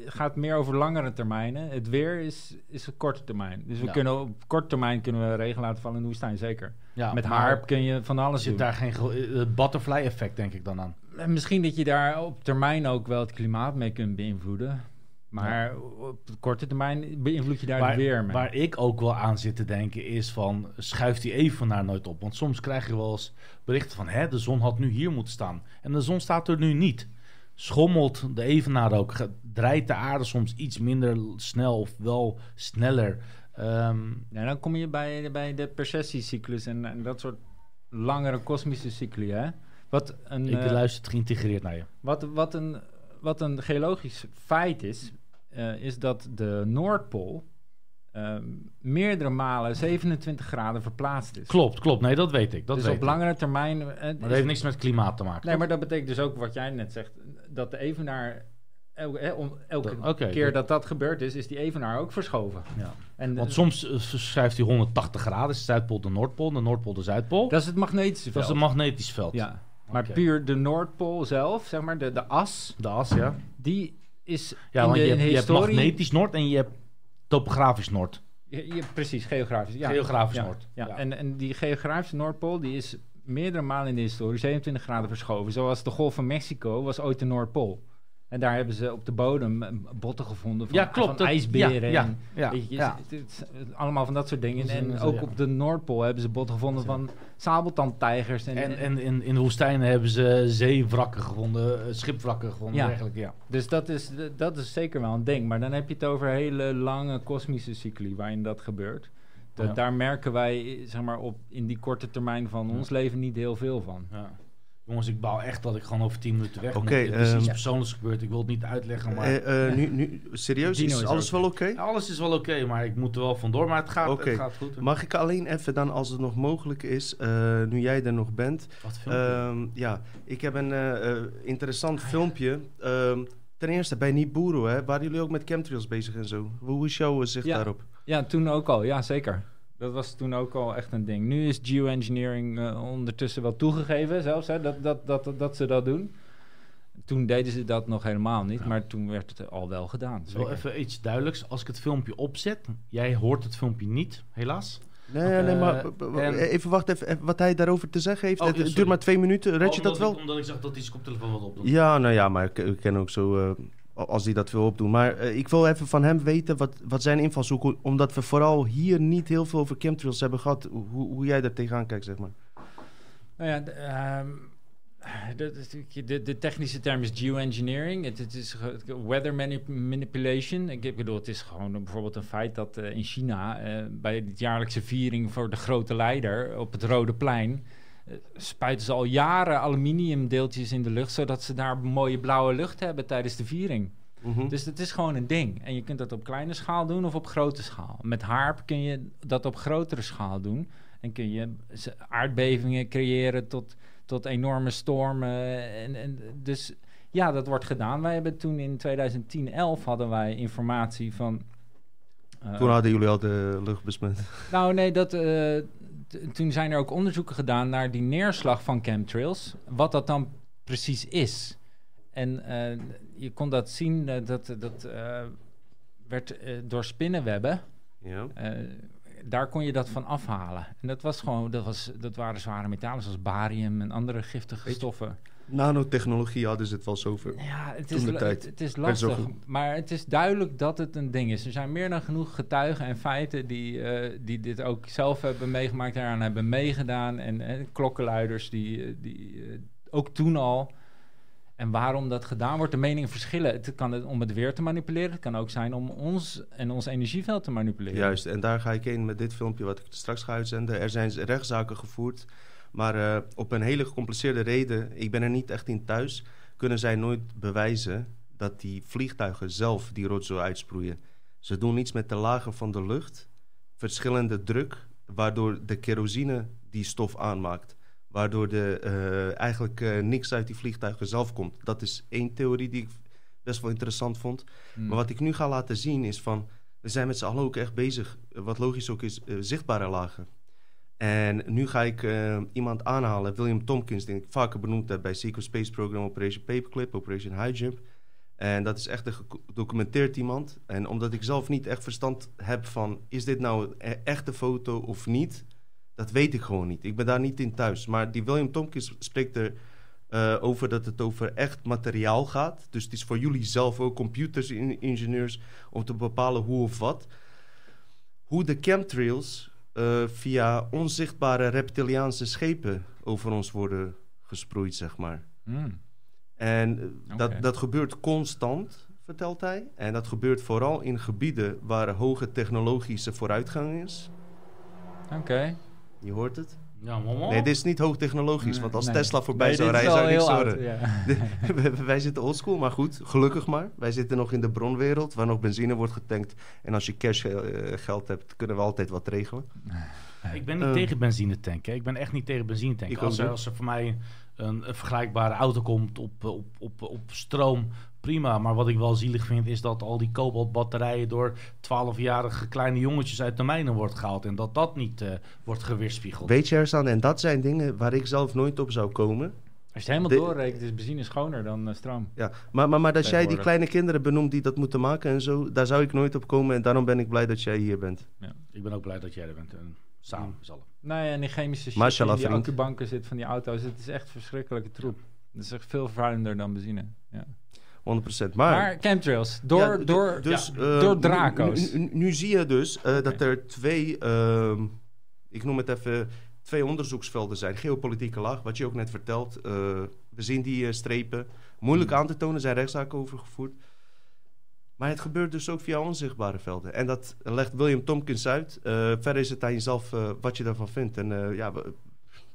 Speaker 3: gaat meer over langere termijnen. Het weer is, is een korte termijn. Dus we
Speaker 2: Ja.
Speaker 3: kunnen op korte termijn kunnen we regen laten vallen in de woestijn, zeker.
Speaker 2: Ja,
Speaker 3: Met harp kun je van alles
Speaker 2: Zit
Speaker 3: doen.
Speaker 2: daar geen ge- het butterfly effect, denk ik dan aan.
Speaker 3: En Misschien dat je daar op termijn ook wel het klimaat mee kunt beïnvloeden. Maar op de korte termijn beïnvloed je daar
Speaker 2: waar,
Speaker 3: weer mee.
Speaker 2: waar ik ook wel aan zit te denken is van, schuift die evenaar nooit op? Want soms krijg je wel eens berichten van, hè, de zon had nu hier moeten staan. En de zon staat er nu niet. Schommelt de evenaar ook? Draait de aarde soms iets minder snel of wel sneller? Ehm,
Speaker 3: Ja, dan kom je bij, bij de precessiecyclus en, en dat soort langere kosmische cycli. Hè? Wat een,
Speaker 2: ik
Speaker 3: eh,
Speaker 2: luister het geïntegreerd naar je.
Speaker 3: Wat, wat, een, wat een geologisch feit is, eh, is dat de Noordpool ehm, meerdere malen 27 graden verplaatst is.
Speaker 2: Klopt, klopt. Nee, dat weet ik. Dat
Speaker 3: dus
Speaker 2: weet
Speaker 3: op
Speaker 2: ik.
Speaker 3: langere termijn. eh,
Speaker 2: Maar dat
Speaker 3: is-
Speaker 2: heeft niks met klimaat te maken.
Speaker 3: nee, maar dat betekent dus ook wat jij net zegt, dat de evenaar. Elke, om, elke
Speaker 2: Dat- oké,
Speaker 3: keer
Speaker 2: dat-
Speaker 3: dat dat gebeurd is, is die evenaar ook verschoven.
Speaker 2: Ja.
Speaker 3: En
Speaker 2: Want
Speaker 3: eh,
Speaker 2: soms eh, verschuift hij 180 graden. Is de Zuidpool de Noordpool, de Noordpool de Zuidpool.
Speaker 3: dat is het magnetische
Speaker 2: Dat is
Speaker 3: veld.
Speaker 2: een magnetisch veld.
Speaker 3: ja. Maar puur de Noordpool zelf, zeg maar, de, de as,
Speaker 2: De as, ja.
Speaker 3: die is
Speaker 2: Ja,
Speaker 3: in
Speaker 2: want
Speaker 3: de,
Speaker 2: je
Speaker 3: in
Speaker 2: hebt,
Speaker 3: de
Speaker 2: je hebt
Speaker 3: historie...
Speaker 2: magnetisch Noord en je hebt topografisch Noord.
Speaker 3: Je, je- precies, geografisch. Ja.
Speaker 2: Geografisch
Speaker 3: ja,
Speaker 2: Noord.
Speaker 3: Ja.
Speaker 2: Ja.
Speaker 3: En, en die geografische Noordpool die is meerdere malen in de historie 27 graden verschoven. Zoals de Golf van Mexico was ooit de Noordpool. En daar hebben ze op de bodem eh, botten gevonden van,
Speaker 2: Ja, klopt.
Speaker 3: van
Speaker 2: Dat-
Speaker 3: ijsberen.
Speaker 2: ja,
Speaker 3: en,
Speaker 2: ja,
Speaker 3: weet je,
Speaker 2: ja.
Speaker 3: het- het- het- allemaal van dat soort dingen. En ook op de Noordpool hebben ze botten gevonden van sabeltandtijgers. En,
Speaker 2: En, en in, in de woestijnen hebben ze zeewrakken gevonden, eh, schipwrakken gevonden.
Speaker 3: Ja.
Speaker 2: Eigenlijk, ja.
Speaker 3: Dus dat is, dat is zeker wel een ding. Maar dan heb je het over hele lange kosmische cycli waarin dat gebeurt. Dat. Daar merken wij zeg maar, op, in die korte termijn van ons leven niet heel veel van.
Speaker 2: Ja. Jongens, ik baal echt dat ik gewoon over 10 minuten weg ben.
Speaker 1: Oké,
Speaker 2: Er is iets
Speaker 1: ehm,
Speaker 2: persoonlijks gebeurd. Ik wil het niet uitleggen, maar...
Speaker 1: Eh, eh, nu, nu, serieus,
Speaker 3: Dino
Speaker 1: is
Speaker 3: is
Speaker 1: alles wel oké?
Speaker 2: Alles is wel oké, maar ik moet er wel vandoor. Maar het gaat, het gaat goed.
Speaker 1: Mag ik alleen even dan, als het nog mogelijk is, eh, nu jij er nog bent.
Speaker 2: Wat filmpje?
Speaker 1: Ehm, ja, ik heb een interessant filmpje. Ehm, ten eerste bij Nibiru, hè, waren jullie ook met chemtrails bezig en zo? Hoe is jouw zicht
Speaker 3: Ja.
Speaker 1: daarop?
Speaker 3: Ja, toen ook al. Ja, zeker. Dat was toen ook al echt een ding. Nu is geoengineering eh, ondertussen wel toegegeven zelfs, hè, dat, dat, dat, dat, ze dat doen. Toen deden ze dat nog helemaal niet,
Speaker 2: Ja.
Speaker 3: maar toen werd het al wel gedaan.
Speaker 2: Wel even iets duidelijks. Als ik het filmpje opzet, jij hoort het filmpje niet, helaas.
Speaker 1: Nee, nee, maar
Speaker 2: eh, en-
Speaker 1: even wachten, even, even wat hij daarover te zeggen heeft.
Speaker 2: Oh,
Speaker 1: het
Speaker 2: sorry.
Speaker 1: duurt maar twee minuten, red je dat
Speaker 2: omdat
Speaker 1: wel?
Speaker 2: Ik, omdat ik zag dat hij zijn koptelefoon wat opdoet.
Speaker 1: Ja, nou ja, maar ik, ik ken ook zo, eh, als hij dat wil opdoen. Maar eh, ik wil even van hem weten wat, wat zijn invalshoek, hoe- omdat we vooral hier niet heel veel over chemtrails hebben gehad, hoe, hoe jij daar tegenaan kijkt, zeg maar.
Speaker 3: Nou ja, de, ehm, is- de, de technische term is geoengineering. Het, het is weather manip- manipulation. Ik bedoel, het is gewoon bijvoorbeeld een feit dat eh, in China... eh, bij de jaarlijkse viering voor de grote leider op het Rode Plein... spuiten ze al jaren aluminiumdeeltjes in de lucht... zodat ze daar mooie blauwe lucht hebben tijdens de viering.
Speaker 1: Mhm.
Speaker 3: Dus het is gewoon een ding. En je kunt dat op kleine schaal doen of op grote schaal. Met HARP kun je dat op grotere schaal doen. En kun je aardbevingen creëren tot, tot enorme stormen. En, en dus ja, dat wordt gedaan. Wij hebben toen in 2010, 11 hadden wij informatie van... eh,
Speaker 1: Toen hadden jullie al de lucht besmet.
Speaker 3: nou, nee, dat, eh, toen zijn er ook onderzoeken gedaan naar die neerslag van chemtrails. Wat dat dan precies is. En eh, je kon dat zien, eh, dat, dat eh, werd door spinnenwebben.
Speaker 1: Ja.
Speaker 3: daar kon je dat van afhalen. En dat, was gewoon, dat, was, dat waren zware metalen zoals barium en andere giftige
Speaker 1: Weet je-
Speaker 3: stoffen.
Speaker 1: Nanotechnologie hadden ze het wel zover.
Speaker 3: Ja, het is,
Speaker 1: tijd.
Speaker 3: het, is lastig. Maar het is duidelijk dat het een ding is. Er zijn meer dan genoeg getuigen en feiten die, eh, die dit ook zelf hebben meegemaakt, daaraan hebben meegedaan. En eh, klokkenluiders die, eh, die ook toen al. En waarom dat gedaan wordt, de meningen verschillen. Het kan het om het weer te manipuleren. Het kan ook zijn om ons en ons energieveld te manipuleren.
Speaker 1: Juist, en daar ga ik heen met dit filmpje wat ik straks ga uitzenden. Er zijn rechtszaken gevoerd, maar eh, op een hele gecompliceerde reden, ik ben er niet echt in thuis, kunnen zij nooit bewijzen dat die vliegtuigen zelf die rotzooi uitsproeien. Ze doen iets met de lagen van de lucht, verschillende druk, waardoor de kerosine die stof aanmaakt. Waardoor de, eh, eigenlijk eh, niks uit die vliegtuigen zelf komt. Dat is één theorie die ik best wel interessant vond.
Speaker 3: Hmm.
Speaker 1: Maar wat ik nu ga laten zien is van... We zijn met z'n allen ook echt bezig, wat logisch ook is, zichtbare lagen. En nu ga ik eh, iemand aanhalen, William Tompkins, die ik vaker benoemd heb bij Secret Space Program, Operation Paperclip, Operation High Jump. En dat is echt een gedocumenteerd iemand. En omdat ik zelf niet echt verstand heb van, is dit nou een e- echte foto of niet? Dat weet ik gewoon niet. Ik ben daar niet in thuis. Maar die William Tompkins spreekt er eh, over dat het over echt materiaal gaat. Dus het is voor jullie zelf ook computers, in- ingenieurs, om te bepalen hoe of wat. Hoe de chemtrails eh, via onzichtbare reptiliaanse schepen over ons worden gesproeid, zeg maar.
Speaker 3: Hmm.
Speaker 1: En eh, dat, dat gebeurt constant, vertelt hij. En dat gebeurt vooral in gebieden waar hoge technologische vooruitgang is.
Speaker 3: Oké.
Speaker 1: Je hoort het?
Speaker 2: Ja, mama.
Speaker 1: Nee, dit is niet hoogtechnologisch. Want als
Speaker 3: Nee.
Speaker 1: Tesla voorbij
Speaker 3: Nee,
Speaker 1: zou rijden, zou niks horen.
Speaker 3: ja.
Speaker 1: Wij- zitten oldschool, maar goed, gelukkig maar. Wij zitten nog in de bronwereld, waar nog benzine wordt getankt. En als je cash eh, geld hebt, kunnen we altijd wat regelen.
Speaker 2: Ik ben niet
Speaker 1: Eh.
Speaker 2: tegen benzine tanken. Ik ben echt niet tegen benzine
Speaker 1: Ik
Speaker 2: tanken. Als er, als er voor mij een, een vergelijkbare auto komt op, op, op, op stroom, prima. Maar wat ik wel zielig vind, is dat al die kobaltbatterijen door 12-jarige kleine jongetjes uit de mijnen wordt gehaald. En dat dat niet eh, wordt geweerspiegeld.
Speaker 1: Weet je, Ersan, en dat zijn dingen waar ik zelf nooit op zou komen.
Speaker 3: Als je het helemaal
Speaker 1: De-
Speaker 3: doorrekent, is benzine schoner dan eh, stroom.
Speaker 1: Ja, maar, maar, maar dat jij die kleine kinderen benoemt die dat moeten maken en zo, daar zou ik nooit op komen. En daarom ben ik blij dat jij hier bent.
Speaker 2: Ik ben ook blij dat jij er bent. En samen zalm.
Speaker 3: Nee, en die chemische shit die in die accubanken zit van die auto's, het is echt verschrikkelijke troep. Het is echt veel vervuilender dan benzine. Ja.
Speaker 1: 100%. Maar,
Speaker 3: Maar, chemtrails, door,
Speaker 1: Ja,
Speaker 3: door,
Speaker 1: dus,
Speaker 3: ja,
Speaker 1: eh,
Speaker 3: door draco's.
Speaker 1: Nu, nu- nu zie je dus eh, dat er twee, ehm, ik noem het even, twee onderzoeksvelden zijn. Geopolitieke laag, wat je ook net vertelt. Eh, we zien die strepen. Moeilijk
Speaker 3: Hmm.
Speaker 1: aan te tonen, zijn rechtszaken overgevoerd. Maar het gebeurt dus ook via onzichtbare velden. En dat legt William Tompkins uit. Eh, verder is het aan jezelf wat je daarvan vindt. En eh, ja, we-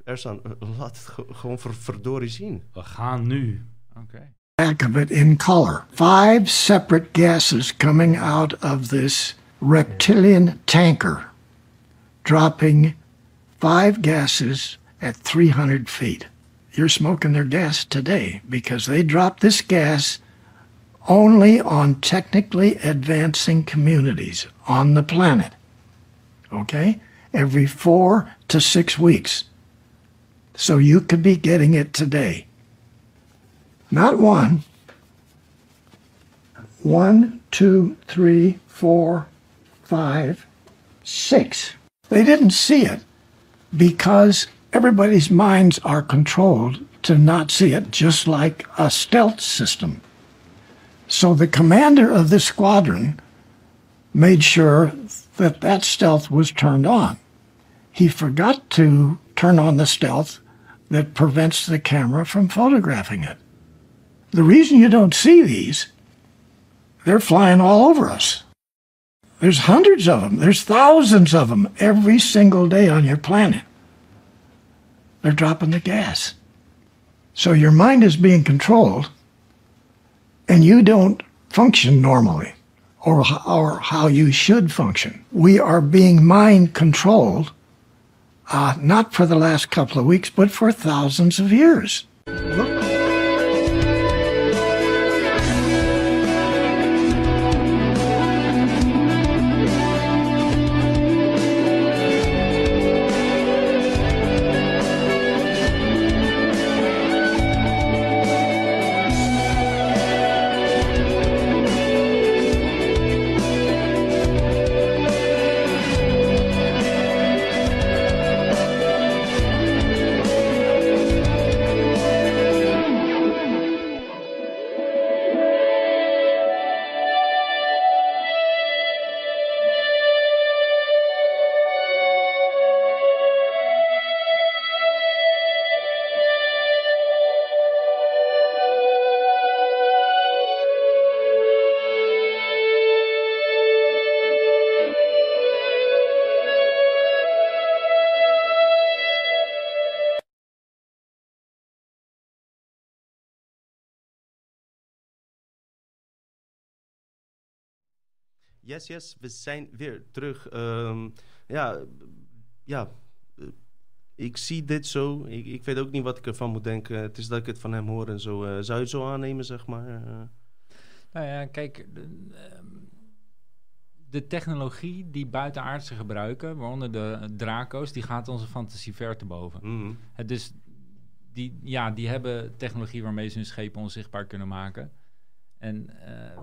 Speaker 1: Ersan, laat het ge- gewoon ver, verdorie zien.
Speaker 2: We gaan nu.
Speaker 3: Oké.
Speaker 4: Back of it in color. Five separate gases coming out of this reptilian tanker, dropping five gases at 300 feet. You're smoking their gas today because they drop this gas only on technically advancing communities on the planet. Okay? Every four to six weeks. So you could be getting it today. Not one. One, two, three, four, five, six. They didn't see it because everybody's minds are controlled to not see it, just like a stealth system. So the commander of this squadron made sure that that stealth was turned on. He forgot to turn on the stealth that prevents the camera from photographing it. The reason you don't see these, they're flying all over us. There's hundreds of them, there's thousands of them every single day on your planet. They're dropping the gas. So your mind is being controlled, and you don't function normally or, or how you should function. We are being mind controlled, uh, not for the last couple of weeks, but for thousands of years.
Speaker 1: Yes, yes, we zijn weer terug. Ehm, ja, ja eh, ik zie dit zo. Ik, ik weet ook niet wat ik ervan moet denken. Het is dat ik het van hem hoor en zo. eh, zou je het zo aannemen, zeg maar? Eh,
Speaker 3: Nou ja, kijk, de, ehm, de technologie die buitenaardse gebruiken, waaronder de draco's, die gaat onze fantasie ver te boven. Het dus die, ja, die hebben technologie waarmee ze hun schepen onzichtbaar kunnen maken. En eh,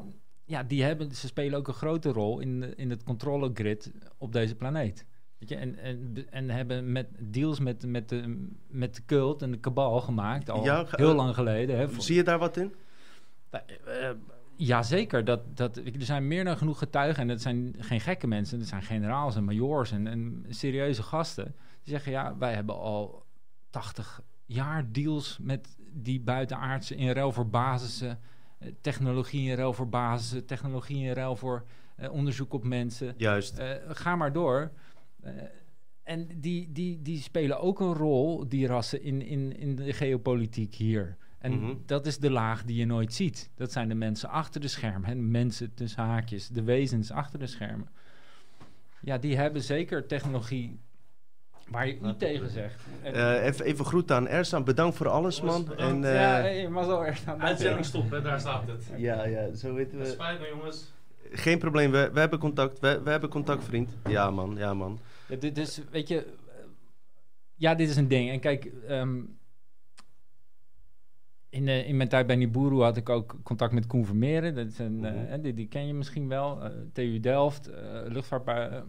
Speaker 3: ja, die hebben, ze spelen ook een grote rol in, in het controle grid op deze planeet. Weet je, en, en, en hebben met deals met, met, de, met de cult en de kabal gemaakt, al
Speaker 1: Ja,
Speaker 3: heel
Speaker 1: eh,
Speaker 3: lang geleden. Hè, voor-
Speaker 1: Zie je daar wat in?
Speaker 3: ja, eh, Jazeker, dat, dat, er zijn meer dan genoeg getuigen. En het zijn geen gekke mensen. Het zijn generaals en majoors en, en serieuze gasten. Die zeggen, ja, wij hebben al 80 jaar deals met die buitenaardse in ruil voor basissen. Eh, technologie in ruil voor basissen. Technologie in ruil voor eh, onderzoek op mensen.
Speaker 1: Juist.
Speaker 3: Eh, ga maar door. En die, die, die spelen ook een rol, die rassen, in, in, in de geopolitiek hier. En
Speaker 1: Mhm.
Speaker 3: dat is de laag die je nooit ziet. Dat zijn de mensen achter de schermen. Mensen tussen haakjes, de wezens achter de schermen. Ja, die hebben zeker technologie waar je u tegen zegt.
Speaker 1: Eh, even, even groet aan Ersan. Bedankt voor alles, man. En,
Speaker 2: bedankt.
Speaker 1: eh,
Speaker 3: ja, hey, maar zo erg aan
Speaker 2: Uitzending stoppen, daar staat het.
Speaker 1: ja, ja, zo weten
Speaker 2: Het
Speaker 1: we.
Speaker 2: spijt me jongens.
Speaker 1: Geen probleem, we, we hebben contact. We, we hebben contact, vriend. Ja, man. Ja, man.
Speaker 3: Ja, dit is, weet je, eh, ja, dit is een ding. En kijk, ehm, in, de, in mijn tijd bij Nibiru had ik ook contact met Koen Vermeeren. Dat is een, eh,
Speaker 1: Mhm.
Speaker 3: hè, die, die ken je misschien wel. eh, TU Delft, eh luchtvaartbui. eh.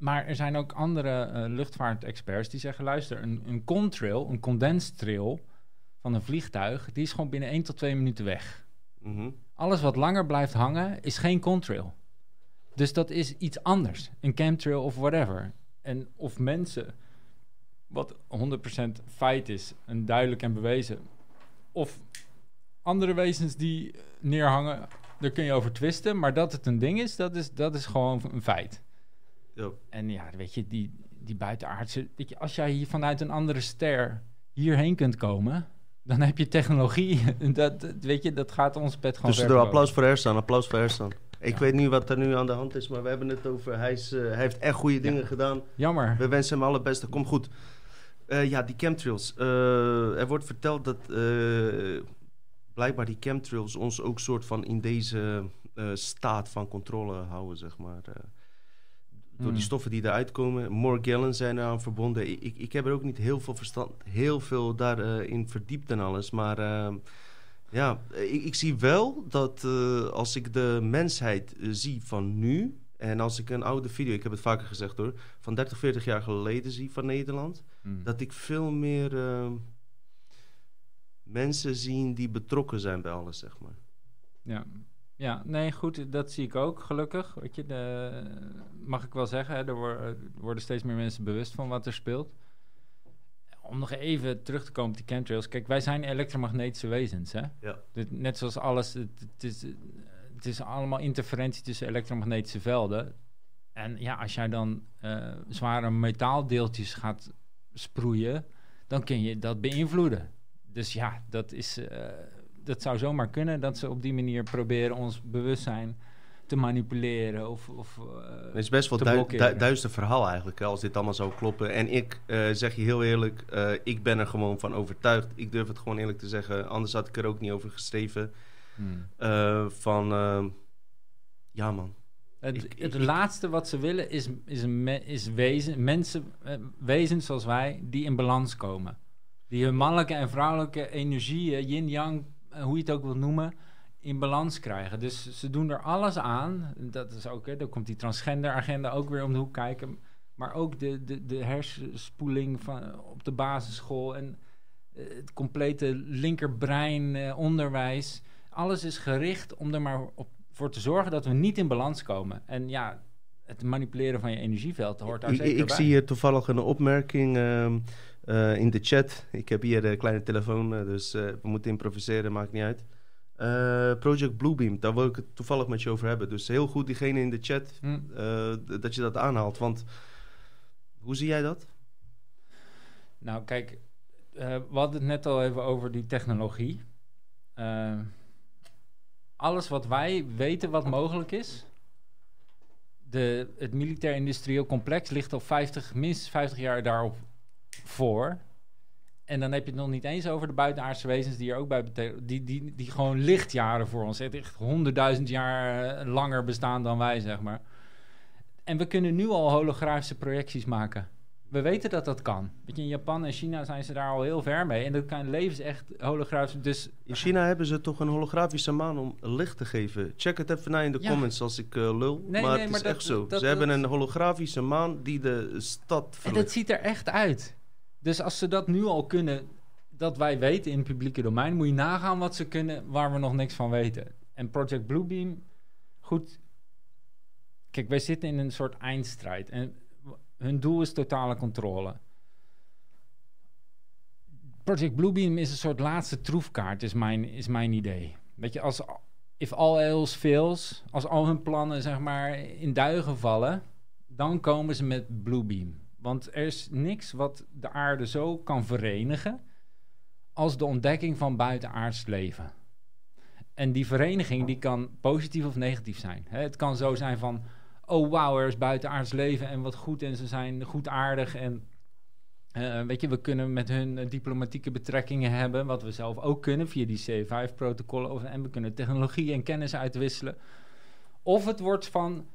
Speaker 3: Maar er zijn ook andere eh, luchtvaartexperts die zeggen: luister, een, een contrail, een condenstrail van een vliegtuig, die is gewoon binnen 1 tot 2 minuten weg.
Speaker 1: Mhm.
Speaker 3: Alles wat langer blijft hangen is geen contrail. Dus dat is iets anders. Een chemtrail of whatever. En of mensen, wat 100% feit is, en duidelijk en bewezen. Of andere wezens die neerhangen, daar kun je over twisten. Maar dat het een ding is, dat is, dat is gewoon een feit. En ja, weet je, die, die buitenaardse... Weet je, als jij hier vanuit een andere ster hierheen kunt komen... dan heb je technologie. dat, weet je, dat gaat ons pet gewoon
Speaker 1: Tussendoor
Speaker 3: ver
Speaker 1: applaus voor Ersan. Applaus voor Ersan. Ik
Speaker 3: Ja.
Speaker 1: weet niet wat er nu aan de hand is, maar we hebben het over... Hij, is, eh, hij heeft echt goede dingen gedaan.
Speaker 3: Jammer.
Speaker 1: We wensen hem alle beste. Kom goed. Eh, ja, die chemtrails. Eh, er wordt verteld dat blijkbaar die chemtrails ons ook soort van in deze staat van controle houden, zeg maar. Eh, door die
Speaker 3: Hmm.
Speaker 1: stoffen die eruit komen. Morgellen zijn eraan verbonden. Ik, ik, heb er ook niet heel veel verstand, heel veel daarin in verdiept en alles. Maar eh, ja, ik, ik zie wel dat eh, als ik de mensheid eh, zie van nu... en als ik een oude video, ik heb het vaker gezegd hoor... van 30, 40 jaar geleden zie van Nederland...
Speaker 3: Hmm.
Speaker 1: dat ik veel meer eh, mensen zie die betrokken zijn bij alles, zeg maar.
Speaker 3: Ja. Ja, nee, goed, dat zie ik ook, gelukkig. Weet je, de, mag ik wel zeggen, hè, er worden, er worden steeds meer mensen bewust van wat er speelt. Om nog even terug te komen op die chemtrails. Kijk, wij zijn elektromagnetische wezens, hè?
Speaker 1: Ja.
Speaker 3: Dit- net zoals alles, het, het is, het is allemaal interferentie tussen elektromagnetische velden. En ja, als jij dan eh, zware metaaldeeltjes gaat sproeien, dan kun je dat beïnvloeden. Dus ja, dat is, eh, dat zou zomaar kunnen dat ze op die manier proberen ons bewustzijn te manipuleren of, of eh,
Speaker 1: Het is best wel du du duister verhaal eigenlijk, als dit allemaal zou kloppen. En ik eh, zeg je heel eerlijk, eh, ik ben er gewoon van overtuigd. Ik durf het gewoon eerlijk te zeggen, anders had ik er ook niet over geschreven.
Speaker 3: Hmm.
Speaker 1: eh, van, eh, ja man.
Speaker 3: Het,
Speaker 1: Ik-
Speaker 3: het
Speaker 1: ik-
Speaker 3: laatste wat ze willen is, is, me- is wezen, mensen, eh, wezens zoals wij, die in balans komen. Die hun mannelijke en vrouwelijke energie, yin-yang, eh, hoe je het ook wilt noemen, in balans krijgen. Dus ze doen er alles aan. Dat is ook, hè, dan komt die transgender agenda ook weer om de hoek kijken. Maar ook de, de, de hersenspoeling van, op de basisschool en eh, het complete linkerbrein eh, onderwijs. Alles is gericht om er maar op, voor te zorgen dat we niet in balans komen. En ja, het manipuleren van je energieveld hoort daar
Speaker 1: Ik,
Speaker 3: zeker
Speaker 1: ik
Speaker 3: bij.
Speaker 1: zie hier toevallig een opmerking ehm, eh, in de chat. Ik heb hier een kleine telefoon, eh, dus eh, we moeten improviseren, maakt niet uit. Project Bluebeam, daar wil ik het toevallig met je over hebben. Dus heel goed diegene in de chat
Speaker 3: Hm.
Speaker 1: dat je dat aanhaalt. Want hoe zie jij dat?
Speaker 3: Nou, kijk, we hadden het net al even over die technologie. Alles wat wij weten wat mogelijk is. De, het militair-industrieel complex ligt al 50, minstens 50 jaar daarop voor. En dan heb je het nog niet eens over de buitenaardse wezens die er ook bij betekenen. Die, die, die gewoon lichtjaren voor ons. Echt honderdduizend jaar eh, langer bestaan dan wij, zeg maar. En we kunnen nu al holografische projecties maken. We weten dat dat kan. Weet je, in Japan en China zijn ze daar al heel ver mee. En dat kan leven echt holografisch. Dus
Speaker 1: In China hebben ze toch een holografische maan om licht te geven. Check het even na in de
Speaker 3: Ja.
Speaker 1: comments als ik eh, lul.
Speaker 3: Nee,
Speaker 1: maar
Speaker 3: nee,
Speaker 1: het
Speaker 3: maar
Speaker 1: is
Speaker 3: dat-
Speaker 1: echt zo.
Speaker 3: dat-
Speaker 1: ze hebben een holografische maan die de stad
Speaker 3: En dat ziet er echt uit. Dus als ze dat nu al kunnen, dat wij weten in het publieke domein, moet je nagaan wat ze kunnen waar we nog niks van weten. En Project Bluebeam, goed. Kijk, wij zitten in een soort eindstrijd. En hun doel is totale controle. Project Bluebeam is een soort laatste troefkaart, is mijn, is mijn idee. Weet je, als if all else fails, als al hun plannen zeg maar in duigen vallen, dan komen ze met Bluebeam. Want er is niks wat de aarde zo kan verenigen als de ontdekking van buitenaards leven. En die vereniging die kan positief of negatief zijn. Het kan zo zijn van, oh wauw, er is buitenaards leven en wat goed en ze zijn goedaardig en eh, weet je, we kunnen met hun eh, diplomatieke betrekkingen hebben, wat we zelf ook kunnen via die C5-protocollen. Of- En we kunnen technologie en kennis uitwisselen. Of het wordt van,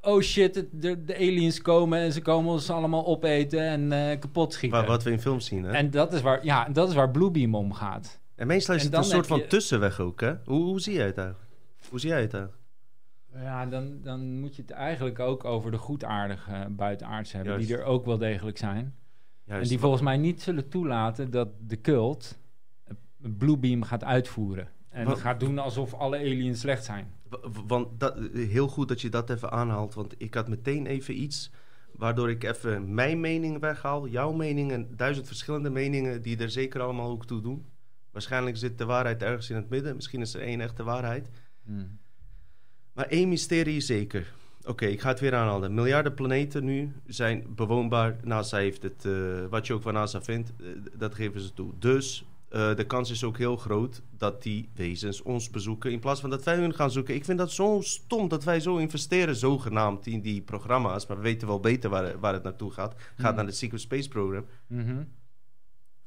Speaker 3: oh shit, de, de aliens komen en ze komen ons allemaal opeten en eh, kapot schieten.
Speaker 1: Waar, wat we in films zien. Hè? En,
Speaker 3: En dat is waar, ja, dat is waar Bluebeam om gaat.
Speaker 1: meestal is
Speaker 3: en
Speaker 1: het een soort van
Speaker 3: je-
Speaker 1: tussenweg ook. Hè? Hoe, hoe zie jij het eigenlijk? Hoe zie jij het eigenlijk?
Speaker 3: Ja, dan, dan moet je het eigenlijk ook over de goedaardige buitenaards hebben,
Speaker 1: Juist.
Speaker 3: die er ook wel degelijk zijn.
Speaker 1: Juist,
Speaker 3: en die volgens mij niet zullen toelaten dat de cult Bluebeam gaat uitvoeren. En
Speaker 1: Wat-
Speaker 3: gaat doen alsof alle aliens slecht zijn.
Speaker 1: Want dat, heel goed dat je dat even aanhaalt. Want ik had meteen even iets waardoor ik even mijn mening weghaal. Jouw mening en duizend verschillende meningen die er zeker allemaal ook toe doen. Waarschijnlijk zit de waarheid ergens in het midden. Misschien is er één echte waarheid.
Speaker 3: Hmm.
Speaker 1: Maar één mysterie zeker. Oké, ik ga het weer aanhalen. Miljarden planeten nu zijn bewoonbaar. NASA heeft het, eh, wat je ook van NASA vindt, eh, dat geven ze toe. Dus eh, de kans is ook heel groot dat die wezens ons bezoeken in plaats van dat wij hun gaan zoeken. Ik vind dat zo stom dat wij zo investeren, zogenaamd, in die programma's. Maar we weten wel beter waar, waar het naartoe gaat. Gaat
Speaker 3: Hmm.
Speaker 1: naar het Secret Space Program.
Speaker 3: Mhm.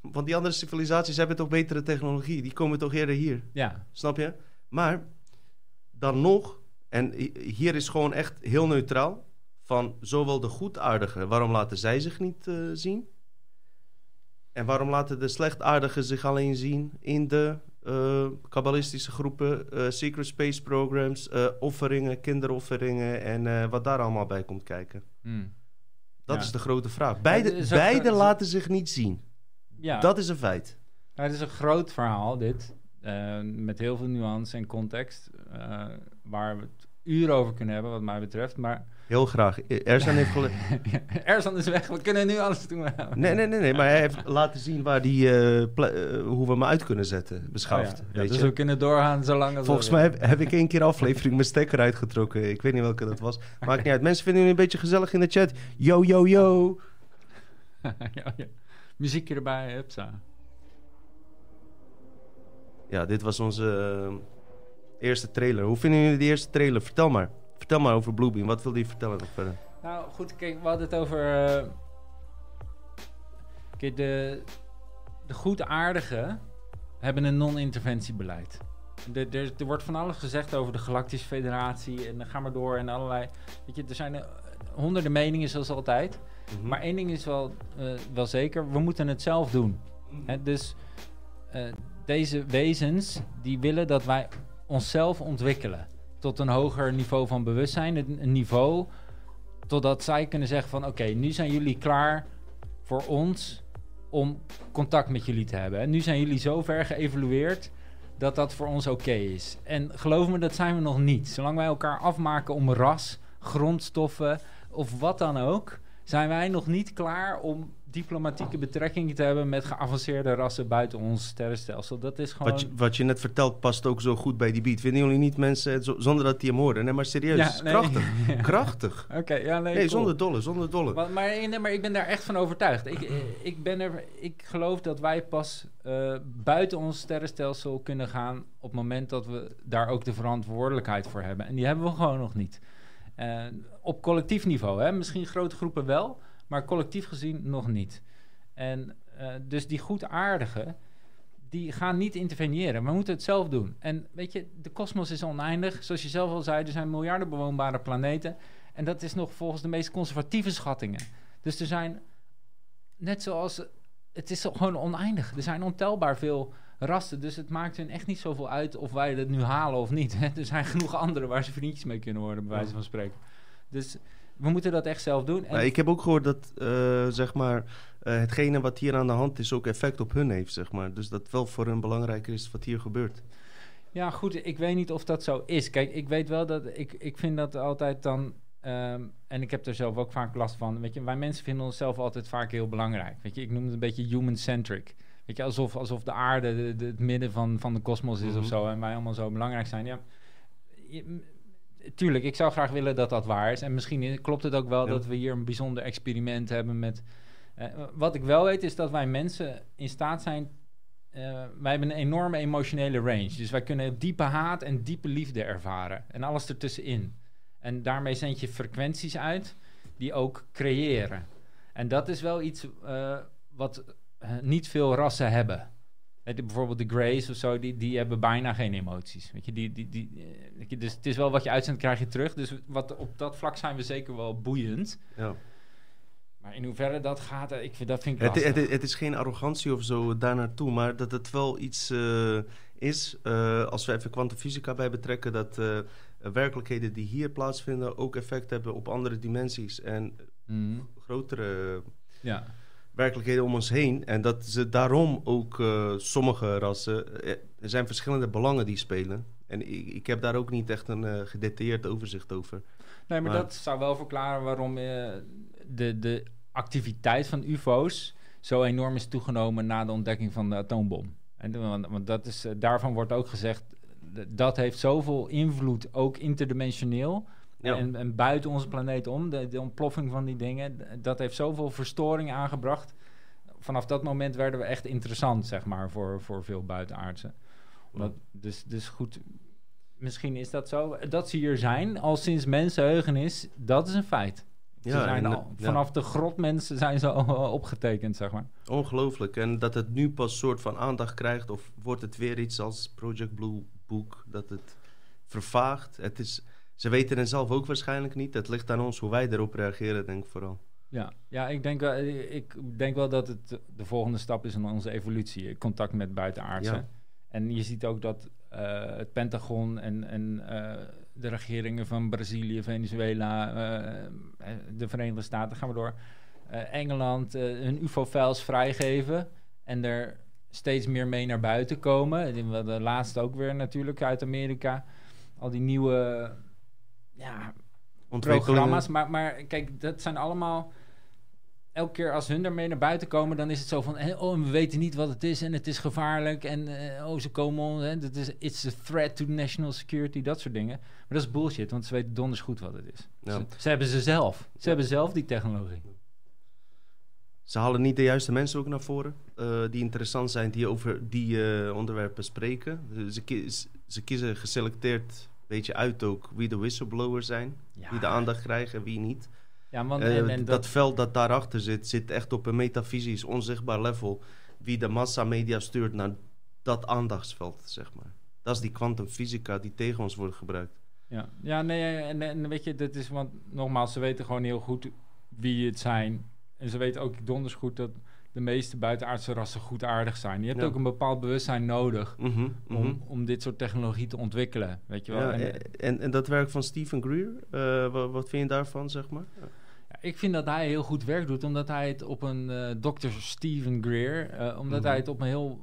Speaker 1: Want die andere civilisaties hebben toch betere technologie. Die komen toch eerder hier.
Speaker 3: Ja,
Speaker 1: Snap je? Maar dan nog, en hi- hier is gewoon echt heel neutraal, van zowel de goedaardigen, waarom laten zij zich niet eh, zien? En waarom laten de slechtaardigen zich alleen zien in de eh, kabbalistische groepen, eh, secret space programs, eh, offeringen, kinderofferingen en wat daar allemaal bij komt kijken?
Speaker 3: Hmm.
Speaker 1: Dat
Speaker 3: Ja.
Speaker 1: is de grote vraag. Beide,
Speaker 3: ook-
Speaker 1: beide laten zich niet zien.
Speaker 3: ja.
Speaker 1: Dat is een feit.
Speaker 3: Nou, het is een groot verhaal, dit. Met heel veel nuance en context. waar we het uren over kunnen hebben, wat mij betreft. Maar
Speaker 1: Heel graag. Erzan heeft gele-
Speaker 3: Erzan is weg, we kunnen nu alles doen.
Speaker 1: Nee, nee, nee, nee, maar hij heeft laten zien waar die, eh, eh, hoe we hem uit kunnen zetten, beschaafd.
Speaker 3: Oh ja. Ja, dus
Speaker 1: je?
Speaker 3: we kunnen doorgaan zolang als
Speaker 1: Volgens mij heb, heb ik één keer aflevering mijn stekker uitgetrokken. Ik weet niet welke dat was. Maakt niet uit. Mensen vinden jullie een beetje gezellig in de chat. Yo, yo, yo.
Speaker 3: ja, ja. Muziekje erbij, hupsa.
Speaker 1: Ja, dit was onze eh, eerste trailer. Hoe vinden jullie die eerste trailer? Vertel maar. Vertel maar over Bluebeam. Wat wilde je vertellen nog verder?
Speaker 3: Nou goed, kijk, we hadden het over. eh, kijk, de, de goedaardigen hebben een non-interventiebeleid. Er, er, er wordt van alles gezegd over de Galactische Federatie en dan ga maar door en allerlei. Weet je, er zijn eh, honderden meningen zoals altijd.
Speaker 1: Mhm.
Speaker 3: Maar één ding is wel, eh, wel zeker, we moeten het zelf doen. Hè, dus deze wezens die willen dat wij onszelf ontwikkelen tot een hoger niveau van bewustzijn, een, niveau totdat zij kunnen zeggen van oké, nu zijn jullie klaar voor ons om contact met jullie te hebben. En nu zijn jullie zo ver geëvolueerd dat dat voor ons oké is. En geloof me, dat zijn we nog niet. Zolang wij elkaar afmaken om ras, grondstoffen of wat dan ook, zijn wij nog niet klaar om diplomatieke betrekkingen te hebben met geavanceerde rassen buiten ons sterrenstelsel. Dat is gewoon...
Speaker 1: Wat, je, wat je net vertelt past ook zo goed bij die beat. Vinden jullie niet mensen, zo- zonder dat die hem horen? Nee, maar serieus.
Speaker 3: Ja, nee.
Speaker 1: Krachtig. Krachtig.
Speaker 3: Oké, ja, nee,
Speaker 1: Nee,
Speaker 3: cool.
Speaker 1: zonder dolle, zonder dolle.
Speaker 3: Maar, maar, nee, maar ik ben daar echt van overtuigd. Ik, eh, ik, ben er, ik geloof dat wij pas eh, buiten ons sterrenstelsel kunnen gaan op het moment dat we daar ook de verantwoordelijkheid voor hebben. En die hebben we gewoon nog niet. Eh, op collectief niveau, hè? misschien grote groepen wel, maar collectief gezien nog niet. En eh, dus die goedaardigen, die gaan niet interveneren. We moeten het zelf doen. En weet je, de kosmos is oneindig. Zoals je zelf al zei, er zijn miljarden bewoonbare planeten. En dat is nog volgens de meest conservatieve schattingen. Dus er zijn, net zoals, het is gewoon oneindig. Er zijn ontelbaar veel rassen. Dus het maakt hun echt niet zoveel uit of wij het nu halen of niet. hè. Er zijn genoeg anderen waar ze vriendjes mee kunnen worden, bij wijze van spreken. Dus we moeten dat echt zelf doen. En
Speaker 1: ik heb ook gehoord dat, eh, zeg maar, eh, hetgene wat hier aan de hand is ook effect op hun heeft, zeg maar. Dus dat wel voor hun belangrijker is wat hier gebeurt.
Speaker 3: Ja, goed. Ik weet niet of dat zo is. Kijk, ik weet wel dat ik, ik vind dat altijd dan. ehm, en ik heb er zelf ook vaak last van. Weet je, wij mensen vinden onszelf altijd vaak heel belangrijk. Weet je, ik noem het een beetje human-centric. Weet je, alsof, alsof de aarde de, de- het midden van, van de kosmos is
Speaker 1: Mhm.
Speaker 3: of zo. En wij allemaal zo belangrijk zijn. Ja, je- tuurlijk, ik zou graag willen dat dat waar is. En misschien klopt het ook wel
Speaker 1: Ja.
Speaker 3: dat we hier een bijzonder experiment hebben met. eh, wat ik wel weet is dat wij mensen in staat zijn eh, wij hebben een enorme emotionele range. Dus wij kunnen diepe haat en diepe liefde ervaren. En alles ertussenin. En daarmee zend je frequenties uit die ook creëren. En dat is wel iets eh, wat niet veel rassen hebben. Bijvoorbeeld de Greys of zo, die, die hebben bijna geen emoties. Weet je, die, die, die, eh, weet je, dus het is wel wat je uitzendt, krijg je terug. Dus wat, op dat vlak zijn we zeker wel boeiend.
Speaker 1: Ja.
Speaker 3: Maar in hoeverre dat gaat, eh, ik vind, dat vind ik
Speaker 1: Het, het, het is geen arrogantie of zo daar naartoe, maar dat het wel iets eh, is, als we even kwantumfysica bij betrekken, dat werkelijkheden die hier plaatsvinden ook effect hebben op andere dimensies en
Speaker 3: Mhm.
Speaker 1: grotere
Speaker 3: Ja.
Speaker 1: Werkelijkheden om ons heen. En dat ze daarom ook eh, sommige rassen, eh, er zijn verschillende belangen die spelen. En ik, ik heb daar ook niet echt een eh, gedetailleerd overzicht over.
Speaker 3: Nee, maar,
Speaker 1: Maar-
Speaker 3: dat zou wel verklaren waarom de, de activiteit van UFO's zo enorm is toegenomen na de ontdekking van de atoombom. En, want, want dat is, daarvan wordt ook gezegd, dat heeft zoveel invloed, ook interdimensioneel.
Speaker 1: Ja.
Speaker 3: En, en buiten onze planeet om, de, de ontploffing van die dingen, dat heeft zoveel verstoring aangebracht. Vanaf dat moment werden we echt interessant, zeg maar, voor, voor veel buitenaardsen. Omdat- dus, dus goed, misschien is dat zo. Dat ze hier zijn, al sinds mensenheugenis, dat is een feit. Ze
Speaker 1: Ja,
Speaker 3: zijn
Speaker 1: en,
Speaker 3: al,
Speaker 1: eh, ja.
Speaker 3: vanaf de grotmensen zijn ze al opgetekend, zeg maar.
Speaker 1: Ongelooflijk. En dat het nu pas soort van aandacht krijgt, of wordt het weer iets als Project Blue Book, dat het vervaagt. Het is, ze weten het zelf ook waarschijnlijk niet. Het ligt aan ons hoe wij erop reageren, denk ik vooral.
Speaker 3: Ja, ja ik, denk wel, ik denk wel dat het de volgende stap is in onze evolutie. Contact met buitenaardsen.
Speaker 1: Ja.
Speaker 3: En je ziet ook dat eh, het Pentagon en, en eh, de regeringen van Brazilië, Venezuela, eh, de Verenigde Staten, gaan we door, Engeland, hun UFO-files vrijgeven en er steeds meer mee naar buiten komen. De laatste ook weer natuurlijk uit Amerika. Al die nieuwe ja, programma's. Maar, maar kijk, dat zijn allemaal. Elke keer als hun ermee naar buiten komen, dan is het zo van: oh, en we weten niet wat het is en het is gevaarlijk. En eh, oh, ze komen on, hè, dat is, it's a threat to national security, dat soort dingen. Maar dat is bullshit, want ze weten donders goed wat het is.
Speaker 1: Ja.
Speaker 3: Ze, ze hebben ze zelf. Ze hebben zelf die technologie.
Speaker 1: ze halen niet de juiste mensen ook naar voren. eh, die interessant zijn, die over die eh, onderwerpen spreken. Ze, ki- ze kiezen geselecteerd beetje uit ook wie de whistleblowers zijn.
Speaker 3: Ja.
Speaker 1: Wie de aandacht krijgen en wie niet.
Speaker 3: Ja, want
Speaker 1: Eh,
Speaker 3: en, en
Speaker 1: dat,
Speaker 3: dat,
Speaker 1: veld dat daarachter zit, zit echt op een metafysisch, onzichtbaar level. Wie de massamedia stuurt naar dat aandachtsveld, zeg maar. Dat is die kwantumfysica die tegen ons wordt gebruikt.
Speaker 3: Ja, ja nee, en, en weet je, dat is, want nogmaals, ze weten gewoon heel goed wie het zijn. En ze weten ook donders goed dat de meeste buitenaardse rassen goedaardig zijn. Je hebt
Speaker 1: Ja.
Speaker 3: ook een bepaald bewustzijn nodig
Speaker 1: Mhm, mhm.
Speaker 3: om, om dit soort technologie te ontwikkelen, weet je wel.
Speaker 1: Ja,
Speaker 3: En,
Speaker 1: en, dat werk van Stephen Greer, eh, wat, wat vind je daarvan, zeg maar?
Speaker 3: Ja, ik vind dat hij heel goed werk doet, omdat hij het op een eh Dr. Stephen Greer, eh, omdat
Speaker 1: Mhm.
Speaker 3: hij het op een heel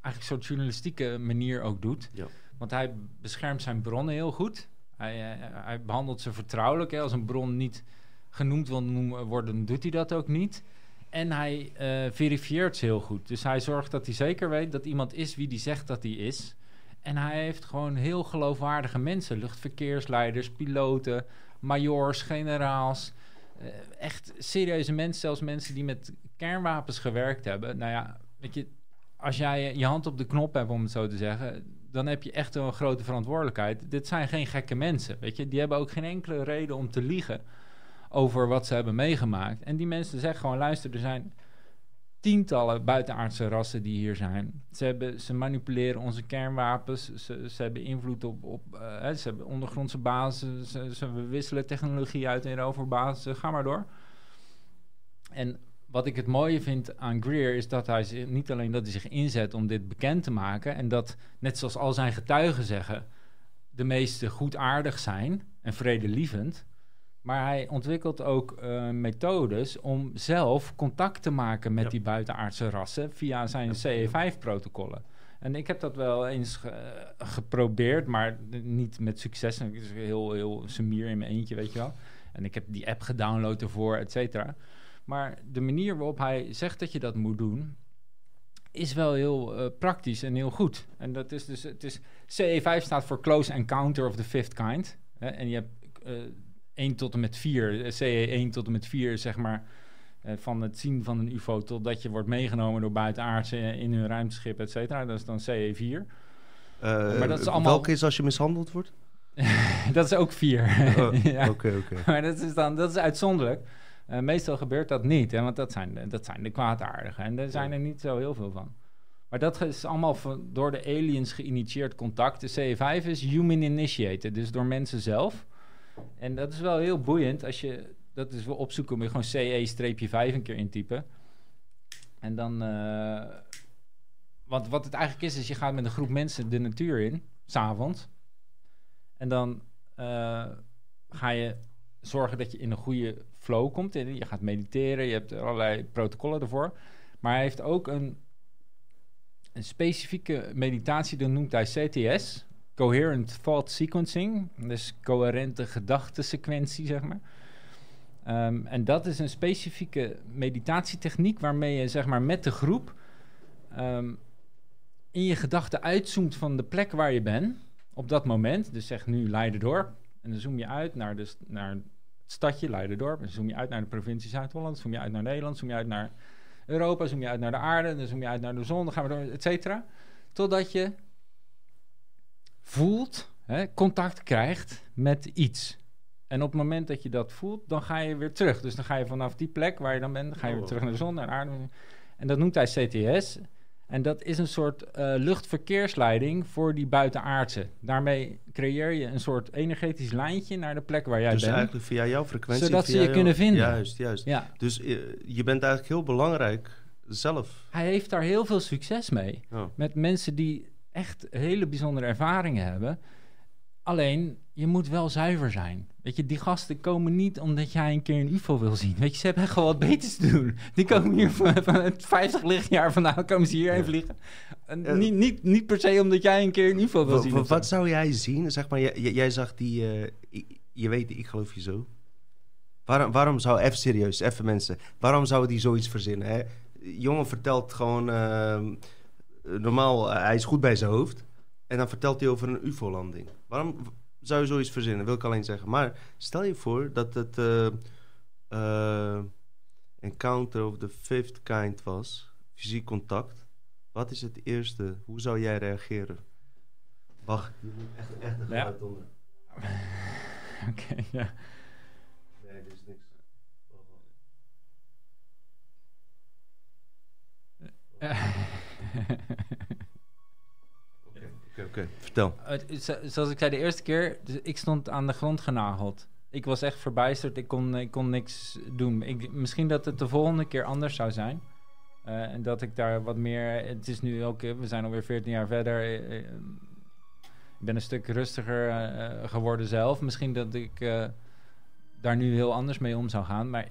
Speaker 3: eigenlijk soort journalistieke manier ook doet.
Speaker 1: Ja.
Speaker 3: Want hij beschermt zijn bronnen heel goed. Hij, hij behandelt ze vertrouwelijk. Hè. Als een bron niet genoemd wil noemen worden, doet hij dat ook niet. En hij eh, verifieert ze heel goed. Dus hij zorgt dat hij zeker weet dat iemand is wie die zegt dat hij is. En hij heeft gewoon heel geloofwaardige mensen. Luchtverkeersleiders, piloten, majoors, generaals. Eh, echt serieuze mensen, zelfs mensen die met kernwapens gewerkt hebben. Nou ja, weet je, als jij je hand op de knop hebt, om het zo te zeggen, dan heb je echt een grote verantwoordelijkheid. Dit zijn geen gekke mensen, weet je. Die hebben ook geen enkele reden om te liegen over wat ze hebben meegemaakt. En die mensen zeggen gewoon, luister, er zijn tientallen buitenaardse rassen die hier zijn. Ze, hebben, ze manipuleren onze kernwapens. Ze, ze hebben invloed op... op eh, ze hebben ondergrondse bases. Ze, ze wisselen technologie uit in roverbases. Ga maar door. En wat ik het mooie vind aan Greer is dat hij zich, niet alleen dat hij zich inzet om dit bekend te maken. En dat, net zoals al zijn getuigen zeggen, de meesten goedaardig zijn en vredelievend. Maar hij ontwikkelt ook eh, methodes om zelf contact te maken met
Speaker 1: Ja.
Speaker 3: die buitenaardse rassen via zijn CE5-protocollen. En ik heb dat wel eens ge- geprobeerd, maar niet met succes. Ik is heel, heel semier in mijn eentje, weet je wel. En ik heb die app gedownload ervoor, et cetera. Maar de manier waarop hij zegt dat je dat moet doen, is wel heel eh, praktisch en heel goed. En dat is dus, het is, CE5 staat voor Close Encounter of the Fifth Kind. Hè, en je hebt eh 1 tot en met 4, eh, CE 1 tot en met 4, zeg maar, eh, van het zien van een UFO totdat je wordt meegenomen door buitenaardse eh, in hun ruimteschip, et cetera. Dat is dan CE 4.
Speaker 1: Eh,
Speaker 3: Maar dat is allemaal-
Speaker 1: Welke is als je mishandeld wordt?
Speaker 3: dat is ook 4.
Speaker 1: Oh, Oké,
Speaker 3: ja.
Speaker 1: oké.
Speaker 3: Maar dat is dan dat is uitzonderlijk. Eh, meestal gebeurt dat niet, hè, want dat zijn, de, dat zijn de kwaadaardigen. En er zijn er niet zo heel veel van. Maar dat is allemaal van- door de aliens geïnitieerd contact. De CE5 is human initiated, dus door mensen zelf. En dat is wel heel boeiend als je dat is wel opzoeken, moet je gewoon CE-5 een keer intypen. En dan. eh, want wat het eigenlijk is, is je gaat met een groep mensen de natuur in, s'avonds. En dan eh, ga je zorgen dat je in een goede flow komt. Je gaat mediteren, je hebt allerlei protocollen ervoor. Maar hij heeft ook een, een specifieke meditatie, dat noemt hij CTS. Coherent Thought Sequencing. Dus coherente gedachtensequentie, zeg maar. Ehm, en dat is een specifieke meditatietechniek waarmee je zeg maar met de groep ehm, in je gedachten uitzoomt van de plek waar je bent op dat moment. Dus zeg nu Leiderdorp. En dan zoom je uit naar, de, naar het stadje Leiderdorp. En dan zoom je uit naar de provincie Zuid-Holland. Zoom je uit naar Nederland. Zoom je uit naar Europa. Zoom je uit naar de aarde. Dan zoom je uit naar de zon. Dan gaan we door, et cetera. Totdat je voelt, hè, contact krijgt met iets. En op het moment dat je dat voelt, dan ga je weer terug. Dus dan ga je vanaf die plek waar je dan bent, dan ga je weer
Speaker 1: Oh.
Speaker 3: terug naar de zon, naar de aarde. En dat noemt hij CTS. En dat is een soort eh, luchtverkeersleiding voor die buitenaardse. Daarmee creëer je een soort energetisch lijntje naar de plek waar jij
Speaker 1: dus
Speaker 3: bent.
Speaker 1: eigenlijk via jouw frequentie.
Speaker 3: Zodat ze je
Speaker 1: jouw-
Speaker 3: kunnen vinden.
Speaker 1: Juist, juist.
Speaker 3: Ja,
Speaker 1: Dus eh, je bent eigenlijk heel belangrijk zelf.
Speaker 3: hij heeft daar heel veel succes mee.
Speaker 1: Oh.
Speaker 3: Met mensen die echt hele bijzondere ervaringen hebben. Alleen, je moet wel zuiver zijn. Weet je, die gasten komen niet omdat jij een keer een UFO wil zien. Weet je, ze hebben echt gewoon wat beters te doen. Die komen hier van, van het 50 lichtjaar vandaan, komen ze hierheen vliegen. En niet, niet, niet per se omdat jij een keer een UFO wil zien. zo.
Speaker 1: wat zou jij zien? Zeg maar, jij, jij zag die. i- je weet, ik geloof je zo. Waarom, waarom zou, even serieus, even mensen. Waarom zou die zoiets verzinnen? Hè? Jongen vertelt gewoon. ehm, normaal, eh, hij is goed bij zijn hoofd. En dan vertelt hij over een UFO-landing. Waarom zou je zoiets verzinnen? Wil ik alleen zeggen. Maar stel je voor dat het. eh, eh, encounter of the fifth kind was, fysiek contact, wat is het eerste? Hoe zou jij reageren? Wacht, je moet echt, echt een geluid onder.
Speaker 3: Oké, ja.
Speaker 1: Nee, dit is niks. Oké, oké. Vertel.
Speaker 3: Het- zo- Zoals ik zei de eerste keer, dus ik stond aan de grond genageld. Ik was echt verbijsterd, ik kon, ik kon niks doen. Ik, misschien dat het de volgende keer anders zou zijn. Eh, en dat ik daar wat meer... Het is nu ook... eh, We zijn alweer 14 jaar verder. eh, eh, ik ben een stuk rustiger eh, eh, geworden zelf. Misschien dat ik eh, daar nu heel anders mee om zou gaan. Maar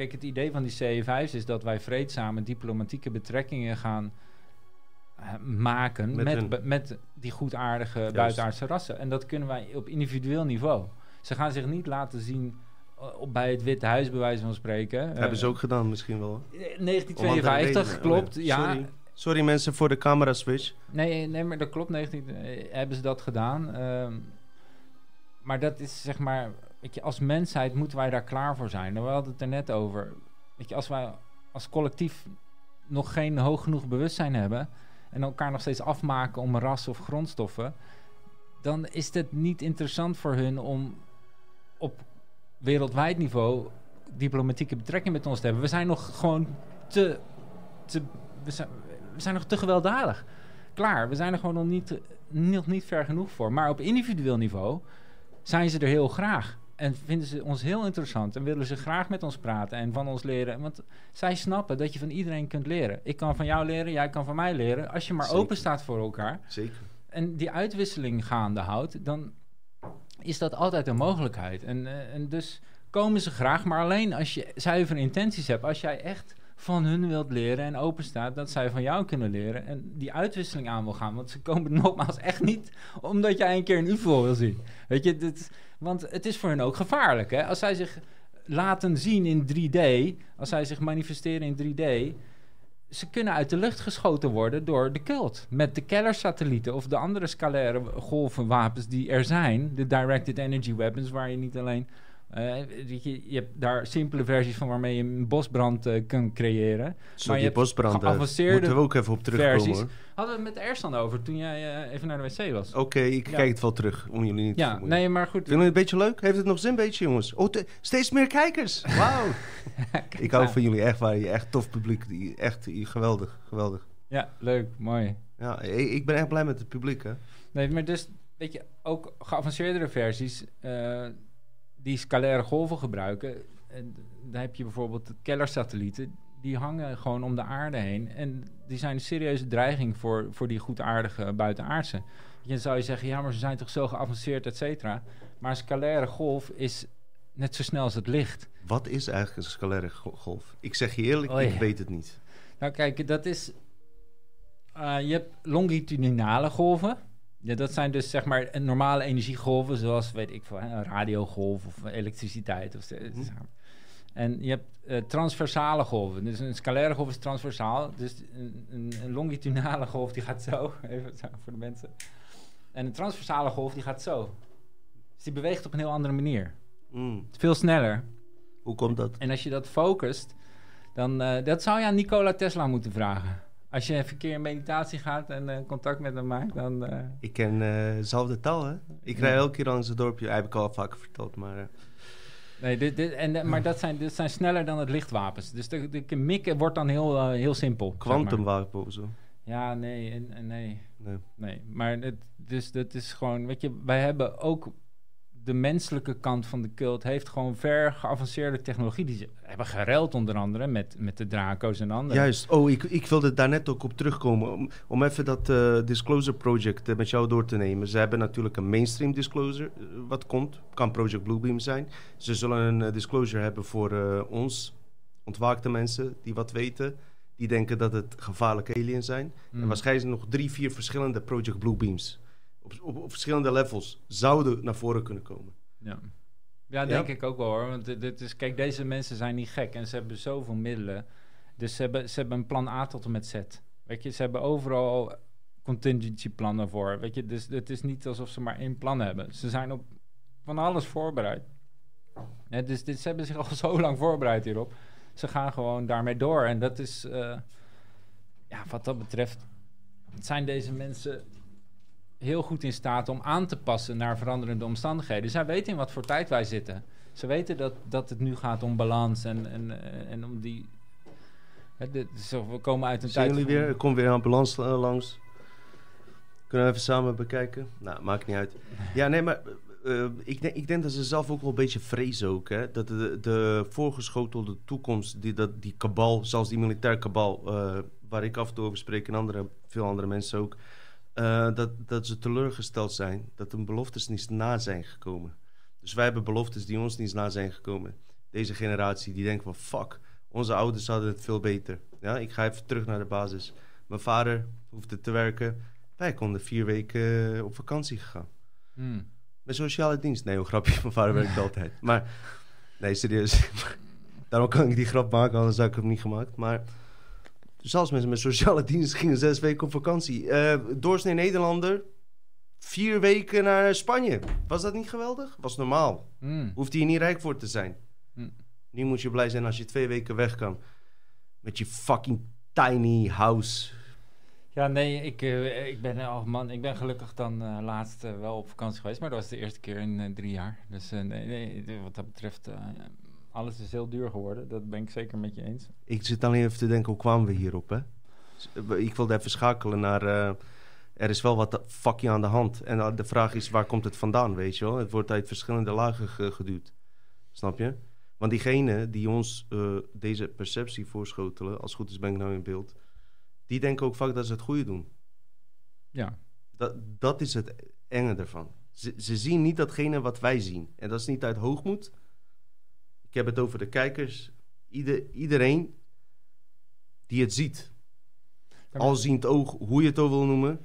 Speaker 3: kijk, het idee van die CE5's is dat wij vreedzame diplomatieke betrekkingen gaan eh, maken
Speaker 1: Met
Speaker 3: met, die goedaardige buitenaardse rassen. En dat kunnen wij op individueel niveau. Ze gaan zich niet laten zien eh, op bij het Witte Huis, bij wijze van spreken.
Speaker 1: Hebben
Speaker 3: Eh,
Speaker 1: ze ook gedaan misschien wel. hè?
Speaker 3: eh,
Speaker 1: Om andere
Speaker 3: 1952,
Speaker 1: redenen.
Speaker 3: klopt.
Speaker 1: Oh
Speaker 3: ja,
Speaker 1: Sorry. Sorry mensen voor de camera switch.
Speaker 3: Nee, nee, maar dat klopt. 19, eh, hebben ze dat gedaan. Ehm, maar dat is zeg maar... Weet je, als mensheid moeten wij daar klaar voor zijn. We hadden het er net over. Weet je, als wij als collectief nog geen hoog genoeg bewustzijn hebben... en elkaar nog steeds afmaken om ras of grondstoffen... dan is het niet interessant voor hun om op wereldwijd niveau diplomatieke betrekking met ons te hebben. We zijn nog gewoon te... te we, zijn, we zijn nog te gewelddadig. Klaar, we zijn er gewoon nog niet, nog niet ver genoeg voor. Maar op individueel niveau zijn ze er heel graag. En vinden ze ons heel interessant en willen ze graag met ons praten en van ons leren. Want zij snappen dat je van iedereen kunt leren. Ik kan van jou leren, jij kan van mij leren. Als je maar
Speaker 1: Zeker.
Speaker 3: open staat voor elkaar
Speaker 1: Zeker.
Speaker 3: en die uitwisseling gaande houdt, dan is dat altijd een mogelijkheid. En, eh, en dus komen ze graag, maar alleen als je zuivere intenties hebt. Als jij echt van hun wilt leren en open staat, dat zij van jou kunnen leren en die uitwisseling aan wil gaan. Want ze komen nogmaals echt niet omdat jij een keer een UFO wil zien. Weet je, dit, want het is voor hen ook gevaarlijk. Hè? Als zij zich laten zien in 3D, als zij zich manifesteren in 3D, ze kunnen uit de lucht geschoten worden door de cult. Met de Keller-satellieten of de andere scalaire golvenwapens die er zijn. De directed energy weapons, waar je niet alleen... eh, je, je hebt daar simpele versies van waarmee je een bosbrand eh, kunt creëren.
Speaker 1: Zo,
Speaker 3: je
Speaker 1: die
Speaker 3: hebt
Speaker 1: bosbranden.
Speaker 3: geavanceerde
Speaker 1: Moeten we ook even op terugkomen.
Speaker 3: versies.
Speaker 1: hoor.
Speaker 3: Hadden we het met Ersan over toen jij eh, even naar de wc was.
Speaker 1: Oké, ik
Speaker 3: Ja.
Speaker 1: kijk het wel terug. Om jullie niet te
Speaker 3: ja,
Speaker 1: vermoeien.
Speaker 3: nee, maar goed.
Speaker 1: Vinden jullie het een beetje leuk? Heeft het nog zin, een beetje, jongens? Oh, te- steeds meer kijkers. Wauw. ik hou van jullie echt, waar je echt tof publiek. Die, echt geweldig, geweldig.
Speaker 3: Ja, leuk, mooi.
Speaker 1: Ja, ik, ben echt blij met het publiek, hè.
Speaker 3: Nee, maar dus, weet je, ook geavanceerdere versies die scalaire golven gebruiken. En dan heb je bijvoorbeeld de Keller-satellieten. Die hangen gewoon om de aarde heen. En die zijn een serieuze dreiging voor, voor die goedaardige buitenaardse. Je zou je zeggen, ja, maar ze zijn toch zo geavanceerd, et cetera. Maar een scalaire golf is net zo snel als het licht.
Speaker 1: Wat is eigenlijk een scalaire go- golf? Ik zeg je eerlijk,
Speaker 3: Oh,
Speaker 1: ik weet het niet.
Speaker 3: Nou, kijk, dat is. eh, je hebt longitudinale golven. Ja, dat zijn dus zeg maar normale energiegolven, zoals weet ik veel, een radiogolf of elektriciteit. Of.
Speaker 1: Mhm.
Speaker 3: En je hebt eh, transversale golven. Dus een scalaire golf is transversaal. Dus een, een, een longitudinale golf die gaat zo, even zo voor de mensen. En een transversale golf die gaat zo. Dus die beweegt op een heel andere manier.
Speaker 1: Mm,
Speaker 3: Veel sneller.
Speaker 1: Hoe komt dat?
Speaker 3: En als je dat focust, dan eh, dat zou je aan Nikola Tesla moeten vragen. Als je even een keer in meditatie gaat en eh, contact met hem maakt, dan. eh,
Speaker 1: Ik ken eh, dezelfde taal, hè. Ik rij elke keer langs het dorpje. Heb ik al vaker verteld, maar...
Speaker 3: nee, dit, dit, en, maar dat zijn, dit zijn sneller dan het lichtwapens. Dus de, de mikken wordt dan heel, heel simpel.
Speaker 1: Quantumwapen of zo.
Speaker 3: Ja, nee, en, en nee.
Speaker 1: Nee.
Speaker 3: Nee, maar het, dus dat is gewoon, weet je, wij hebben ook de menselijke kant van de cult heeft gewoon ver geavanceerde technologie. Die ze hebben gereld onder andere met, met de Draco's en anderen.
Speaker 1: Juist. Oh, ik, ik wilde daar net ook op terugkomen. Om, om even dat eh, Disclosure Project eh, met jou door te nemen. Ze hebben natuurlijk een mainstream disclosure. eh, wat komt. Kan Project Bluebeam zijn. Ze zullen een disclosure hebben voor ons. Ontwaakte mensen die wat weten. Die denken dat het gevaarlijke aliens zijn.
Speaker 3: Mm.
Speaker 1: En waarschijnlijk nog drie, vier verschillende Project Bluebeams. Op, op, op verschillende levels zouden naar voren kunnen komen.
Speaker 3: Ja. Ja, denk ik ook wel hoor. Want dit, dit is, kijk, deze mensen zijn niet gek en ze hebben zoveel middelen. Dus ze hebben, ze hebben een plan A tot en met Z. Weet je, ze hebben overal contingency plannen voor. Weet je, dus het is niet alsof ze maar één plan hebben. Ze zijn op van alles voorbereid. Ja, dus dit, ze hebben zich al zo lang voorbereid hierop. Ze gaan gewoon daarmee door. En dat is, eh, ja, wat dat betreft, zijn deze mensen heel goed in staat om aan te passen naar veranderende omstandigheden. Zij weten in wat voor tijd wij zitten. Ze weten dat, dat het nu gaat om balans en, en, eh, en om die. hè, de- we komen uit een
Speaker 1: Zijn
Speaker 3: tijd.
Speaker 1: jullie weer? Er komt weer een ambulance eh, langs. Kunnen we even samen bekijken? Nou, maakt niet uit. Ja, nee, maar eh, ik, denk, ik denk dat ze zelf ook wel een beetje vrezen ook. Hè? Dat de, de voorgeschotelde toekomst, die, dat, die kabal, zelfs die militair kabal... waar ik af en toe over spreek en andere, veel andere mensen ook... eh, dat, dat ze teleurgesteld zijn. Dat hun beloftes niet na zijn gekomen. Dus wij hebben beloftes die ons niet na zijn gekomen. Deze generatie die denkt van fuck, onze ouders hadden het veel beter. Ja, ik ga even terug naar de basis. Mijn vader hoefde te werken. Wij konden vier weken eh, op vakantie gegaan.
Speaker 3: Hmm.
Speaker 1: Met sociale dienst. Nee, een grapje. Mijn vader werkt altijd. Maar nee, serieus. Daarom kan ik die grap maken, anders had ik hem niet gemaakt. Maar zelfs mensen met sociale dienst gingen zes weken op vakantie. Eh doorsnee Nederlander, vier weken naar Spanje. Was dat niet geweldig? Was normaal.
Speaker 3: Hmm.
Speaker 1: Hoeft hier niet rijk voor te zijn.
Speaker 3: Hm.
Speaker 1: Nu moet je blij zijn als je twee weken weg kan. Met je fucking tiny house.
Speaker 3: Ja, nee, ik, eh, ik ben oh man, ik ben gelukkig dan eh, laatst eh, wel op vakantie geweest, maar dat was de eerste keer in eh, drie jaar. Dus eh, nee, wat dat betreft, eh, alles is heel duur geworden. Dat ben ik zeker met je eens.
Speaker 1: Ik zit alleen even te denken, hoe kwamen we hierop, hè? Ik wilde even schakelen naar... eh, er is wel wat fucking aan de hand. En dan de vraag is, waar komt het vandaan, weet je wel? Het wordt uit verschillende lagen ge- geduwd. Snap je? Want diegenen die ons eh, deze perceptie voorschotelen... als goed is ben ik nou in beeld... die denken ook vaak dat ze het goede doen.
Speaker 3: Ja,
Speaker 1: Dat, dat is het enge ervan. Ze, ze zien niet datgene wat wij zien. En dat is niet uit hoogmoed. Ik heb het over de kijkers. Ieder, iedereen die het ziet. Al ziend oog, hoe je het ook wil noemen.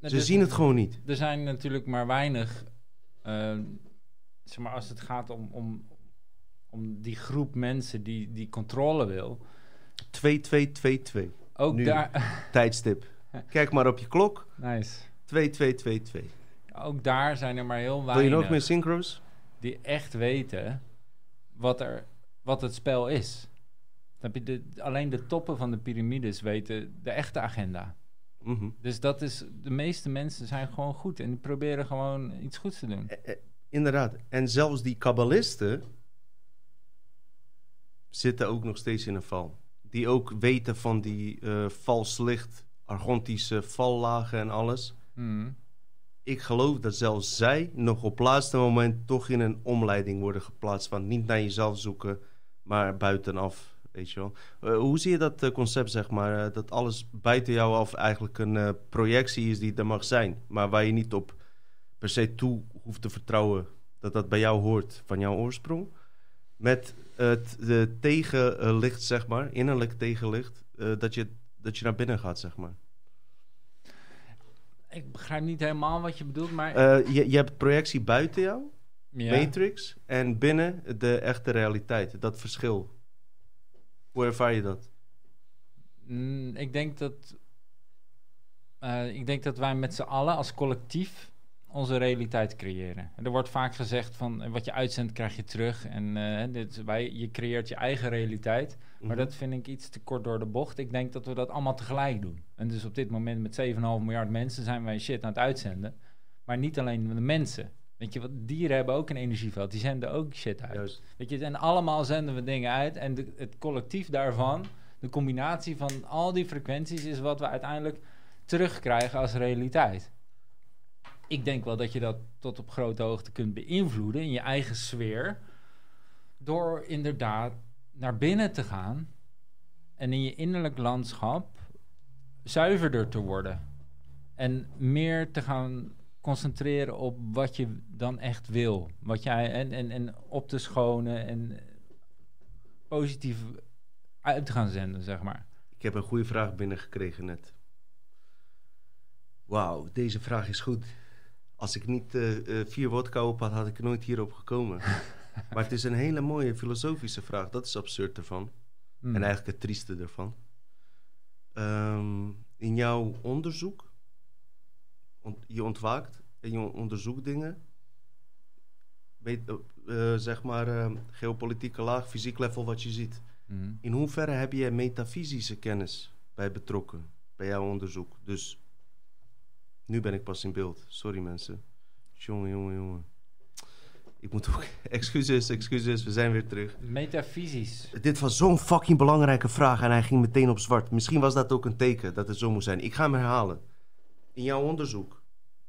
Speaker 1: Ze
Speaker 3: dus-
Speaker 1: zien het gewoon niet.
Speaker 3: Er zijn natuurlijk maar weinig, eh, zeg maar als het gaat om, om, om die groep mensen die, die controle wil.
Speaker 1: 2222.
Speaker 3: Ook
Speaker 1: Nu.
Speaker 3: daar,
Speaker 1: Tijdstip. Kijk maar op je klok.
Speaker 3: nice.
Speaker 1: 2222.
Speaker 3: Ook daar zijn er maar heel
Speaker 1: Wil
Speaker 3: weinig
Speaker 1: je nog meer synchro's?
Speaker 3: die echt weten wat, er, wat het spel is. Snap je? De, alleen de toppen van de piramides weten de echte agenda.
Speaker 1: Mhm.
Speaker 3: Dus dat is, de meeste mensen zijn gewoon goed en die proberen gewoon iets goeds te doen.
Speaker 1: Eh, eh, Inderdaad. En zelfs die kabbalisten zitten ook nog steeds in een val. Die ook weten van die eh, vals licht, argontische vallagen en alles.
Speaker 3: Hmm.
Speaker 1: Ik geloof dat zelfs zij nog op laatste moment toch in een omleiding worden geplaatst. Van niet naar jezelf zoeken, maar buitenaf. Weet je wel. Eh, hoe zie je dat eh, concept, zeg maar? eh, dat alles buiten jou af eigenlijk een projectie is die er mag zijn. Maar waar je niet op per se toe hoeft te vertrouwen dat dat bij jou hoort van jouw oorsprong. Met het tegenlicht, zeg maar, innerlijk tegenlicht, dat, je, dat je naar binnen gaat, zeg maar.
Speaker 3: Ik begrijp niet helemaal wat je bedoelt, maar...
Speaker 1: Eh, je, je hebt projectie buiten jou,
Speaker 3: ja.
Speaker 1: Matrix, en binnen de echte realiteit. Dat verschil. Hoe ervaar je dat?
Speaker 3: Mm, ik denk dat. eh, ik denk dat wij met z'n allen als collectief onze realiteit creëren. Er wordt vaak gezegd van eh, wat je uitzendt krijg je terug. En eh, dit, wij, je creëert je eigen realiteit. Maar
Speaker 1: Mhm.
Speaker 3: dat vind ik iets te kort door de bocht. Ik denk dat we dat allemaal tegelijk doen. En dus op dit moment met 7,5 miljard mensen zijn wij shit aan het uitzenden. Maar niet alleen de mensen. Weet je, wat dieren hebben ook een energieveld. Die zenden ook shit uit.
Speaker 1: Juist.
Speaker 3: Weet je, en allemaal zenden we dingen uit. En de, het collectief daarvan, de combinatie van al die frequenties, is wat we uiteindelijk terugkrijgen als realiteit. Ik denk wel dat je dat tot op grote hoogte kunt beïnvloeden in je eigen sfeer. Door inderdaad naar binnen te gaan en in je innerlijk landschap zuiverder te worden. En meer te gaan concentreren op wat je dan echt wil. Wat jij, en, en, en op te schonen en positief uit te gaan zenden, zeg maar.
Speaker 1: Ik heb een goede vraag binnengekregen net. Wauw, deze vraag is goed. Als ik niet eh, vier wodka op had, had ik nooit hierop gekomen. maar het is een hele mooie filosofische vraag. Dat is absurd ervan.
Speaker 3: Hmm.
Speaker 1: En eigenlijk het trieste ervan. Ehm, in jouw onderzoek, je ontwaakt en je onderzoekt dingen. weet, eh, zeg maar, geopolitieke laag, fysiek level wat je ziet.
Speaker 3: Mhm.
Speaker 1: In hoeverre heb je metafysische kennis bij betrokken, bij jouw onderzoek? Dus nu ben ik pas in beeld. Sorry mensen. Jongen, jongen, jongen. Ik moet ook... Excuses, excuses, we zijn weer terug.
Speaker 3: Metafysisch.
Speaker 1: Dit was zo'n fucking belangrijke vraag en hij ging meteen op zwart. Misschien was dat ook een teken dat het zo moest zijn. Ik ga hem herhalen. In jouw onderzoek,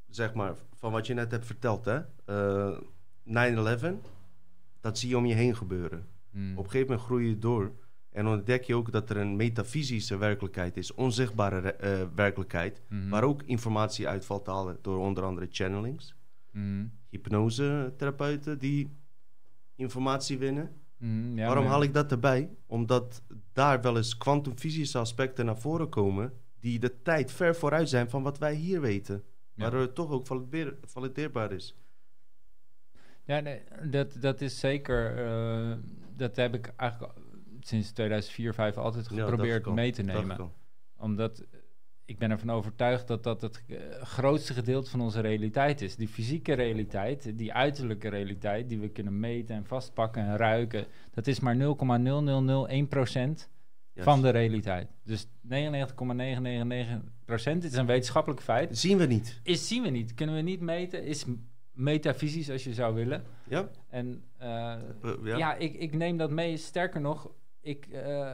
Speaker 1: zeg maar, van wat je net hebt verteld, hè? eh, 9-11, dat zie je om je heen gebeuren.
Speaker 3: Mhm.
Speaker 1: Op een gegeven moment groei je door en ontdek je ook dat er een metafysische werkelijkheid is, onzichtbare re- eh, werkelijkheid,
Speaker 3: Mhm.
Speaker 1: waar ook informatie uit valt te halen door onder andere channelings,
Speaker 3: Mhm.
Speaker 1: hypnosetherapeuten die informatie winnen.
Speaker 3: Mhm, ja,
Speaker 1: Waarom
Speaker 3: maar-
Speaker 1: haal ik dat erbij? Omdat daar wel eens kwantumfysische aspecten naar voren komen die de tijd ver vooruit zijn van wat wij hier weten.
Speaker 3: Ja.
Speaker 1: Waardoor het toch ook valideer- valideerbaar is.
Speaker 3: Ja, nee, dat, dat is zeker. eh, dat heb ik eigenlijk sinds 2004, 2005 altijd geprobeerd mee te nemen.
Speaker 1: ik.
Speaker 3: Omdat eh, ik ben ervan overtuigd dat dat het eh, grootste gedeelte van onze realiteit is. Die fysieke realiteit, die uiterlijke realiteit, die we kunnen meten en vastpakken en ruiken, dat is maar 0,0001%
Speaker 1: Juist.
Speaker 3: van de realiteit. Dus 99,999% is een wetenschappelijk feit.
Speaker 1: Zien we niet.
Speaker 3: Is zien we niet, kunnen we niet meten, is metafysisch als je zou willen.
Speaker 1: Ja?
Speaker 3: En Eh,
Speaker 1: ja.
Speaker 3: ja, ik, ik neem dat mee. Sterker nog, ik, eh,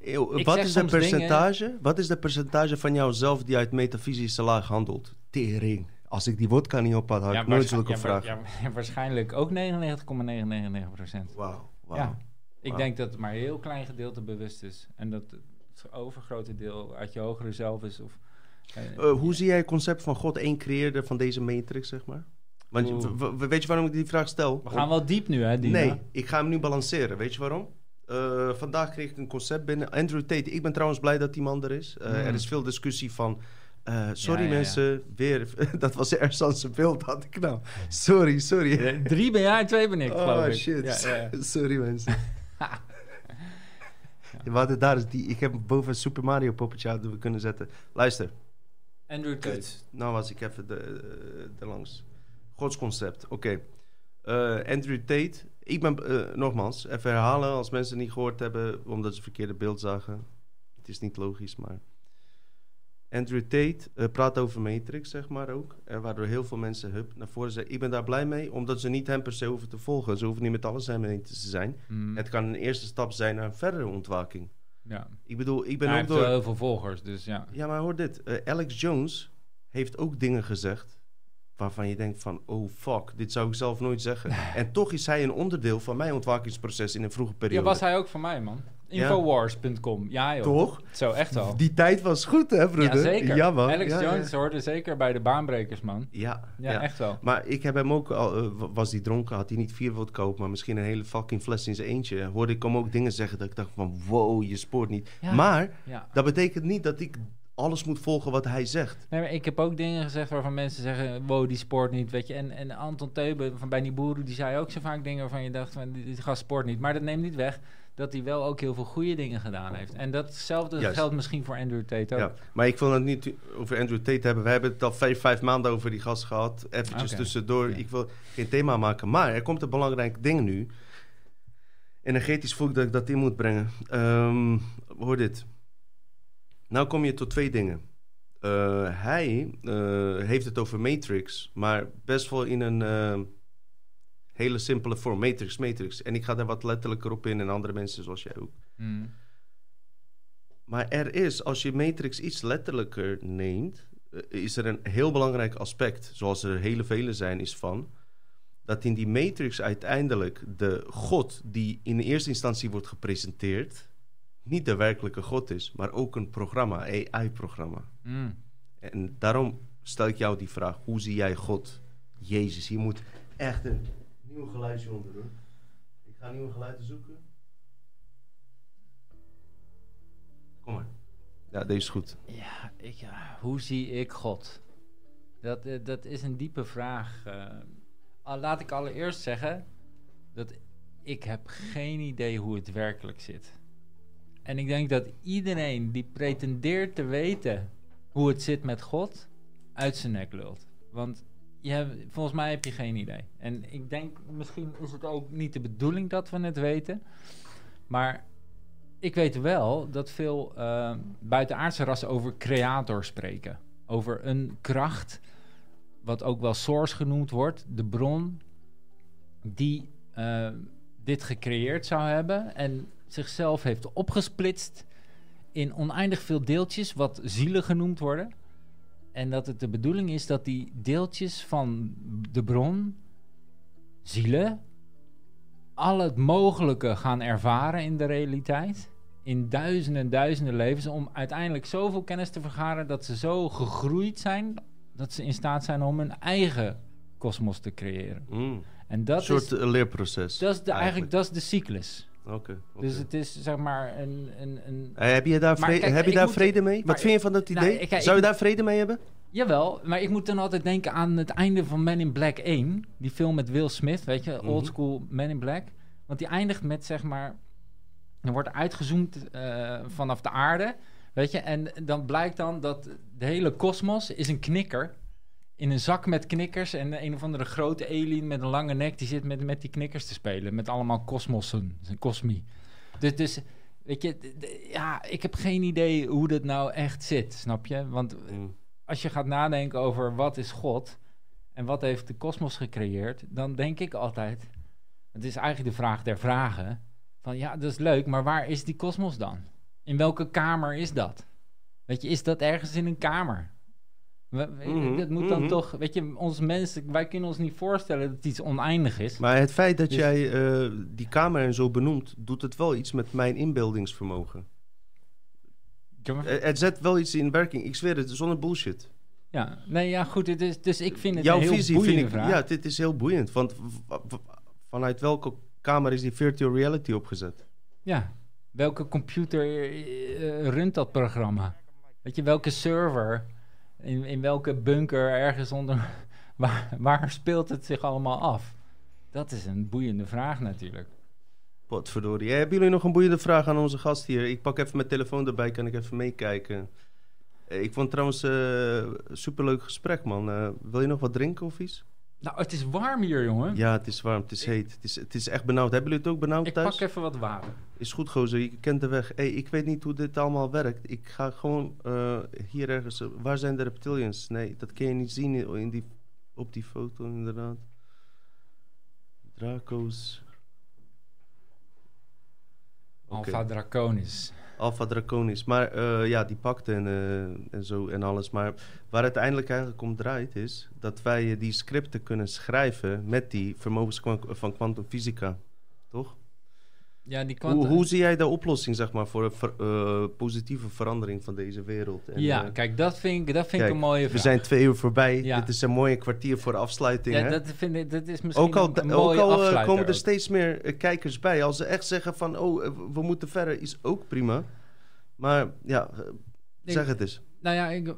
Speaker 1: Eeuw,
Speaker 3: Ik
Speaker 1: wat is de
Speaker 3: soms dingen-
Speaker 1: percentage? Wat is de percentage van jouzelf die uit metafysische laag handelt? Tering. Als ik die wodka niet op had, had
Speaker 3: ja,
Speaker 1: ik nooit zulke
Speaker 3: ja, ja, waarschijnlijk ook 99,999 procent.
Speaker 1: Wauw. wauw.
Speaker 3: Ja. Ik denk dat het maar een heel klein gedeelte bewust is. En dat het overgrote deel uit je hogere zelf is. Of, eh,
Speaker 1: Eh, hoe zie jij het concept van God één creëerde van deze matrix, zeg maar? Want je- weet je waarom ik die vraag stel?
Speaker 3: we gaan wel diep nu, hè, Dina?
Speaker 1: Nee, ik ga hem nu balanceren. Weet je waarom? Eh, vandaag kreeg ik een concept binnen. Andrew Tate. Ik ben trouwens blij dat die man er is. Eh,
Speaker 3: Mm.
Speaker 1: Er is veel discussie van. eh, sorry
Speaker 3: Ja, ja, ja.
Speaker 1: mensen, weer. dat was ergens aan zijn beeld, had ik nou. Sorry, sorry.
Speaker 3: Drie ben jij, twee ben ik, geloof
Speaker 1: oh
Speaker 3: ik.
Speaker 1: shit.
Speaker 3: Ja, ja.
Speaker 1: sorry mensen. We hadden daar is die. Ik heb boven een Super Mario poppetje hadden we kunnen zetten. Luister.
Speaker 3: Andrew Tate.
Speaker 1: Kut. Nou was ik even de, de langs. Godsconcept, oké. Andrew Tate. Ik ben, eh, nogmaals, even herhalen als mensen het niet gehoord hebben, omdat ze verkeerde beeld zagen. Het is niet logisch, maar... Andrew Tate eh, praat over Matrix, zeg maar ook. En waardoor heel veel mensen hup, naar voren zijn. Ik ben daar blij mee, omdat ze niet hem per se hoeven te volgen. Ze hoeven niet met alles hem eens te zijn.
Speaker 3: Mm,
Speaker 1: Het kan een eerste stap zijn naar een verdere ontwaking.
Speaker 3: ja.
Speaker 1: Ik bedoel, ik ben ook door...
Speaker 3: heel veel volgers, dus ja.
Speaker 1: Ja, maar hoor dit. Eh, Alex Jones heeft ook dingen gezegd waarvan je denkt van, oh fuck, dit zou ik zelf nooit zeggen. en toch is hij een onderdeel van mijn ontwakingsproces in een vroege
Speaker 3: Ja,
Speaker 1: periode.
Speaker 3: was hij ook van mij, man. Infowars.com. Ja, joh.
Speaker 1: Toch?
Speaker 3: Zo, echt wel.
Speaker 1: Die tijd was goed, hè, broeder?
Speaker 3: Ja, zeker.
Speaker 1: Ja, man.
Speaker 3: Alex
Speaker 1: Ja, ja.
Speaker 3: Jones hoorde zeker bij de baanbrekers, man.
Speaker 1: Ja,
Speaker 3: Ja,
Speaker 1: ja.
Speaker 3: echt wel.
Speaker 1: Maar ik heb hem ook, al, eh, wa- was hij dronken, had hij niet vier vodka op, maar misschien een hele fucking fles in zijn eentje. Hoorde ik hem ook dingen zeggen dat ik dacht van, wow, je spoort niet.
Speaker 3: Ja.
Speaker 1: Maar
Speaker 3: Ja.
Speaker 1: dat betekent niet dat ik alles moet volgen wat hij zegt.
Speaker 3: Nee, maar ik heb ook dingen gezegd waarvan mensen zeggen... wow, die sport niet, weet je. En, en Anton Teuben van bij Nibouru, die zei ook zo vaak dingen... waarvan je dacht, van, die, die gast sport niet. Maar dat neemt niet weg dat hij wel ook heel veel goede dingen gedaan heeft. En datzelfde
Speaker 1: Juist.
Speaker 3: geldt misschien voor Andrew Tate ook.
Speaker 1: Ja, maar ik wil het niet over Andrew Tate hebben. We hebben het al vijf, vijf maanden over die gast gehad. Eventjes
Speaker 3: Oké.
Speaker 1: tussendoor.
Speaker 3: Ja.
Speaker 1: Ik wil geen thema maken. Maar er komt een belangrijk ding nu. Energetisch voel ik dat ik dat in moet brengen. Ehm, hoor dit. Nou kom je tot twee dingen. Eh, hij eh, heeft het over Matrix, maar best wel in een eh, hele simpele vorm. Matrix, Matrix. En ik ga daar wat letterlijker op in en andere mensen zoals jij ook.
Speaker 3: Mm.
Speaker 1: Maar er is, als je Matrix iets letterlijker neemt, is er een heel belangrijk aspect, zoals er hele vele zijn, is van dat in die Matrix uiteindelijk de God die in eerste instantie wordt gepresenteerd, niet de werkelijke God is, maar ook een programma, AI-programma.
Speaker 3: Mm.
Speaker 1: En daarom stel ik jou die vraag: hoe zie jij God? Jezus, hier moet echt een nieuw geluidje onder doen. Ik ga nieuwe geluiden zoeken. Kom maar. Ja, deze is goed.
Speaker 3: Ja, ik, ja, hoe zie ik God? Dat, eh, dat is een diepe vraag. eh. laat ik allereerst zeggen dat ik heb geen idee hoe het werkelijk zit. En ik denk dat iedereen die pretendeert te weten hoe het zit met God, uit zijn nek lult. Want je volgens mij heb je geen idee. En ik denk, misschien is het ook niet de bedoeling dat we het weten. Maar ik weet wel dat veel uh, buitenaardse rassen over creator spreken. Over een kracht, wat ook wel source genoemd wordt, de bron, die uh, dit gecreëerd zou hebben en zichzelf heeft opgesplitst in oneindig veel deeltjes, wat zielen genoemd worden. En dat het de bedoeling is dat die deeltjes van de bron, zielen, al het mogelijke gaan ervaren in de realiteit. In duizenden en duizenden levens. Om uiteindelijk zoveel kennis te vergaren dat ze zo gegroeid zijn. dat ze in staat zijn om hun eigen kosmos te creëren.
Speaker 1: Mm.
Speaker 3: En dat
Speaker 1: Een soort
Speaker 3: is,
Speaker 1: eh, leerproces.
Speaker 3: dat is de, eigenlijk dat is de cyclus.
Speaker 1: Oké.
Speaker 3: Dus het is zeg maar een. een, een
Speaker 1: Eh, heb je daar, vrede,
Speaker 3: kijk,
Speaker 1: heb je daar
Speaker 3: moet-
Speaker 1: vrede mee?
Speaker 3: maar
Speaker 1: Wat vind je van dat
Speaker 3: nou,
Speaker 1: idee?
Speaker 3: ik-
Speaker 1: Zou je
Speaker 3: ik-
Speaker 1: daar vrede mee hebben?
Speaker 3: Jawel, maar ik moet dan altijd denken aan het einde van Men in Black 1. Die film met Will Smith, weet je,
Speaker 1: Mhm.
Speaker 3: old school Men in Black. Want die eindigt met zeg maar. Er wordt uitgezoomd eh, vanaf de aarde, weet je. En dan blijkt dan dat de hele kosmos is een knikker. In een zak met knikkers. En een of andere grote alien met een lange nek. die zit met, met die knikkers te spelen. Met allemaal kosmossen. Een kosmie. Dus, dus weet je, ja, ik heb geen idee hoe dat nou echt zit, snap je? Want
Speaker 1: Mm.
Speaker 3: als je gaat nadenken over wat is God en wat heeft de kosmos gecreëerd, dan denk ik altijd, het is eigenlijk de vraag der vragen, van ja, dat is leuk, maar waar is die kosmos dan? In welke kamer is dat? Weet je, is dat ergens in een kamer? We-
Speaker 1: Mhm,
Speaker 3: Dat moet dan
Speaker 1: mhm.
Speaker 3: toch, weet je, ons mensen, wij kunnen ons niet voorstellen dat iets oneindig is.
Speaker 1: Maar het feit dat
Speaker 3: Dus-
Speaker 1: jij eh, die kamer en zo benoemt, doet het wel iets met mijn inbeeldingsvermogen. Eh, het zet wel iets in werking. Ik zweer het, zonder bullshit.
Speaker 3: Ja, nee, ja, goed, het is, dus ik vind het
Speaker 1: Jouw
Speaker 3: een heel
Speaker 1: visie vind ik,
Speaker 3: vraag.
Speaker 1: ja, dit is heel boeiend. Want vanuit welke kamer is die virtual reality opgezet?
Speaker 3: Ja, welke computer eh, runt dat programma? Weet je, welke server? In, in welke bunker ergens onder... Waar, waar speelt het zich allemaal af? Dat is een boeiende vraag natuurlijk.
Speaker 1: Potverdorie. Eh, hebben jullie nog een boeiende vraag aan onze gast hier? Ik pak even mijn telefoon erbij, kan ik even meekijken. Eh, ik vond trouwens eh, een superleuk gesprek, man. Eh, wil je nog wat drinken of iets?
Speaker 3: Nou, het is warm hier, jongen.
Speaker 1: Ja, het is warm, het is heet. Het is, het is echt benauwd. Hebben jullie het ook benauwd
Speaker 3: Ik
Speaker 1: thuis?
Speaker 3: pak even wat water.
Speaker 1: Is goed, gozer. Je kent de weg. Hey, ik weet niet hoe dit allemaal werkt. Ik ga gewoon eh, hier ergens... eh, waar zijn de reptilians? Nee, dat kun je niet zien in die, op die foto, inderdaad. Draco's.
Speaker 3: Alpha Draconis.
Speaker 1: Alpha Draconis. Maar eh, ja, die pakte en, eh, en zo en alles. Maar waar het uiteindelijk eigenlijk om draait is... dat wij eh, die scripten kunnen schrijven met die vermogens van kwantumfysica. Toch?
Speaker 3: Ja, die
Speaker 1: Hoe, hoe zie jij de oplossing, zeg maar, voor een ver- eh, positieve verandering van deze wereld? En,
Speaker 3: ja,
Speaker 1: eh,
Speaker 3: kijk, dat vind ik, dat vind ik een mooie
Speaker 1: we
Speaker 3: vraag.
Speaker 1: zijn twee uur voorbij.
Speaker 3: Ja.
Speaker 1: Dit is een mooie kwartier voor afsluiting.
Speaker 3: ja,
Speaker 1: hè?
Speaker 3: dat, vind ik, dat is misschien
Speaker 1: ook al,
Speaker 3: een, een
Speaker 1: ook al eh, komen er
Speaker 3: ook.
Speaker 1: steeds meer kijkers bij. Als ze echt zeggen van, oh, we moeten verder, is ook prima. Maar ja,
Speaker 3: Ik-
Speaker 1: zeg het eens.
Speaker 3: Nou ja, ik,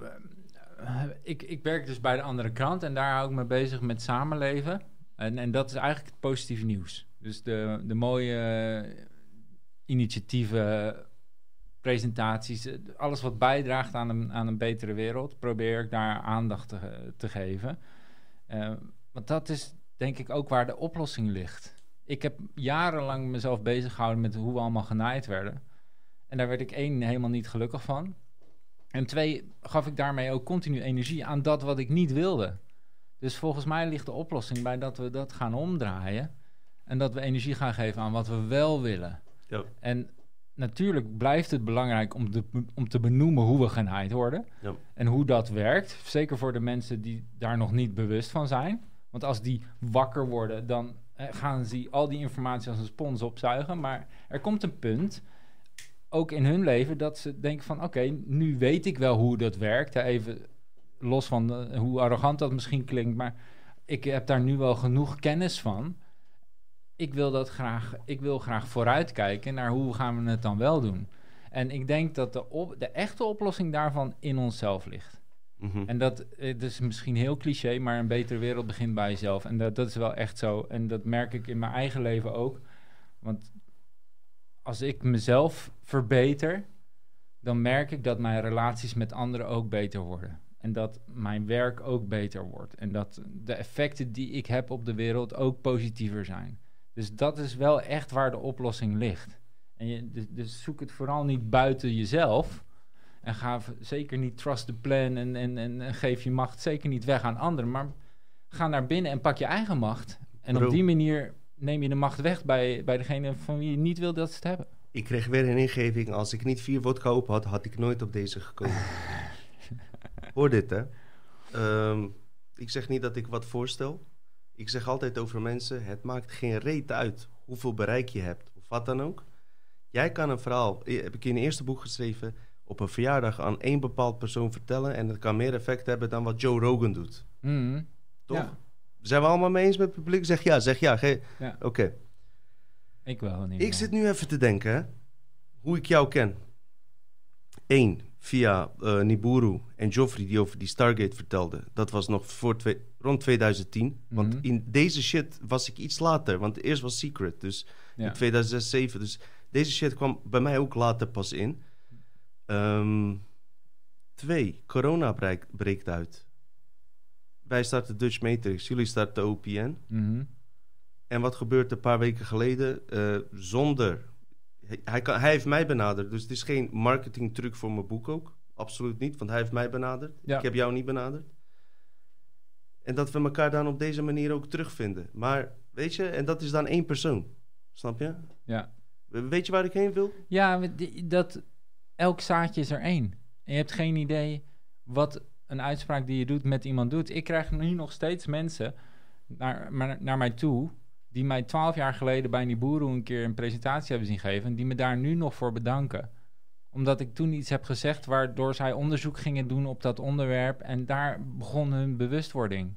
Speaker 3: ik, ik werk dus bij de andere krant en daar hou ik me bezig met samenleven. En, en dat is eigenlijk het positieve nieuws. Dus de, de mooie eh, initiatieven, presentaties, eh, alles wat bijdraagt aan een, aan een betere wereld, probeer ik daar aandacht te, geven. Eh, want dat is denk ik ook waar de oplossing ligt. Ik heb jarenlang mezelf bezig gehouden met hoe we allemaal genaaid werden. En daar werd ik één helemaal niet gelukkig van. En twee, gaf ik daarmee ook continu energie aan dat wat ik niet wilde. Dus volgens mij ligt de oplossing bij dat we dat gaan omdraaien. En dat we energie gaan geven aan wat we wel willen.
Speaker 1: Ja.
Speaker 3: En natuurlijk blijft het belangrijk om, de, om te benoemen hoe we genaaid worden.
Speaker 1: Ja.
Speaker 3: En hoe dat werkt. Zeker voor de mensen die daar nog niet bewust van zijn. Want als die wakker worden, dan eh, gaan ze al die informatie als een spons opzuigen. Maar er komt een punt, ook in hun leven, dat ze denken van... oké, nu weet ik wel hoe dat werkt. Hè, Even los van eh, hoe arrogant dat misschien klinkt, maar ik heb daar nu wel genoeg kennis van. Ik wil dat graag, ik wil graag vooruitkijken naar hoe gaan we het dan wel doen. En ik denk dat de, op, de echte oplossing daarvan in onszelf ligt.
Speaker 1: Mhm.
Speaker 3: En dat, is misschien heel cliché, maar een betere wereld begint bij jezelf. En dat, dat is wel echt zo. En dat merk ik in mijn eigen leven ook. Want als ik mezelf verbeter, dan merk ik dat mijn relaties met anderen ook beter worden. En En dat mijn werk ook beter wordt. En dat de effecten die ik heb op de wereld ook positiever zijn. Dus dat is wel echt waar de oplossing ligt. En je, dus, dus zoek het vooral niet buiten jezelf. En ga zeker niet trust the plan en, en, en, geef je macht zeker niet weg aan anderen. Maar ga naar binnen en pak je eigen macht. En
Speaker 1: Bro.
Speaker 3: op die manier neem je de macht weg bij, bij degene van wie je niet wil dat ze het hebben.
Speaker 1: Ik kreeg weer een ingeving. Als ik niet vier vodka op had, had ik nooit op deze gekomen. Hoor dit, hè. Ehm, ik zeg niet dat ik wat voorstel. Ik zeg altijd over mensen, het maakt geen reet uit hoeveel bereik je hebt. Of wat dan ook. Jij kan een verhaal, eh, heb ik in het eerste boek geschreven... op een verjaardag aan één bepaald persoon vertellen... en dat kan meer effect hebben dan wat Joe Rogan doet.
Speaker 3: Mhm.
Speaker 1: Toch?
Speaker 3: Ja.
Speaker 1: Zijn we allemaal mee eens met het publiek? Zeg ja, zeg ja. Ge-
Speaker 3: Ja.
Speaker 1: Oké.
Speaker 3: Ik wel.
Speaker 1: Ik zit nu even te denken, hè, hoe ik jou ken. Eén, via eh Niburu en Joffrey die over die Stargate vertelde. Dat was nog voor twee, rond 2010. Want
Speaker 3: Mhm.
Speaker 1: in deze shit was ik iets later. Want eerst was Secret, dus
Speaker 3: Ja.
Speaker 1: in 2006, 2007. Dus deze shit kwam bij mij ook later pas in. Ehm, twee, corona breekt, breekt uit. Wij starten Dutch Matrix, jullie starten OPN.
Speaker 3: Mhm.
Speaker 1: En wat gebeurt een paar weken geleden? Eh, zonder. Hij, hij, kan, hij heeft mij benaderd. Dus het is geen marketingtruc voor mijn boek ook. Absoluut niet, want hij heeft mij benaderd.
Speaker 3: Ja.
Speaker 1: Ik heb jou niet benaderd. En dat we elkaar dan op deze manier ook terugvinden. Maar weet je, en dat is dan één persoon. Snap je?
Speaker 3: Ja.
Speaker 1: Weet je waar ik heen wil?
Speaker 3: Ja, dat, elk zaadje is er één. En je hebt geen idee wat een uitspraak die je doet met iemand doet. Ik krijg nu nog steeds mensen naar, naar mij toe... die mij twaalf jaar geleden bij Niburu een keer een presentatie hebben zien geven... en die me daar nu nog voor bedanken. Omdat ik toen iets heb gezegd... waardoor zij onderzoek gingen doen op dat onderwerp... en daar begon hun bewustwording.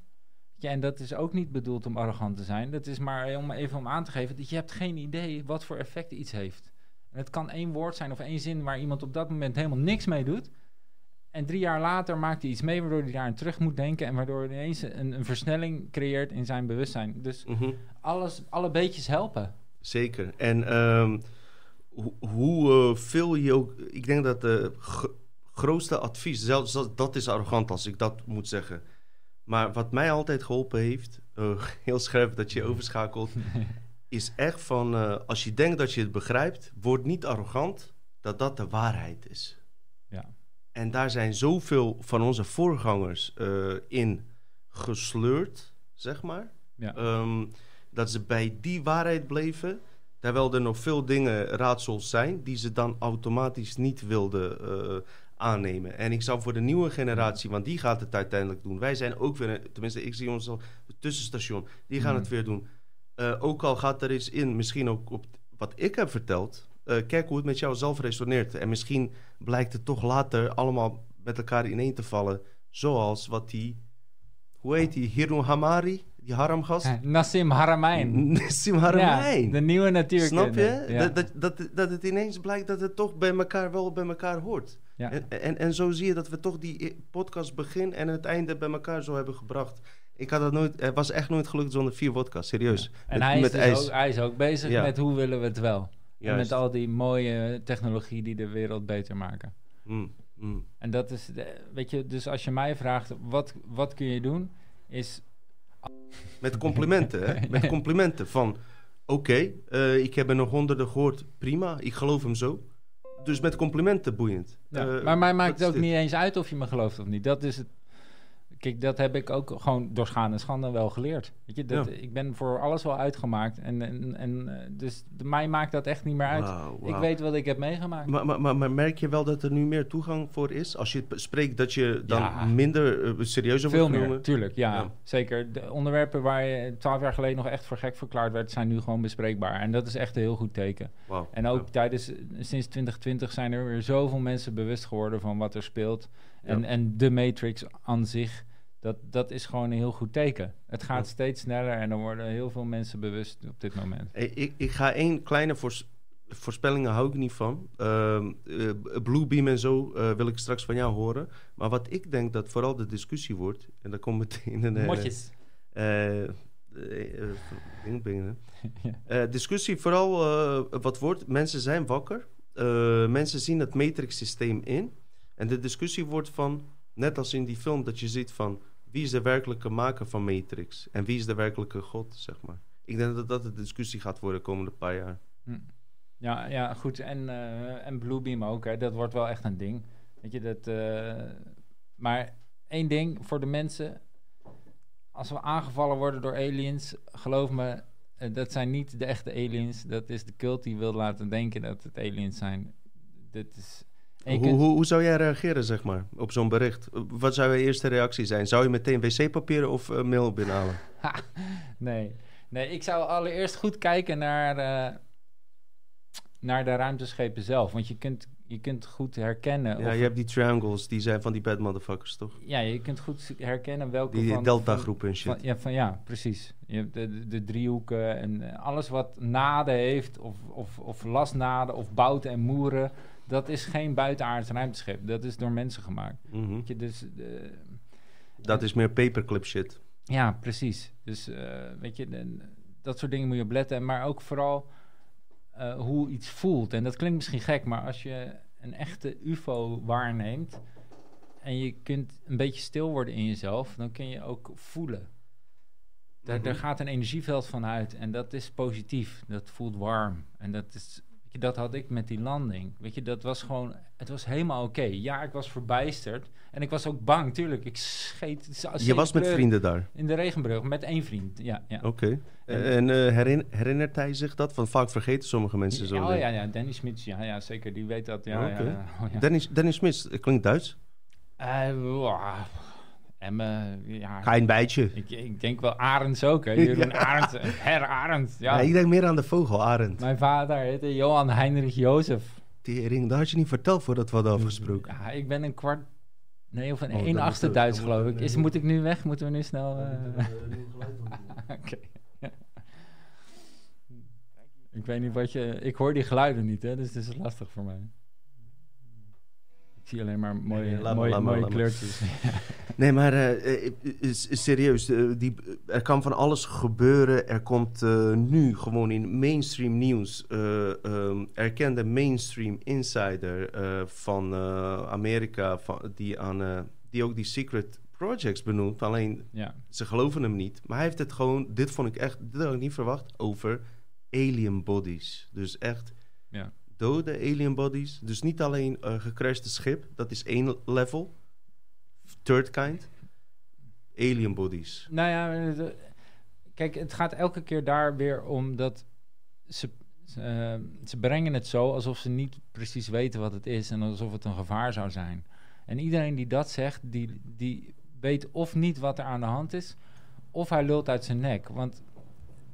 Speaker 3: Ja, en dat is ook niet bedoeld om arrogant te zijn. Dat is maar om even om aan te geven... dat je hebt geen idee wat voor effect iets heeft. En het kan één woord zijn of één zin waar iemand op dat moment helemaal niks mee doet. En drie jaar later maakt hij iets mee waardoor hij daar aan terug moet denken. En waardoor hij ineens een, een versnelling creëert in zijn bewustzijn. Dus
Speaker 1: Mhm.
Speaker 3: alles, alle beetjes helpen.
Speaker 1: Zeker. En ehm, hoe, hoe eh, veel je ook... Ik denk dat de gro- grootste advies... Zelfs dat, dat is arrogant als ik dat moet zeggen. Maar wat mij altijd geholpen heeft... eh, heel scherp dat je overschakelt... is echt van... eh, als je denkt dat je het begrijpt... word niet arrogant dat dat de waarheid is. En daar zijn zoveel van onze voorgangers eh, in gesleurd, zeg maar.
Speaker 3: Ja.
Speaker 1: Ehm, dat ze bij die waarheid bleven. Terwijl er nog veel dingen, raadsels zijn, die ze dan automatisch niet wilden eh, aannemen. En ik zou voor de nieuwe generatie, want die gaat het uiteindelijk doen. Wij zijn ook weer, tenminste, ik zie ons al het tussenstation, die gaan
Speaker 3: Mhm.
Speaker 1: het weer doen. Eh, ook al gaat er eens in, misschien ook op wat ik heb verteld. Eh, kijk hoe het met jou zelf resoneert. En misschien blijkt het toch later allemaal met elkaar ineen te vallen. Zoals wat die, hoe heet die, Hiru Hamari, die haramgast?
Speaker 3: Eh, Nassim Haramein.
Speaker 1: Sim Haramein.
Speaker 3: Ja, de nieuwe natuurkunde.
Speaker 1: Snap je?
Speaker 3: Ja.
Speaker 1: Dat, dat, dat, dat het ineens blijkt dat het toch bij elkaar wel bij elkaar hoort.
Speaker 3: Ja.
Speaker 1: En, en, en zo zie je dat we toch die podcast begin en het einde bij elkaar zo hebben gebracht. Ik had dat nooit, het was echt nooit gelukt zonder vier vodka, serieus.
Speaker 3: En
Speaker 1: Met-
Speaker 3: hij, is
Speaker 1: met
Speaker 3: dus
Speaker 1: ijs.
Speaker 3: ook, hij is ook bezig
Speaker 1: Ja.
Speaker 3: met hoe willen we het wel. En met al die mooie technologie die de wereld beter maken.
Speaker 1: Mm, mm.
Speaker 3: En dat is, de- weet je, dus als je mij vraagt, wat, wat kun je doen? Is,
Speaker 1: Met complimenten, hè? Met complimenten van... Oké, eh, ik heb er nog honderden gehoord. Prima, ik geloof hem zo. Dus met complimenten boeiend.
Speaker 3: ja.
Speaker 1: Eh,
Speaker 3: maar mij maakt het ook
Speaker 1: dit?
Speaker 3: niet eens uit of je me gelooft of niet. Dat is het. Kijk, dat heb ik ook gewoon door schade en schande wel geleerd. Weet je, dat,
Speaker 1: Ja.
Speaker 3: ik ben voor alles wel uitgemaakt. En, en, en eh, dus de, mij maakt dat echt niet meer uit. Ik weet wat ik heb meegemaakt.
Speaker 1: Maar, maar, maar, maar merk je wel dat er nu meer toegang voor is? Als je spreekt, dat je dan
Speaker 3: Ja.
Speaker 1: minder uh, serieus over
Speaker 3: Veel
Speaker 1: wordt
Speaker 3: meer,
Speaker 1: genomen?
Speaker 3: tuurlijk. Ja,
Speaker 1: Ja.
Speaker 3: zeker. De onderwerpen waar je twaalf jaar geleden nog echt voor gek verklaard werd, zijn nu gewoon bespreekbaar. En dat is echt een heel goed teken. En ook tijdens, sinds 2020 zijn er weer zoveel mensen bewust geworden van wat er speelt. En, en de Matrix aan zich, dat, dat is gewoon een heel goed teken. Het gaat
Speaker 1: Ja.
Speaker 3: steeds sneller en er worden heel veel mensen bewust op dit moment.
Speaker 1: Ik, ik ga één kleine voors- voorspellingen hou ik niet van. Ehm eh, Bluebeam en zo eh, wil ik straks van jou horen. Maar wat ik denk dat vooral de discussie wordt... en dan komt meteen een...
Speaker 3: Motjes.
Speaker 1: eh, ding.
Speaker 3: Ja.
Speaker 1: Discussie vooral wat wordt. Mensen zijn wakker. Mensen zien het matrix systeem in. En de discussie wordt van... Net als in die film dat je ziet van wie is de werkelijke maker van Matrix en wie is de werkelijke god, zeg maar. Ik denk dat dat de discussie gaat worden de komende paar jaar.
Speaker 3: Hm. Ja, ja, goed. En, eh, en Bluebeam ook, hè. dat wordt wel echt een ding. Weet je, dat... eh, maar één ding voor de mensen. Als we aangevallen worden door aliens, geloof me, eh, dat zijn niet de echte aliens. Dat is de cult die wil laten denken dat het aliens zijn. Dit is...
Speaker 1: Hoe,
Speaker 3: kunt-
Speaker 1: hoe, hoe zou jij reageren, zeg maar, op zo'n bericht? Wat zou je eerste reactie zijn? Zou je meteen wc-papier of eh, mail binnenhalen?
Speaker 3: nee. nee, ik zou allereerst goed kijken naar, eh, naar de ruimteschepen zelf. Want je kunt, je kunt goed herkennen.
Speaker 1: Ja,
Speaker 3: of-
Speaker 1: je hebt die triangles, die zijn van die bad motherfuckers, toch?
Speaker 3: ja, je kunt goed herkennen welke
Speaker 1: Die
Speaker 3: van...
Speaker 1: delta-groepen en shit.
Speaker 3: Van, ja, van, ja, precies. Je hebt de, de, de driehoeken en eh, alles wat naden heeft, of, of, of lasnaden, of bouten en moeren, dat is geen buitenaards ruimteschip. Dat is door mensen gemaakt.
Speaker 1: Mhm.
Speaker 3: Je, dus, eh,
Speaker 1: Dat is meer paperclip shit.
Speaker 3: ja, precies. Dus eh, weet je, dat soort dingen moet je op letten. Maar ook vooral eh, hoe iets voelt. En dat klinkt misschien gek, maar als je een echte UFO waarneemt en je kunt een beetje stil worden in jezelf, dan kun je ook voelen. Daar,
Speaker 1: Mhm.
Speaker 3: daar gaat een energieveld van uit en dat is positief. Dat voelt warm. En dat is. Je, Dat had ik met die landing. Weet je, dat was gewoon. Het was helemaal oké. Ja, ik was verbijsterd. En ik was ook bang, tuurlijk. Ik scheet.
Speaker 1: Je was met vrienden daar.
Speaker 3: In de regenbrug, met één vriend. Ja, ja.
Speaker 1: Oké. En eh, herin- herinnert hij zich dat? Want vaak vergeten sommige mensen zo.
Speaker 3: Ja, oh, ja, ja, Danny Smits, ja, ja, zeker. Die weet dat. Ja,
Speaker 1: Oké.
Speaker 3: ja, ja. Oh, ja.
Speaker 1: Dennis, Dennis Smits, het klinkt Duits.
Speaker 3: Eh, wauw. Emmen, ja.
Speaker 1: Ga je een bijtje.
Speaker 3: Ik, ik denk wel Arends ook, hè. Jeroen Arends, eh, Herr Arends, ja.
Speaker 1: Ja. ik denk meer aan de vogel, Arend.
Speaker 3: Mijn vader heette Johan Heinrich Jozef.
Speaker 1: Tering, dat had je niet verteld voordat we hadden afgesproken.
Speaker 3: Ja, ik ben een kwart... Nee, of een
Speaker 1: Oh, dan
Speaker 3: 1
Speaker 1: moet
Speaker 3: achtste Duits, geloof ik. Is, moet ik nu weg? Moeten we nu snel... eh, Oké. ja. Ik weet niet wat je... Ik hoor die geluiden niet, hè. Dus het is lastig voor mij. Zie alleen maar mooie,
Speaker 1: Nee,
Speaker 3: mooie,
Speaker 1: maar,
Speaker 3: mooie kleurtjes.
Speaker 1: Nee, maar eh, eh, is- is serieus, eh, die, er kan van alles gebeuren. Er komt eh, nu gewoon in mainstream nieuws eh, ehm, erkende mainstream insider eh, van eh, Amerika, van, die, aan, eh, die ook die secret projects benoemt. Alleen
Speaker 3: ja.
Speaker 1: ze geloven hem niet. Maar hij heeft het gewoon, dit vond ik echt, dit had ik niet verwacht, over alien bodies. Dus echt. Dode alien bodies. Dus niet alleen een gecrashte schip, dat is één level. Third kind. Alien bodies.
Speaker 3: Nou ja, eh, kijk, het gaat elke keer daar weer om dat ze, ze, eh, ze brengen het zo alsof ze niet precies weten wat het is en alsof het een gevaar zou zijn. En iedereen die dat zegt, die, die weet of niet wat er aan de hand is, of hij lult uit zijn nek. Want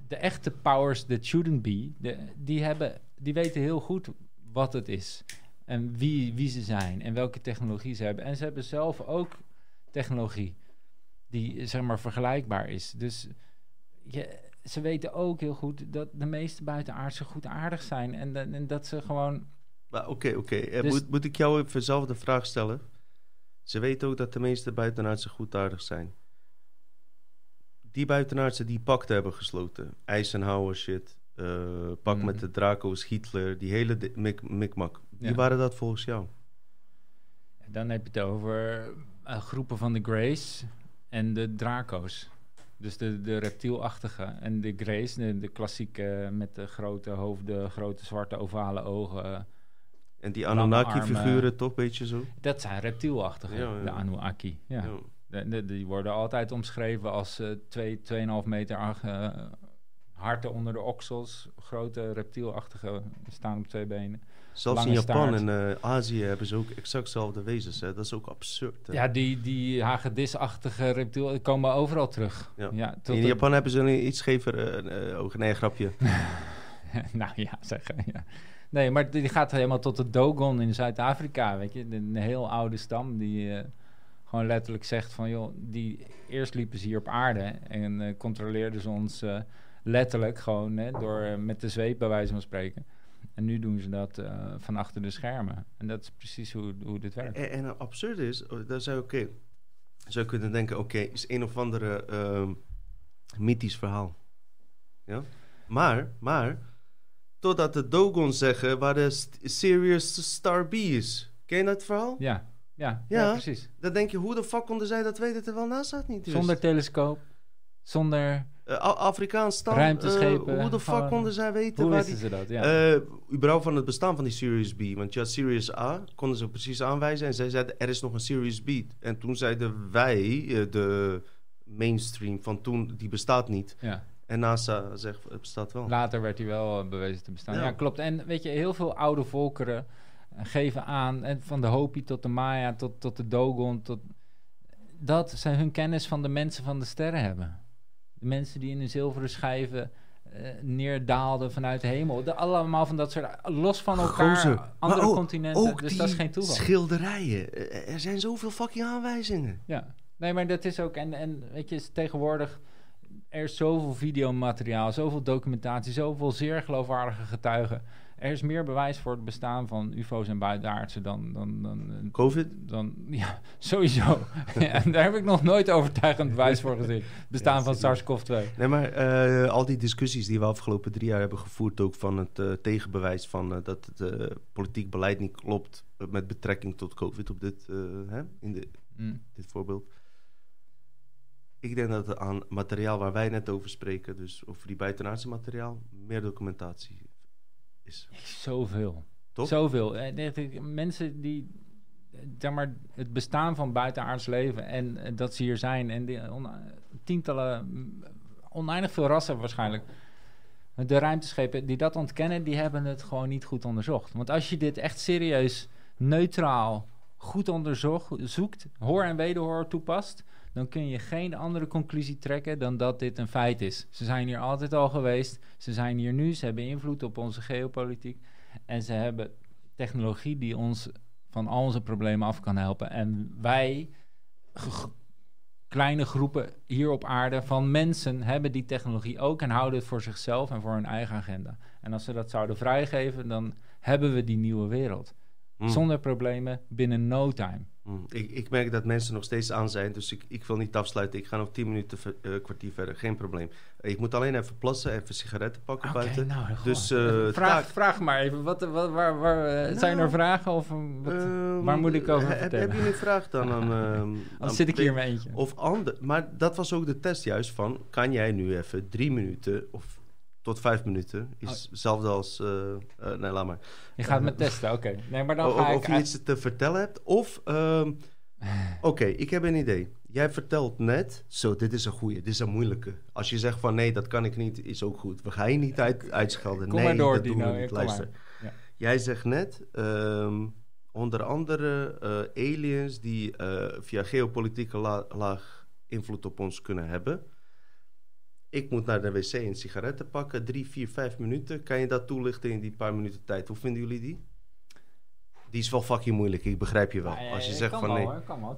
Speaker 3: de echte powers that shouldn't be, de, die, hebben, die weten heel goed wat het is. En wie, wie ze zijn en welke technologie ze hebben. En ze hebben zelf ook technologie die zeg maar vergelijkbaar is. Dus je, ze weten ook heel goed dat de meeste buitenaardsen goed aardig zijn. En, dat- en dat ze gewoon.
Speaker 1: Maar Oké, oké. Eh,
Speaker 3: Dus-
Speaker 1: moet, moet ik jou even zelf de vraag stellen? Ze weten ook dat de meeste buitenaardsen goedaardig zijn. Die buitenaardsen die pakten hebben gesloten. Eisenhower shit. Eh, pak
Speaker 3: Mhm.
Speaker 1: met de Draco's, Hitler. Die hele mik- mikmak. Wie
Speaker 3: Ja.
Speaker 1: waren dat volgens jou?
Speaker 3: Dan heb je het over eh, groepen van de Greys en de Draco's. Dus de, de reptielachtige. En de Greys, de, de klassieke met de grote hoofden, grote zwarte ovale ogen.
Speaker 1: En die Anunnaki-figuren toch beetje zo?
Speaker 3: Dat zijn reptielachtige,
Speaker 1: Ja, ja.
Speaker 3: de Anunnaki. Ja.
Speaker 1: Ja.
Speaker 3: De- de- die worden altijd omschreven als eh twee, 2,5 meter eh, harten onder de oksels. Grote reptielachtige, staan op twee benen.
Speaker 1: Zelfs in Japan
Speaker 3: staart.
Speaker 1: en eh, Azië hebben ze ook exact dezelfde wezens. Hè? Dat is ook absurd. hè?
Speaker 3: Ja, die, die hagedisachtige reptiel die komen overal terug.
Speaker 1: Ja.
Speaker 3: Ja, tot
Speaker 1: in Japan hebben ze een iets schever eh, eh, ogen. Nee, grapje.
Speaker 3: nou ja, zeggen. Ja. Nee, maar die gaat helemaal tot de Dogon in Zuid-Afrika, weet je. Een heel oude stam die eh, gewoon letterlijk zegt van... joh, die, eerst liepen ze hier op aarde en eh, controleerden ze ons eh, letterlijk gewoon... Hè, door eh, met de zweep bij wijze van spreken. En nu doen ze dat eh, van achter de schermen. En dat is precies hoe, hoe dit werkt.
Speaker 1: En, en het absurde is, oh, daar zou je oké. Zou je kunnen denken, oké, is een of andere ehm, mythisch verhaal. Ja? Maar, maar, totdat de Dogon zeggen waar de Sirius Star B is. Ken je dat verhaal?
Speaker 3: Ja, Ja, ja.
Speaker 1: Ja.
Speaker 3: precies.
Speaker 1: Dan denk je, hoe de fuck konden zij dat weten terwijl NASA het niet wist?
Speaker 3: Zonder telescoop, zonder...
Speaker 1: Eh, Afrikaans.
Speaker 3: Ruimteschepen,
Speaker 1: eh, hoe de fuck konden zij weten
Speaker 3: Hoe
Speaker 1: waar die...
Speaker 3: ze dat? Ja.
Speaker 1: Eh, überhaupt van het bestaan van die Sirius B. Want je had Sirius A, konden ze precies aanwijzen. En zij zeiden, er is nog een Sirius B. En toen zeiden wij, de mainstream van toen, die bestaat niet.
Speaker 3: ja.
Speaker 1: En NASA zegt, het bestaat wel.
Speaker 3: Later werd hij wel bewezen te bestaan. Ja.
Speaker 1: Ja.
Speaker 3: klopt. En weet je, heel veel oude volkeren geven aan, en van de Hopi tot de Maya tot, tot de Dogon, tot, dat zij hun kennis van de mensen van de sterren hebben. De mensen die in hun zilveren schijven eh, neerdaalden vanuit de hemel. De, allemaal van dat soort, los van elkaar,
Speaker 1: Gozer.
Speaker 3: andere
Speaker 1: ook-
Speaker 3: continenten.
Speaker 1: Ook
Speaker 3: dus dat is geen toeval.
Speaker 1: schilderijen. Eh, Er zijn zoveel fucking aanwijzingen.
Speaker 3: Ja, nee, maar dat is ook, en, en weet je, is tegenwoordig, er is zoveel videomateriaal, zoveel documentatie, zoveel zeer geloofwaardige getuigen. Er is meer bewijs voor het bestaan van UFO's en buitenaardsen dan, dan, dan,
Speaker 1: Covid?
Speaker 3: dan ja, sowieso. en daar heb ik nog nooit overtuigend bewijs voor gezien. Het bestaan
Speaker 1: Ja,
Speaker 3: van
Speaker 1: serieus.
Speaker 3: SARS-CoV-2.
Speaker 1: Nee, maar eh, al die discussies die we afgelopen drie jaar hebben gevoerd, ook van het eh, tegenbewijs van eh, dat het eh, politiek beleid niet klopt eh, met betrekking tot COVID op dit, eh, hè, in de,
Speaker 3: Mm.
Speaker 1: dit voorbeeld. Ik denk dat aan materiaal waar wij net over spreken, dus over die buitenaardse materiaal, meer documentatie is.
Speaker 3: Zoveel.
Speaker 1: Toch?
Speaker 3: Zoveel. Eh, Mensen die, zeg maar, het bestaan van buitenaards leven en eh, dat ze hier zijn en die on- tientallen, mm, oneindig veel rassen waarschijnlijk. De ruimteschepen die dat ontkennen, die hebben het gewoon niet goed onderzocht. Want als je dit echt serieus, neutraal, goed onderzocht, zoekt, hoor en wederhoor toepast, dan kun je geen andere conclusie trekken dan dat dit een feit is. Ze zijn hier altijd al geweest, ze zijn hier nu, ze hebben invloed op onze geopolitiek en ze hebben technologie die ons van al onze problemen af kan helpen. En wij, kleine groepen hier op aarde van mensen, hebben die technologie ook en houden het voor zichzelf en voor hun eigen agenda. En als ze dat zouden vrijgeven, dan hebben we die nieuwe wereld.
Speaker 1: Hmm.
Speaker 3: Zonder problemen binnen no time.
Speaker 1: Hmm. Ik, ik merk dat mensen nog steeds aan zijn, dus ik, ik wil niet afsluiten. Ik ga nog tien minuten, ver- eh, kwartier verder, geen probleem. Eh, ik moet alleen even plassen, even sigaretten pakken buiten.
Speaker 3: nou,
Speaker 1: Dus, eh,
Speaker 3: vraag, vraag maar even. Wat, wat, waar, waar, eh, zijn er
Speaker 1: Nou,
Speaker 3: vragen? Of, wat,
Speaker 1: Ehm,
Speaker 3: waar moet ik over vertellen?
Speaker 1: Heb je een vraag dan aan... ehm,
Speaker 3: Dan zit ik hier mijn eentje.
Speaker 1: Of ander, maar dat was ook de test juist van... kan jij nu even drie minuten of tot vijf minuten... is
Speaker 3: Oh.
Speaker 1: hetzelfde als... eh, eh, nee, laat maar.
Speaker 3: Je gaat me testen, oké. Nee, maar dan
Speaker 1: O-
Speaker 3: ga
Speaker 1: of,
Speaker 3: ik...
Speaker 1: je iets te vertellen hebt. Of... ehm, Oké, ik heb een idee. Jij vertelt net... Zo, dit is een goeie, dit is een moeilijke. Als je zegt van nee, dat kan ik niet, is ook goed. We gaan je niet uit, uitschelden.
Speaker 3: Kom
Speaker 1: nee,
Speaker 3: maar door,
Speaker 1: dat doen we niet. Luister.
Speaker 3: Ja.
Speaker 1: Jij zegt net, ehm, onder andere eh, aliens die eh, via geopolitieke la- laag invloed op ons kunnen hebben. Ik moet naar de wc en sigaretten pakken, drie, vier, vijf minuten. Kan je dat toelichten in die paar minuten tijd? Hoe vinden jullie die? Die is wel fucking moeilijk, ik begrijp je wel.
Speaker 3: Ja, ja,
Speaker 1: Als je zegt van nee,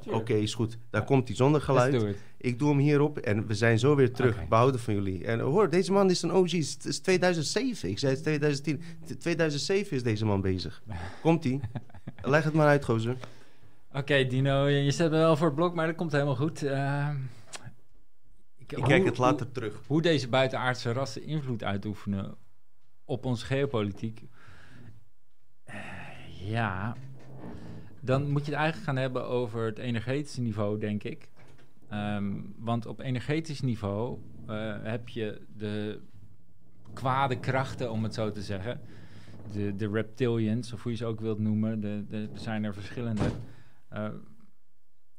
Speaker 1: oké, is goed. Daar komt hij zonder geluid.
Speaker 3: do.
Speaker 1: Ik doe hem hierop en we zijn zo weer terug.
Speaker 3: Oké.
Speaker 1: Behouden van jullie. En hoor, deze man is een OG. Het is 2007. Ik zei het is 2010. T- 2007 is deze man bezig. Komt-ie. Leg het maar uit, gozer.
Speaker 3: Oké, Dino, je zet me wel voor het blok, maar dat komt helemaal goed. Ehm,
Speaker 1: Ik kijk het
Speaker 3: hoe-
Speaker 1: later terug.
Speaker 3: Hoe deze buitenaardse rassen invloed uitoefenen op onze geopolitiek. Eh, ja, dan moet je het eigenlijk gaan hebben over het energetische niveau, denk ik. Ehm, want op energetisch niveau eh, heb je de kwade krachten, om het zo te zeggen. De, de reptilians, of hoe je ze ook wilt noemen. De, de, er zijn er verschillende. Eh,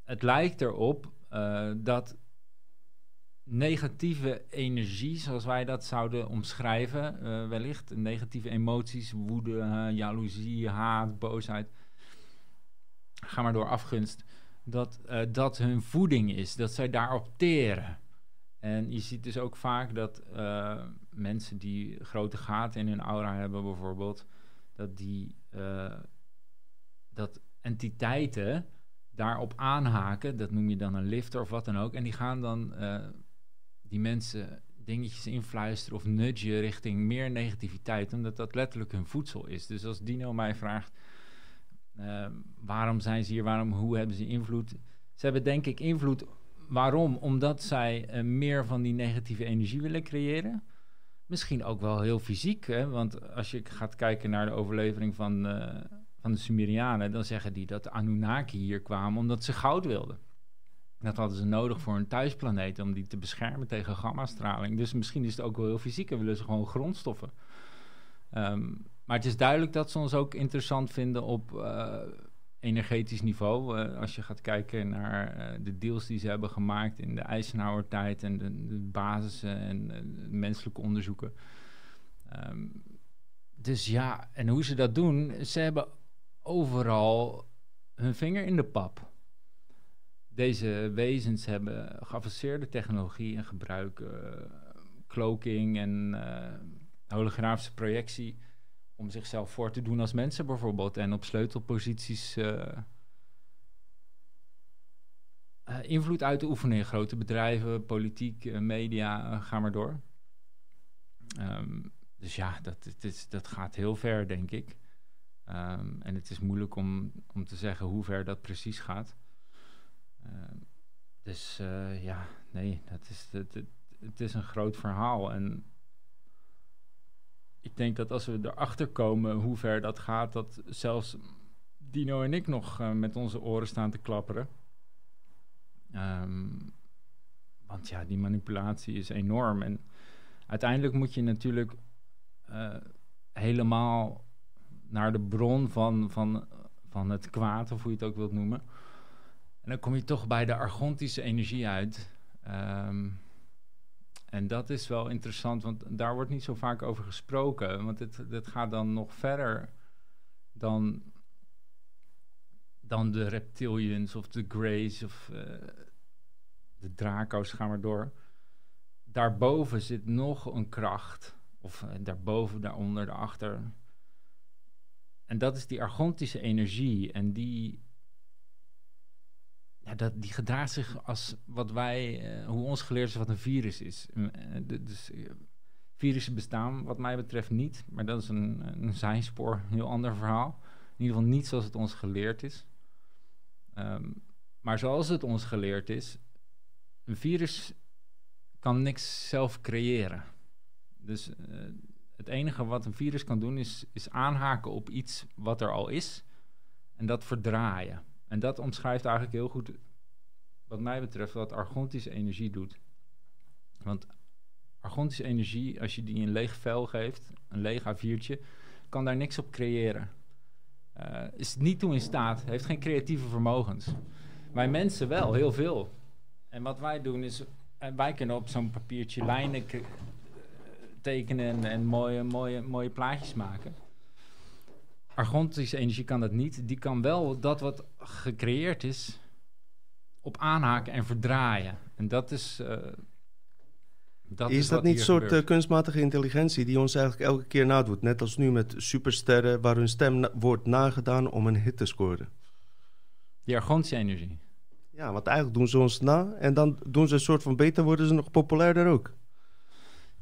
Speaker 3: het lijkt erop dat negatieve energie, zoals wij dat zouden omschrijven, eh, wellicht negatieve emoties, woede, eh, jaloezie, haat, boosheid, ga maar door afgunst, dat eh, dat hun voeding is, dat zij daarop teren. En je ziet dus ook vaak dat mensen die grote gaten in hun aura hebben, bijvoorbeeld, dat die dat entiteiten daarop aanhaken. Dat noem je dan een lifter of wat dan ook. En die gaan dan die mensen dingetjes influisteren of nudgen richting meer negativiteit, omdat dat letterlijk hun voedsel is. Dus als Dino mij vraagt, eh, waarom zijn ze hier, waarom, hoe hebben ze invloed? Ze hebben denk ik invloed. Waarom? Omdat zij eh, meer van die negatieve energie willen creëren. Misschien ook wel heel fysiek, hè? want als je gaat kijken naar de overlevering van, eh, van de Sumerianen, dan zeggen die dat de Anunnaki hier kwamen omdat ze goud wilden. Dat hadden ze nodig voor hun thuisplaneet om die te beschermen tegen gammastraling. Dus misschien is het ook wel heel fysiek en willen ze gewoon grondstoffen. Ehm, maar het is duidelijk dat ze ons ook interessant vinden op uh, energetisch niveau. Uh, als je gaat kijken naar uh, de deals die ze hebben gemaakt in de Eisenhower-tijd en de, de en menselijke onderzoeken. Um, dus ja, en hoe ze dat doen, ze hebben overal hun vinger in de pap. Deze wezens hebben geavanceerde technologie en gebruiken uh, cloaking en uh, holografische projectie om zichzelf voor te doen als mensen bijvoorbeeld en op sleutelposities uh, invloed uit te oefenen in grote bedrijven, politiek, media, ga maar door. Um, dus ja, dat, het is, dat gaat heel ver, denk ik. Um, en het is moeilijk om, om te zeggen hoe ver dat precies gaat. Um, dus uh, ja, nee, dat is, het, het, is een groot verhaal. En ik denk dat als we erachter komen hoe ver dat gaat, dat zelfs Dino en ik nog uh, met onze oren staan te klapperen. Um, want ja, die manipulatie is enorm. En uiteindelijk moet je natuurlijk uh, helemaal naar de bron van, van, van het kwaad, of hoe je het ook wilt noemen. En dan kom je toch bij de argontische energie uit. Um, en dat is wel interessant, want daar wordt niet zo vaak over gesproken. Want het, het gaat dan nog verder dan, dan de reptilians of de greys of uh, de draco's, gaan maar door. Daarboven zit nog een kracht of uh, daarboven, daaronder, daarachter. En dat is die argontische energie. En die, ja, dat, die gedraagt zich als wat wij, uh, hoe ons geleerd is wat een virus is. Uh, dus virussen bestaan wat mij betreft niet. Maar dat is een, een zijspoor, een heel ander verhaal. In ieder geval niet zoals het ons geleerd is. Um, maar zoals het ons geleerd is, een virus kan niks zelf creëren. Dus het enige wat een virus kan doen is, is aanhaken op iets wat er al is en dat verdraaien. En dat omschrijft eigenlijk heel goed, wat mij betreft, wat argontische energie doet. Want argontische energie, als je die een leeg vel geeft, een leeg A4'tje, kan daar niks op creëren. Uh, is niet toe in staat, heeft geen creatieve vermogens. Wij mensen wel, heel veel. En wat wij doen is, wij kunnen op zo'n papiertje lijnen tekenen en, en mooie, mooie, mooie plaatjes maken. Argontische energie kan dat niet. Die kan wel dat wat gecreëerd is op aanhaken en verdraaien. En dat is. Uh,
Speaker 1: dat is, is dat niet een soort uh, kunstmatige intelligentie die ons eigenlijk elke keer nadoet? Net als nu met supersterren, waar hun stem na wordt nagedaan om een hit te scoren.
Speaker 3: Die argontische energie.
Speaker 1: Ja, want eigenlijk doen ze ons na en dan doen ze een soort van beter, worden ze nog populairder ook.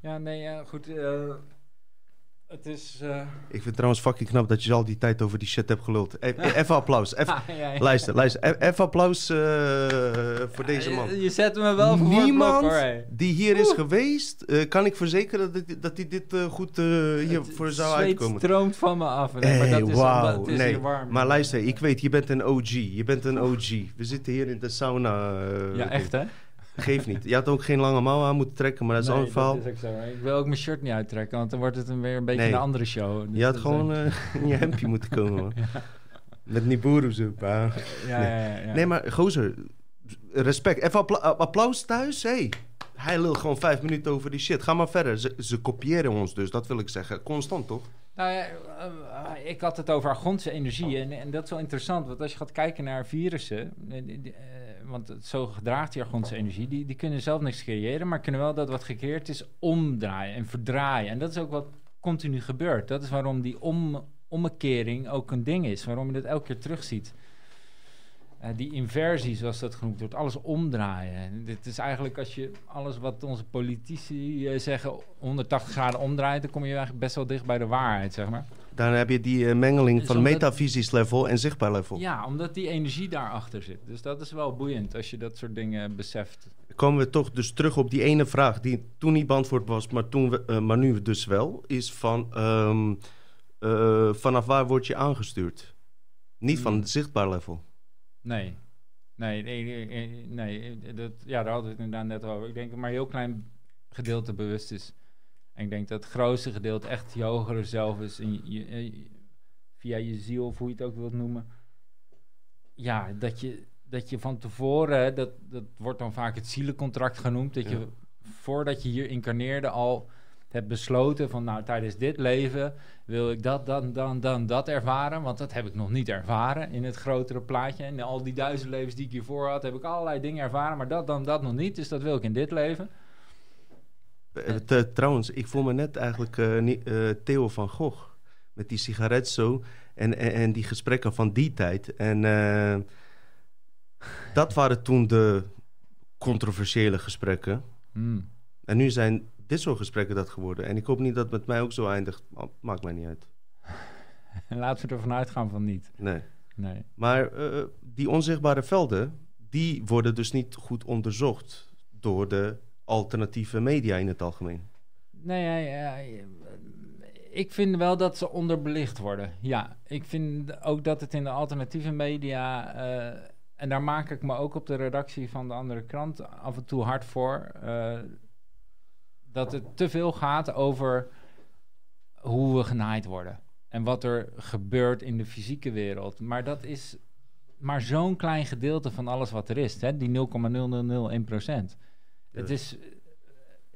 Speaker 3: Ja, nee, ja, goed. Uh, het is... Uh...
Speaker 1: Ik vind het trouwens fucking knap dat je al die tijd over die shit hebt geluld. E even applaus. Even, ja, ja. Luister, luister. E even applaus uh, voor deze man.
Speaker 3: Je, je zet me wel voor
Speaker 1: Niemand
Speaker 3: blok, hoor,
Speaker 1: die hier is geweest, uh, kan ik verzekeren dat, dat hij dit goed hiervoor zou uitkomen.
Speaker 3: Het stroomt van me af.
Speaker 1: Hey,
Speaker 3: maar dat is,
Speaker 1: wow.
Speaker 3: het is
Speaker 1: nee.
Speaker 3: hier warm.
Speaker 1: Maar luister, ik weet, je bent een OG. Je bent een OG. We zitten hier in de sauna.
Speaker 3: ja, echt hè?
Speaker 1: Geeft niet. Je had ook geen lange mouw aan moeten trekken, maar dat is
Speaker 3: nee,
Speaker 1: een verhaal.
Speaker 3: Dat is ook zo. Ik wil ook mijn shirt niet uittrekken, want dan wordt het een weer een beetje nee. een andere show.
Speaker 1: Dus je had gewoon uh, in je hemdje moeten komen, man. ja. Met Niboeru-soep.
Speaker 3: Ja, ja, ja, ja,
Speaker 1: Nee, maar gozer, respect. Even appla applaus thuis. Hey, hij lult gewoon vijf minuten over die shit. Ga maar verder. Ze, ze kopiëren ons dus, dat wil ik zeggen. Constant, toch?
Speaker 3: Nou ja, uh, ik had het over argontische energie. En, en, dat is wel interessant, want als je gaat kijken naar virussen... Want zo gedraagt die argontische energie... Die, die kunnen zelf niks creëren... maar kunnen wel dat wat gecreëerd is omdraaien en verdraaien. En dat is ook wat continu gebeurt. Dat is waarom die om, ook een ding is. Waarom je dat elke keer terugziet. Uh, die inversie, zoals dat genoemd wordt, alles omdraaien. Dit is eigenlijk als je alles wat onze politici uh, zeggen 180 graden omdraait, dan kom je eigenlijk best wel dicht bij de waarheid, zeg maar.
Speaker 1: Dan heb je die uh, mengeling van metafysisch level en zichtbaar level.
Speaker 3: Ja, omdat die energie daarachter zit. Dus dat is wel boeiend als je dat soort dingen beseft.
Speaker 1: Komen we toch dus terug op die ene vraag die toen niet beantwoord was, maar, toen we, maar nu dus wel, is van um, vanaf waar word je aangestuurd? Niet van
Speaker 3: Mm.
Speaker 1: het zichtbaar level.
Speaker 3: Nee. Nee, nee, nee, dat, ja, daar hadden we het inderdaad net over. Ik denk dat maar een heel klein gedeelte bewust is. En ik denk dat het grootste gedeelte echt je hogere zelf is. En je, je- via je ziel, of hoe je het ook wilt noemen. Ja, dat je, dat je van tevoren, dat, dat wordt dan vaak het zielencontract genoemd. Dat
Speaker 1: Ja.
Speaker 3: je voordat je hier incarneerde al hebt besloten van nou tijdens dit leven wil ik dat, dan, dan, dan, dat ervaren. Want dat heb ik nog niet ervaren in het grotere plaatje. En al die duizend levens die ik hiervoor had, heb ik allerlei dingen ervaren. Maar dat, dan, dat nog niet. Dus dat wil ik in dit leven.
Speaker 1: Eh, t- trouwens, ik voel me net eigenlijk eh, eh, Theo van Gogh. Met die sigaret zo. En, en, en die gesprekken van die tijd. En eh, dat waren toen de controversiële gesprekken.
Speaker 3: Hmm.
Speaker 1: En nu zijn dit soort gesprekken dat geworden. En ik hoop niet dat het met mij ook zo eindigt. Ma- Maakt mij niet uit.
Speaker 3: En laten we ervan uitgaan van niet.
Speaker 1: Nee.
Speaker 3: Nee.
Speaker 1: Maar eh, die onzichtbare velden, die worden dus niet goed onderzocht door de alternatieve media in het algemeen.
Speaker 3: Nee, ja, ja, ja, ik vind wel dat ze onderbelicht worden. Ja, ik vind ook dat het in de alternatieve media... eh, en daar maak ik me ook op de redactie van de andere krant af en toe hard voor... eh, dat het te veel gaat over hoe we genaaid worden. En wat er gebeurt in de fysieke wereld. Maar dat is maar zo'n klein gedeelte van alles wat er is. Hè? Die 0,0001 procent. Het is...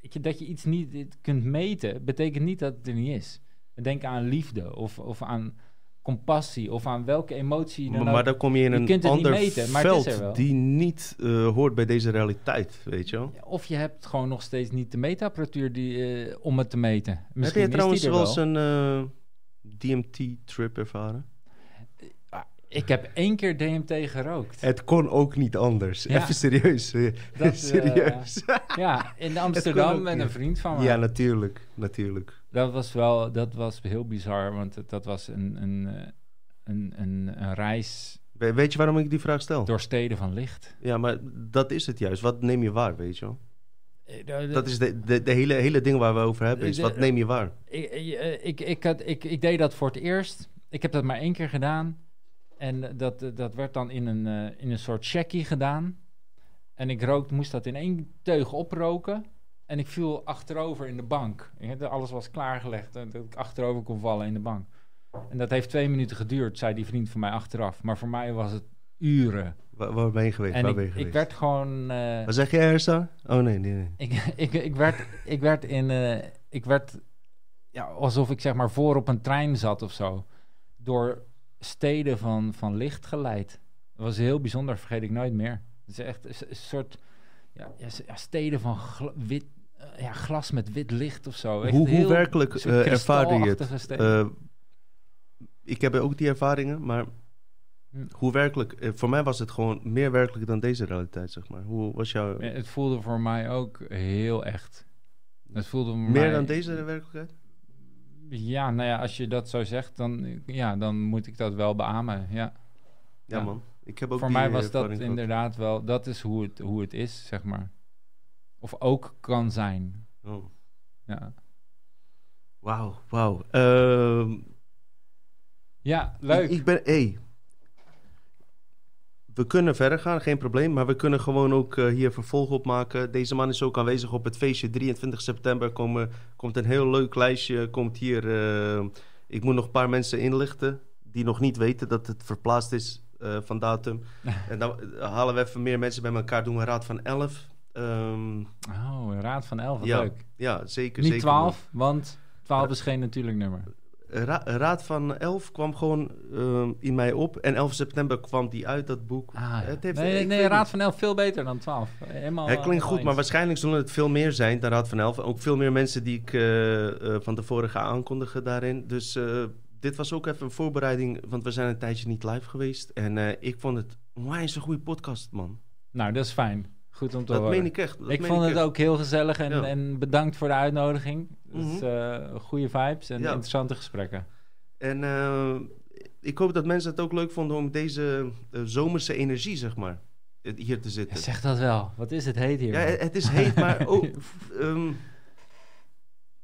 Speaker 3: eh, dat je iets niet kunt meten, betekent niet dat het er niet is. Denk aan liefde of, of aan compassie of aan welke emotie dan
Speaker 1: Maar,
Speaker 3: ook-
Speaker 1: maar dan kom je in
Speaker 3: je
Speaker 1: een ander
Speaker 3: meten,
Speaker 1: veld die niet eh, hoort bij deze realiteit, weet je wel.
Speaker 3: Of je hebt gewoon nog steeds niet de meetapparatuur die, eh, om het te meten. Misschien
Speaker 1: Heb je trouwens wel eens een eh, DMT-trip ervaren?
Speaker 3: Ik heb één keer DMT gerookt.
Speaker 1: Het kon ook niet anders.
Speaker 3: Ja.
Speaker 1: Even serieus. eh,
Speaker 3: Dat, eh,
Speaker 1: serieus.
Speaker 3: Ja, in Amsterdam met een vriend van me.
Speaker 1: ja, natuurlijk. Natuurlijk.
Speaker 3: Dat was wel, dat was heel bizar, want het- dat was een, een, eh, een, een, een reis
Speaker 1: We- weet je waarom ik die vraag stel?
Speaker 3: door steden van licht.
Speaker 1: Ja, maar dat is het juist. Wat neem je waar, weet je wel? Dat is de, de, de hele, hele ding waar we over hebben. Is wat neem je waar?
Speaker 3: ik, ik, ik, had, ik, ik deed dat voor het eerst. Ik heb dat maar één keer gedaan. En dat, dat werd dan in een, eh, in een soort checkie gedaan. En ik rook, moest dat in één teug oproken. En ik viel achterover in de bank. Ik Alles was klaargelegd. eh, Dat ik achterover kon vallen in de bank. En dat heeft twee minuten geduurd, zei die vriend van mij achteraf. Maar voor mij was het uren.
Speaker 1: Waar, waar ben je geweest?
Speaker 3: En
Speaker 1: waar
Speaker 3: ik,
Speaker 1: ben je
Speaker 3: ik
Speaker 1: geweest?
Speaker 3: werd gewoon... eh,
Speaker 1: Wat zeg je, Ersa? Oh nee, nee, nee.
Speaker 3: ik, ik, ik, werd, ik werd in. eh, ik werd. Ja, alsof ik zeg maar voor op een trein zat of zo. Door steden van, van licht geleid. Dat was heel bijzonder, vergeet ik nooit meer. Het is echt een, soort. Ja, steden van wit. eh, ja, glas met wit licht of zo. Echt
Speaker 1: Hoe, hoe
Speaker 3: heel-
Speaker 1: werkelijk
Speaker 3: soort
Speaker 1: eh, ervaarde je het? Eh, ik heb ook die ervaringen, maar
Speaker 3: Hm.
Speaker 1: hoe werkelijk... voor mij was het gewoon meer werkelijk dan deze realiteit, zeg maar. Hoe was jouw...
Speaker 3: Ja, het voelde voor mij ook heel echt. Het voelde
Speaker 1: meer
Speaker 3: mij-
Speaker 1: dan deze werkelijkheid?
Speaker 3: Ja, nou ja, als je dat zo zegt, dan, ja, dan moet ik dat wel beamen. Ja.
Speaker 1: Ja,
Speaker 3: Ja.
Speaker 1: man. Ik heb ook
Speaker 3: Voor mij was dat inderdaad wel, dat is hoe het, hoe het is, zeg maar. Of ook kan zijn.
Speaker 1: Oh.
Speaker 3: Ja,
Speaker 1: Wauw, wauw. Ehm,
Speaker 3: ja leuk.
Speaker 1: Ik, ik ben... Hey, we kunnen verder gaan, geen probleem. Maar we kunnen gewoon ook eh, hier vervolg op maken. Deze man is ook aanwezig op het feestje. 23 september komen, komt een heel leuk lijstje. Komt hier... eh, ik moet nog een paar mensen inlichten... die nog niet weten dat het verplaatst is eh, van datum. en dan halen we even meer mensen bij elkaar. Doen we een raad van 11. Ehm,
Speaker 3: oh, een raad van 11, wat
Speaker 1: Ja,
Speaker 3: leuk.
Speaker 1: ja, zeker.
Speaker 3: Niet
Speaker 1: zeker,
Speaker 3: 12, want 12 is geen natuurlijk nummer.
Speaker 1: Ra- raad van 11 kwam gewoon ehm, in mij op. En 11 september kwam die uit, dat boek.
Speaker 3: Ah, ja.
Speaker 1: Het heeft-
Speaker 3: nee, raad van 11 veel beter dan 12. Helemaal,
Speaker 1: Het
Speaker 3: eh,
Speaker 1: klinkt
Speaker 3: helemaal
Speaker 1: goed, maar waarschijnlijk zullen het veel meer zijn dan Raad van Elf. Ook veel meer mensen die ik eh, eh, van tevoren ga aankondigen daarin. Dus eh, dit was ook even een voorbereiding, want we zijn een tijdje niet live geweest. En eh, ik vond het onwijs een goede podcast, man.
Speaker 3: Nou, dat is fijn. Goed om te
Speaker 1: Dat
Speaker 3: horen.
Speaker 1: meen ik echt. dat
Speaker 3: ik vond het
Speaker 1: echt.
Speaker 3: ook heel gezellig en,
Speaker 1: Ja.
Speaker 3: en bedankt voor de uitnodiging. Dus,
Speaker 1: Mhm.
Speaker 3: eh, goede vibes en
Speaker 1: Ja.
Speaker 3: interessante gesprekken.
Speaker 1: En eh, ik hoop dat mensen het ook leuk vonden om deze eh, zomerse energie, zeg maar, hier te
Speaker 3: Ja,
Speaker 1: zitten.
Speaker 3: zeg dat wel. Wat is het heet hier?
Speaker 1: Ja,
Speaker 3: man.
Speaker 1: het is heet, maar ook... ehm,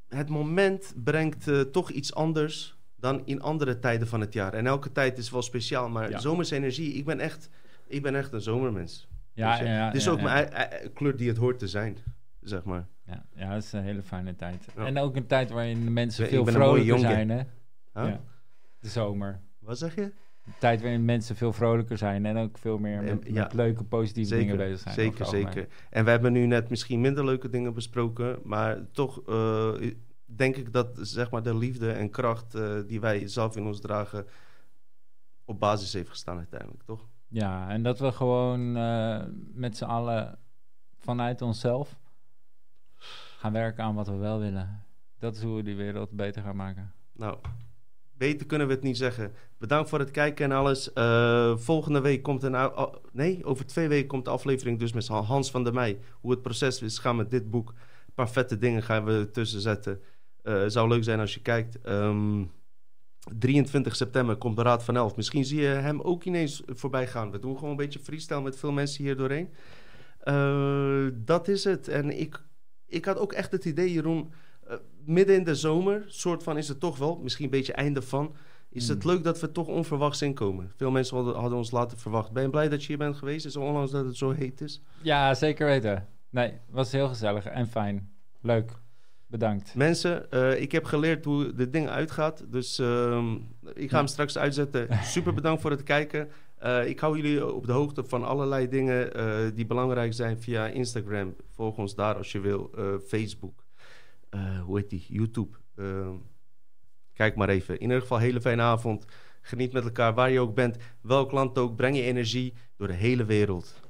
Speaker 1: het moment brengt toch iets anders dan in andere tijden van het jaar. En elke tijd is wel speciaal, maar
Speaker 3: Ja.
Speaker 1: zomers energie, ik ben echt, ik ben echt een zomermens.
Speaker 3: Ja,
Speaker 1: Weet je?
Speaker 3: ja, ja,
Speaker 1: Dit is
Speaker 3: ja,
Speaker 1: ook mijn ei- ei- kleur die het hoort te zijn, zeg maar.
Speaker 3: Ja, ja, dat is een hele fijne tijd. En ook een tijd waarin de mensen veel vrolijker zijn, hè?
Speaker 1: Huh?
Speaker 3: De zomer.
Speaker 1: Wat zeg je?
Speaker 3: Een tijd waarin mensen veel vrolijker zijn en ook veel meer met,
Speaker 1: Eh,
Speaker 3: met leuke, positieve dingen bezig zijn.
Speaker 1: zeker,
Speaker 3: het
Speaker 1: zeker. En we hebben nu net misschien minder leuke dingen besproken, maar toch eh, denk ik dat zeg maar de liefde en kracht eh, die wij zelf in ons dragen op basis heeft gestaan uiteindelijk, toch?
Speaker 3: Ja, en dat we gewoon eh, met z'n allen vanuit onszelf gaan werken aan wat we wel willen. Dat is hoe we die wereld beter gaan maken.
Speaker 1: Nou, beter kunnen we het niet zeggen. Bedankt voor het kijken en alles. Eh, volgende week komt een... oh, nee, over twee weken komt de aflevering dus met Hans van der Meij. Hoe het proces is gaan met dit boek. Een paar vette dingen gaan we ertussen zetten. Eh zou leuk zijn als je kijkt. Ehm, 23 september komt de Raad van Elf. Misschien zie je hem ook ineens voorbij gaan. We doen gewoon een beetje freestyle met veel mensen hier doorheen. Eh, dat is het. En ik, ik had ook echt het idee, Jeroen... eh, midden in de zomer, soort van is het toch wel... misschien een beetje einde van... is het
Speaker 3: Hmm.
Speaker 1: leuk dat we toch onverwachts inkomen. Veel mensen hadden, hadden ons laten verwachten. Ben je blij dat je hier bent geweest? Is onlangs dat het zo heet is?
Speaker 3: Ja, zeker weten. Nee, was heel gezellig en fijn. Leuk. Bedankt.
Speaker 1: Mensen, eh, ik heb geleerd hoe dit ding uitgaat. Dus ehm, ik ga hem straks uitzetten. Super bedankt voor het kijken. Eh, ik hou jullie op de hoogte van allerlei dingen eh, die belangrijk zijn via Instagram. Volg ons daar als je wil. Facebook. Hoe heet die? YouTube. Ehm, kijk maar even. In ieder geval, hele fijne avond. Geniet met elkaar waar je ook bent. Welk land ook. Breng je energie door de hele wereld.